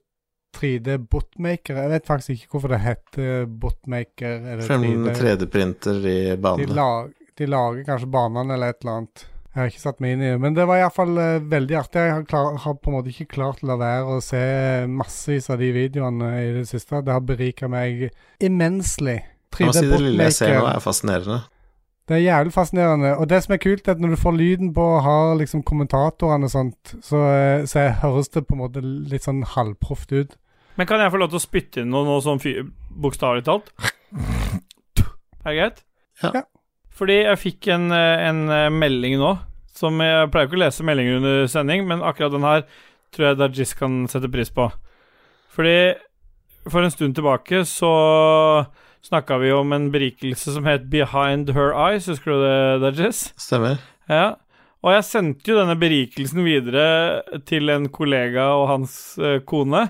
3D Botmaker. Jeg vet faktisk ikke hvorfor det heter Botmaker. Eller 3D. 3D-printer i De, banene. lag, de lager kanskje banene eller et eller annet. Jeg har ikke satt meg inn i det, men det var iallfall uh, veldig artig. Jeg har, klar, har på en måte ikke klart å la være å se massevis av de videoene i det siste. Det har berika meg immensely. Jeg må si det lille jeg ser nå, er fascinerende. Det er jævlig fascinerende. Og det som er kult, er at når du får lyden på og har liksom kommentatorene og sånt, så, eh, så høres det på en måte litt sånn halvproft ut. Men kan jeg få lov til å spytte inn noe, noe sånn bokstavelig talt? Er det greit? Ja. Ja. Fordi jeg fikk en, eh, en eh, melding nå, som jeg pleier ikke å lese meldinger under sending, men akkurat den her tror jeg Dajis kan sette pris på. Fordi for en stund tilbake så snakka vi om en berikelse som het Behind Her Eyes, husker du det, Dajis? Stemmer. Ja. Og jeg sendte jo denne berikelsen videre til en kollega og hans eh, kone,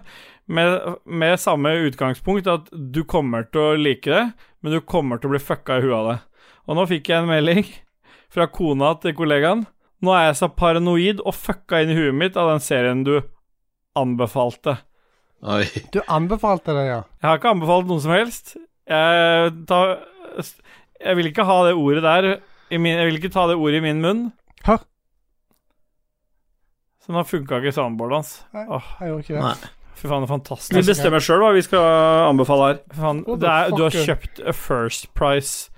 med, med samme utgangspunkt at du kommer til å like det, men du kommer til å bli fucka i huet av det. Og nå fikk jeg en melding fra kona til kollegaen. Nå er jeg så paranoid og fucka inn i huet mitt av den serien du anbefalte. Oi. Du anbefalte det, ja? Jeg har ikke anbefalt noe som helst. Jeg, ta, jeg vil ikke ha det ordet der i min, Jeg vil ikke ta det ordet i min munn. Hæ? Så nå funka ikke soundboardet hans. Nei. Åh, Jeg gjorde ikke det. Nei. fy faen, det er fantastisk. Vi bestemmer sjøl hva vi skal anbefale her. Fy faen, det er, du har kjøpt a First Price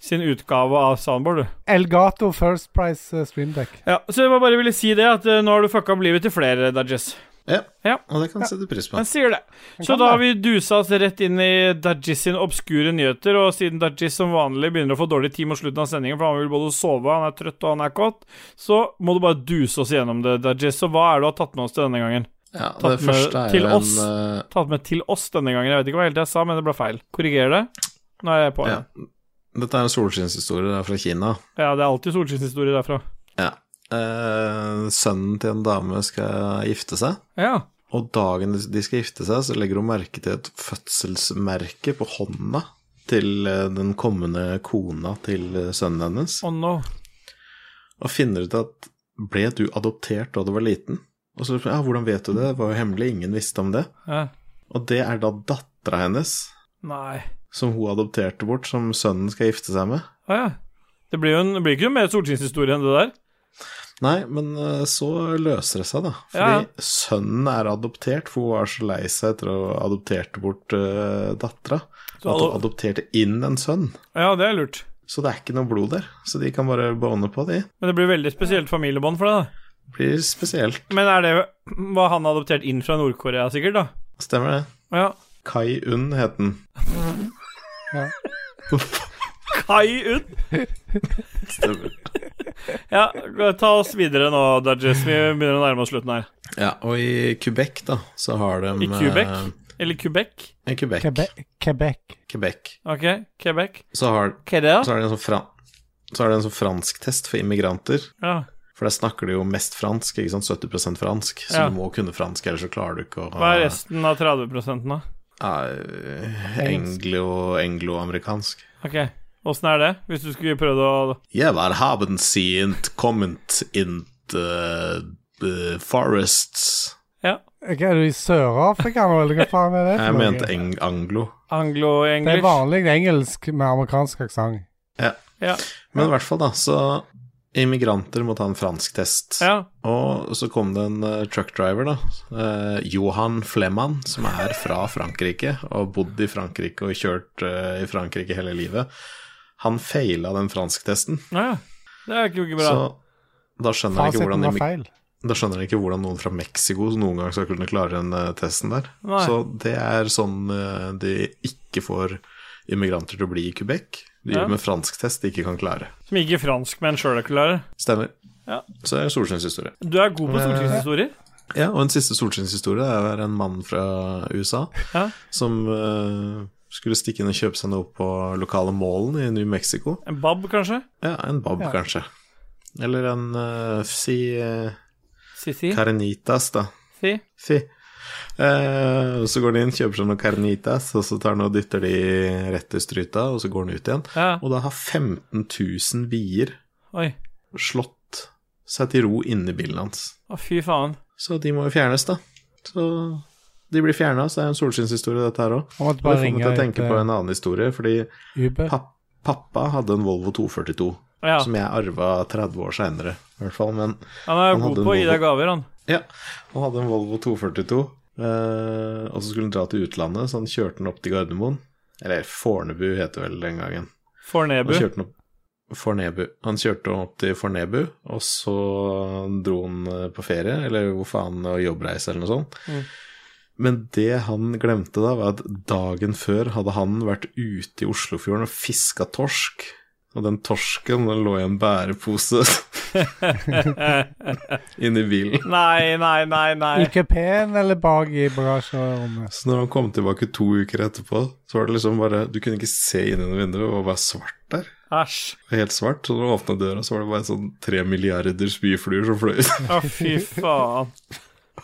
sin utgave av soundboard, du. Elgato First Price uh, Streamdeck. Ja, så jeg bare ville si det, at uh, nå har du fucka opp livet til flere, Dajess. Ja. Ja. Og det kan jeg sette pris på. Han sier det. Så da har vi dusa oss rett inn i Dajis sin obskure nyheter, og siden Dajis som vanlig begynner å få dårlig tid mot slutten av sendingen, for han vil både sove, han er trøtt og han er kåt, så må du bare duse oss gjennom det, Dajis. Så hva er det du har tatt med oss til denne gangen? Ja, Tatt det første er til jo en oss. eh, Tatt med til oss denne gangen. Jeg vet ikke hva helt jeg sa, men det ble feil. Korriger det. Nå er jeg på. ja. Ja, Dette er en solskinnshistorie det er fra Kina. ja det er alltid solskinnshistorie derfra. Ja. Eh, sønnen til en dame skal gifte seg, Ja. og dagen de skal gifte seg, så legger hun merke til et fødselsmerke på hånda til eh, den kommende kona til eh, sønnen hennes, Oh no. og finner ut at ble du adoptert da du var liten? Og så ja, hvordan vet du det? Det var jo hemmelig, ingen visste om det. Ja. Og det er da dattera hennes, Nei. som hun adopterte bort, som sønnen skal gifte seg med. Ja, ja. Det blir jo en, det blir ikke mer stortingshistorie enn det der. Nei, men eh, så løser det seg, da. Fordi ja. Sønnen er adoptert, for hun var så lei seg etter å ha adoptert bort uh, dattera. At hun adopterte inn en sønn. Ja, det er lurt. Så det er ikke noe blod der. Så de kan bare bone på, de. Men det blir veldig spesielt familiebånd for deg, da. Det blir spesielt. Men er det Var han adoptert inn fra Nord-Korea, sikkert, da? Stemmer det. Ja. Kai Un het den. Kai Un. Stemmer. Ja, ta oss videre nå, Dudges. Vi begynner å nærme oss slutten her. Ja, og i Quebec, da, så har de I Quebec? eh, Eller Quebec? I Quebec. Quebec. Quebec. Quebec. OK, Quebec. Så har, Hva så har de en sånn fran så har de en sånn fransktest for immigranter. Ja. For der snakker de jo mest fransk, ikke sant? 70 fransk. Så Ja. du må kunne fransk, ellers så klarer du ikke å Hva er resten av 30% da? Ja, englo-amerikansk. OK. Åssen er det, hvis du skulle prøvd å Yeah, hva haven't seen comment in the the forests? Ja. Er du i Sør-Afrika nå, eller hva faen er det? Jeg mente eng anglo. Det er vanlig engelsk med amerikansk aksent. Ja. Ja. Men i hvert fall, da, så Immigranter må ta en fransk test. ja. Og så kom det en uh, truckdriver, da. Uh, Johan Flemman, som er fra Frankrike og har bodd i Frankrike og kjørt uh, i Frankrike hele livet. Han feila den fransktesten, Ja. Det er ikke bra. så da skjønner jeg ikke hvordan var feil. Da skjønner jeg ikke hvordan noen fra Mexico noen gang skal kunne klare den eh, testen der. Nei. Så det er sånn eh, de ikke får immigranter til å bli i Quebec. De Ja. gjør med fransktest de ikke kan klare. Som ikke franskmenn sjøl er klare. Stemmer. Ja. Så det er solskinnshistorie. Du er god på Eh, solskinnshistorier. Ja, og en siste solskinnshistorie er en mann fra USA Ja. som eh, skulle stikke inn og kjøpe seg noe på lokale målen i New Mexico. En bab, kanskje? Ja, en bab, Ja. kanskje. Eller en uh, si uh, Sissi? carnitas, da. Si? Si. Uh, så går de inn, kjøper seg noen carnitas, og så tar han og dytter de rett i stryta, og så går han ut igjen. Ja. Og da har 15 000 bier Oi. slått seg til ro inni bilen hans. Å, fy faen. Så de må jo fjernes, da. Så de blir fjerna, så det er en solskinnshistorie, dette her òg. Og bare får meg til å tenke på en annen historie, fordi Uber. pappa hadde en Volvo 242, Ja. som jeg arva 30 år seinere, i hvert fall. Men Han er han god på å gi deg gaver, han. ja, han hadde en Volvo 242, eh, og så skulle han dra til utlandet, så han kjørte den opp til Gardermoen. Eller Fornebu heter det vel den gangen. Fornebu. Han kjørte den opp Fornebu. Han kjørte opp til Fornebu, og så dro han eh, på ferie, eller hvor faen, og jobbreise eller noe sånt. Mm. Men det han glemte da, var at dagen før hadde han vært ute i Oslofjorden og fiska torsk. Og den torsken den lå i en bærepose inni bilen. Nei, nei, nei, nei. I kupeen eller bak i bagasjerommet? Så når han kom tilbake to uker etterpå, så var det liksom bare Du kunne ikke se inn gjennom vinduet, det var bare svart der. Æsj. Helt svart. Så når du åpna døra, så var det bare sånn tre milliarder spyfluer som fløy ut. Å, fy faen.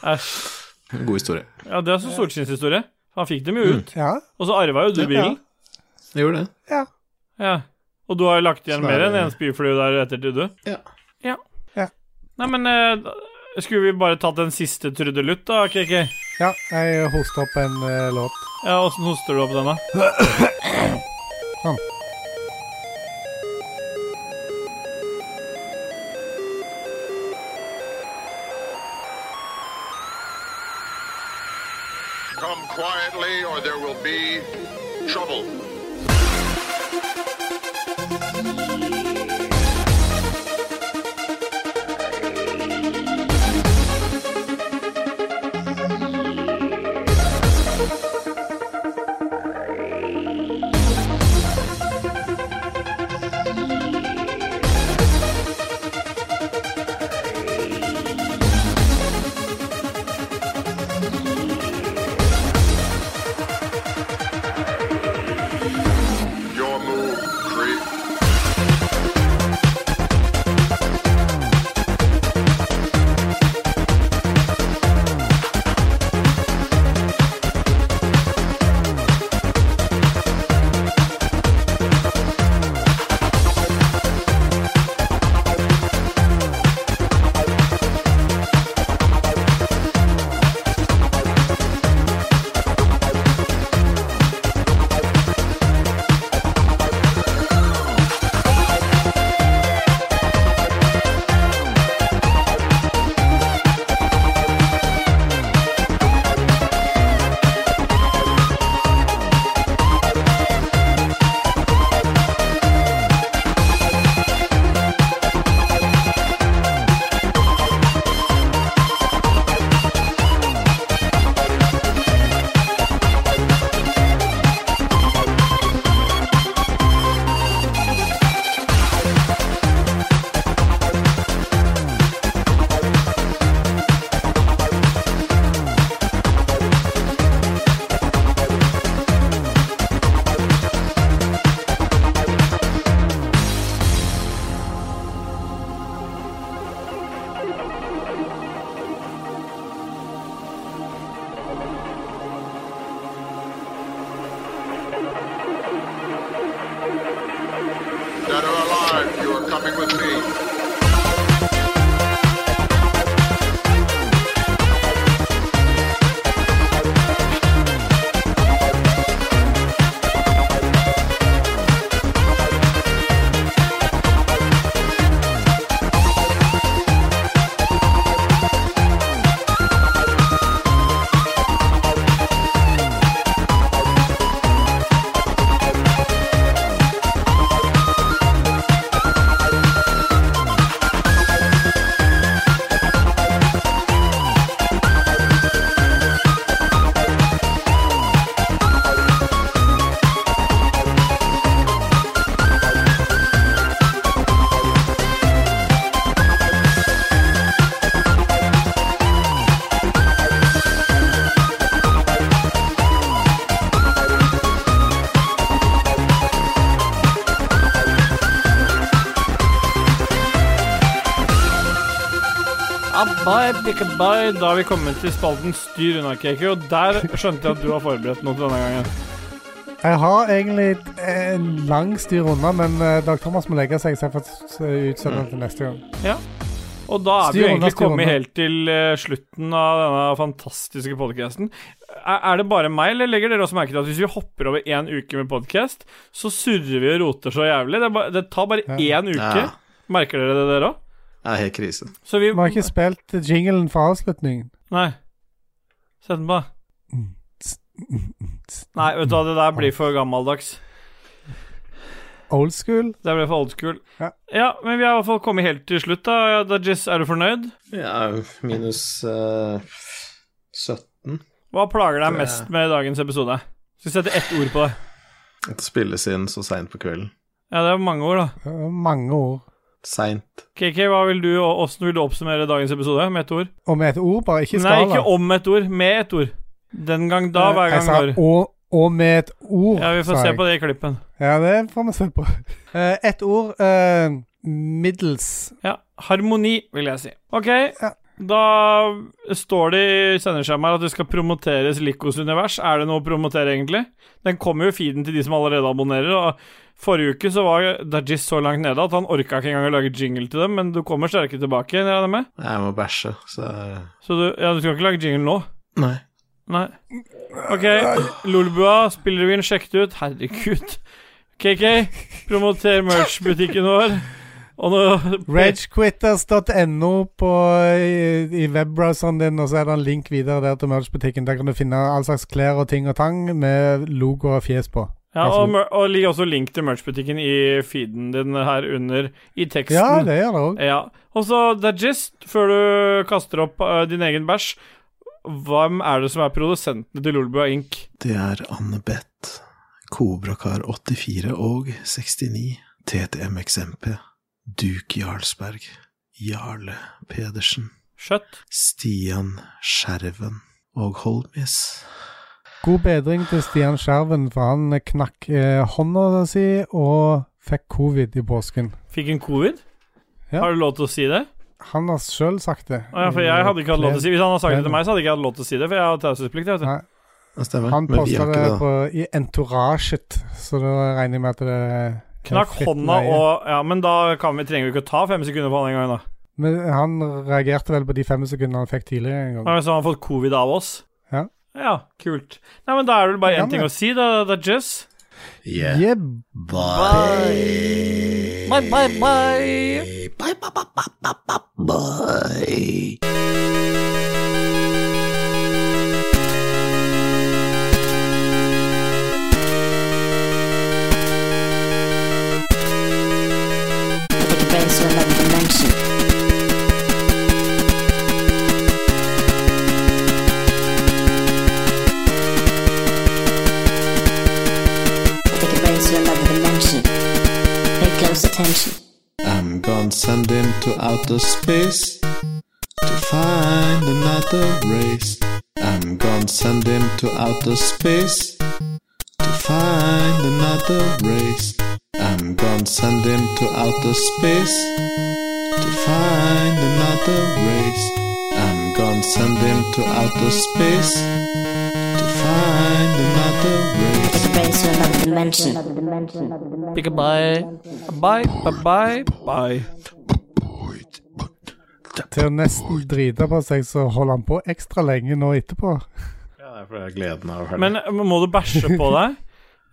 Æsj. God historie. Ja, det er så solskinnshistorie. Han fikk dem jo ut. Ja. Og så arva jo du Ja. bilen. Jeg gjorde det. Ja. ja. Og du har jo lagt igjen er mer enn én spyflue der ettertid, du. Ja. Ja. Ja. Nei, men eh, Skulle vi bare tatt en siste trudelutt, da, KK? ja, jeg hoster opp en eh, låt. Ja, Åssen hoster du opp den, da? Sånn. Or there will be trouble. Bye, bye. Da har vi kommet til spalten Styr unna, Keiko. og der skjønte jeg at du har forberedt noe til denne gangen. Jeg har egentlig en lang styr unna, men eh, Dag Thomas må legge seg, så jeg får utsette den til neste gang. Ja. Og da er vi jo egentlig kommet helt til eh, slutten av denne fantastiske podcasten. Er, er det bare meg, eller legger dere også merke til at hvis vi hopper over én uke med podcast, så surrer vi og roter så jævlig? Det, er tar bare én uke. Ja. Merker dere det, dere òg? Det er helt krise. Så vi Vi har ikke spilt jinglen for avslutningen. Nei. Sett den på. Nei, vet du hva, det der blir for gammeldags. Old school. Det blir for old school. Ja. Ja, men vi har i hvert fall kommet helt til slutt, da. Dajis, er du fornøyd? Ja, minus uh, 17. Hva plager deg mest med dagens episode? Skal vi sette ett ord på det? At det spilles inn så seint på kvelden. Ja, det er mange ord, da. Eh, Mange ord. Seint. KK, hva vil du, og åssen vil du oppsummere dagens episode? Med ett ord? Og med et ord, bare ikke skala. Nei, ikke om et ord. Med et ord. Den gang da, hver Eh, gang jeg sa når. og, og med et ord, Ja, vi får se jeg. på det i klippen. Ja, det får vi se på. Uh, ett ord. Uh, middels. Ja, harmoni, vil jeg si. Ok, Ja. Da står det i sendeskjemaet at det skal promoteres Likos univers. Er det noe å promotere, egentlig? Den kommer jo i feeden til de som allerede abonnerer, og forrige uke så var Dajis så langt nede at han orka ikke engang å lage jingle til dem, men du kommer sterkere tilbake, regner jeg med? Jeg må bæsje, så Så du, ja, du skal ikke lage jingle nå? Nei. Nei. Ok, Lolbua, inn, sjekk det ut. Herregud. KK, promoter merch-butikken vår. Og nå Ragequitters.no på i, i webbrowseren din, og så er det en link videre der til merch-butikken. Der kan du finne all slags klær og ting og tang med logo og fjes på. Ja, og, og ligger også link til merch-butikken i feeden din her under i teksten. Ja, det gjør det òg. Ja. Og så Dajist, før du kaster opp uh, din egen bæsj, hvem er det som er produsentene til Lolbua Inc.? Det er Anne Beth, Kobrakar 84 og 69, TTMXMP, Duke Jarlsberg, Jarle Pedersen, Skjøtt? Stian Skjerven og Holmis. God bedring til Stian Skjerven, for han knakk eh, hånda si og fikk covid i påsken. Fikk en covid? Ja. Har du lov til å si det? Han har sjøl sagt det. Ah, ja, for jeg hadde ikke hatt lov til å si Hvis han hadde sagt det til meg, så hadde jeg ikke hatt lov til å si det, for jeg har taushetsplikt. Han posta det det. på, i Entorasjet, så da regner jeg med at det Knakk hånda og Ja, men da kan vi, trenger vi ikke å ta fem sekunder på han en gang, da. Men han reagerte vel på de fem sekundene han fikk tidligere en gang. Ja, men Så har han fått covid av oss? Ja. Ja, kult. Nei, men da er det vel bare én ting å si, da. da Jess. Yeah. Yeah. Bye. Bye, bye, bye. Bye, bye, bye, bye, bye, bye, dimension. Pay close attention. I'm gonna send him to outer space to find another race. I'm gonna send him to outer space to find another race. I'm gonna send him to outer space to find another race. I'm gonna send him to outer space to find another race. Space a race to another dimension. Bye, bye, bye, bye. Til å nesten drite på seg, så holder han på ekstra lenge nå etterpå. Ja, det er fordi gleden av å høre Men må du bæsje på deg?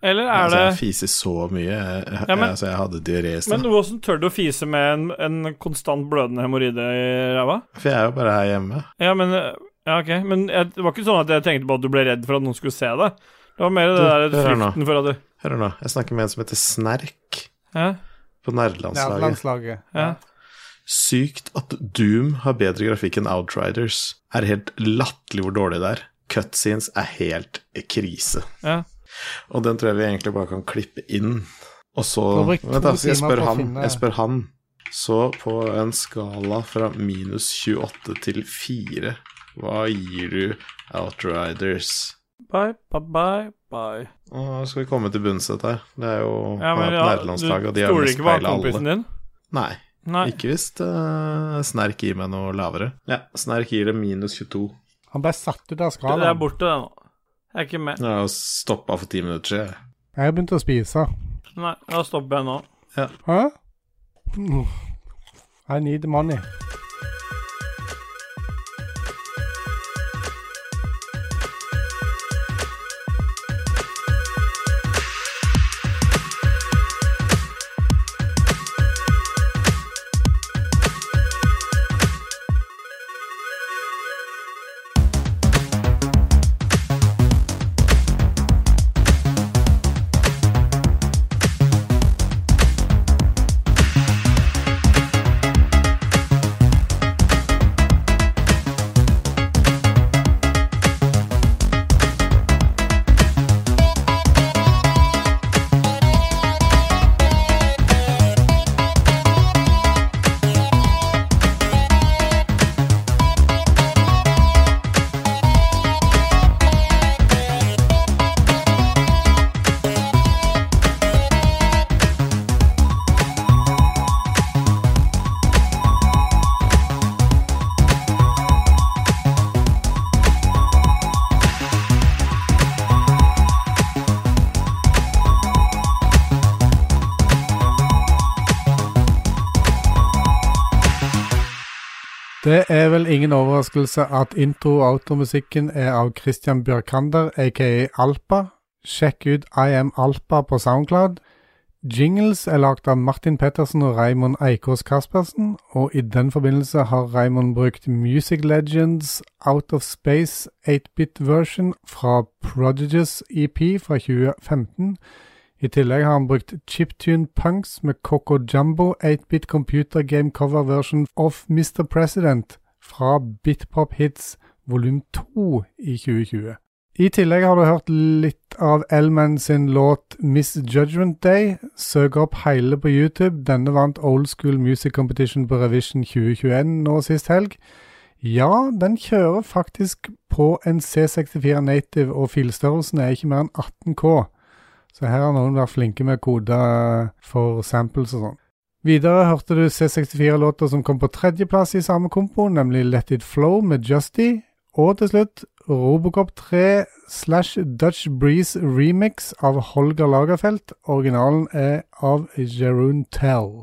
Eller er Altså, jeg fiser så mye. Jeg, Ja, men- altså, jeg hadde diaré i Men stad. hvordan tør du å fise med en, en konstant blødende hemoroide i ræva? For jeg er jo bare her hjemme. Ja, men Ja, ok. Men jeg, det var ikke sånn at jeg tenkte på at du ble redd for at noen skulle se det. Det var mer det Du, der frykten for at du Hør nå, jeg snakker med en som heter Snerk Ja, på nerdelandslaget. Ja, ja. Sykt at Doom har bedre grafikk enn Outriders. Er helt latterlig hvor dårlig det er. Cutscenes er helt krise. ja. Og den tror jeg vi egentlig bare kan klippe inn. Og så Vent, da, så jeg spør han. Jeg spør han. Så på en skala fra minus 28 til 4, hva gir du Outriders? Bye, bye, bye, bye. Nå skal vi komme til bunns i dette her. Det er jo Ja, men på ja, du nederlandslaget, og de har kompisen alle. din? Nei. Nei. Ikke hvis uh, Snerk gir meg noe lavere. Ja, Snerk gir det minus 22. Han ble satt ut av skalaen. Det er borte, det nå. Jeg er ikke med. Jeg har stoppa for ti minutter siden. Jeg har begynt å spise. Nei, da stopper jeg nå. Hæ? Mm. I need money. Det er vel ingen overraskelse at intro- og outro-musikken er av Christian Bjørkander, aka Alpa. Sjekk ut I Am Alpa på Soundcloud. Jingles er lagd av Martin Pettersen og Raymond Eikås Kaspersen, og i den forbindelse har Raymond brukt Music Legends Out of Space 8-bit version fra Prodigious EP fra 2015. I tillegg har han brukt Chiptune Punks med Coco Jumbo 8-bit computer game cover version of Mr. President fra Bitpop Hits volum 2 i 2020. I tillegg har du hørt litt av Elman sin låt Miss Judgment Day. Søk opp hele på YouTube. Denne vant Old School Music Competition på Revision 2021 nå sist helg. Ja, den kjører faktisk på en C64 Native, og filstørrelsen er ikke mer enn 18K. Så her har noen vært flinke med koder for samples og sånn. Videre hørte du C64-låter som kom på tredjeplass i samme kompo, nemlig Let It Flow med Justy. Og til slutt Robocop 3 slash Dutch Breeze remix av Holger Lagerfeldt. Originalen er av Jeroen Tell.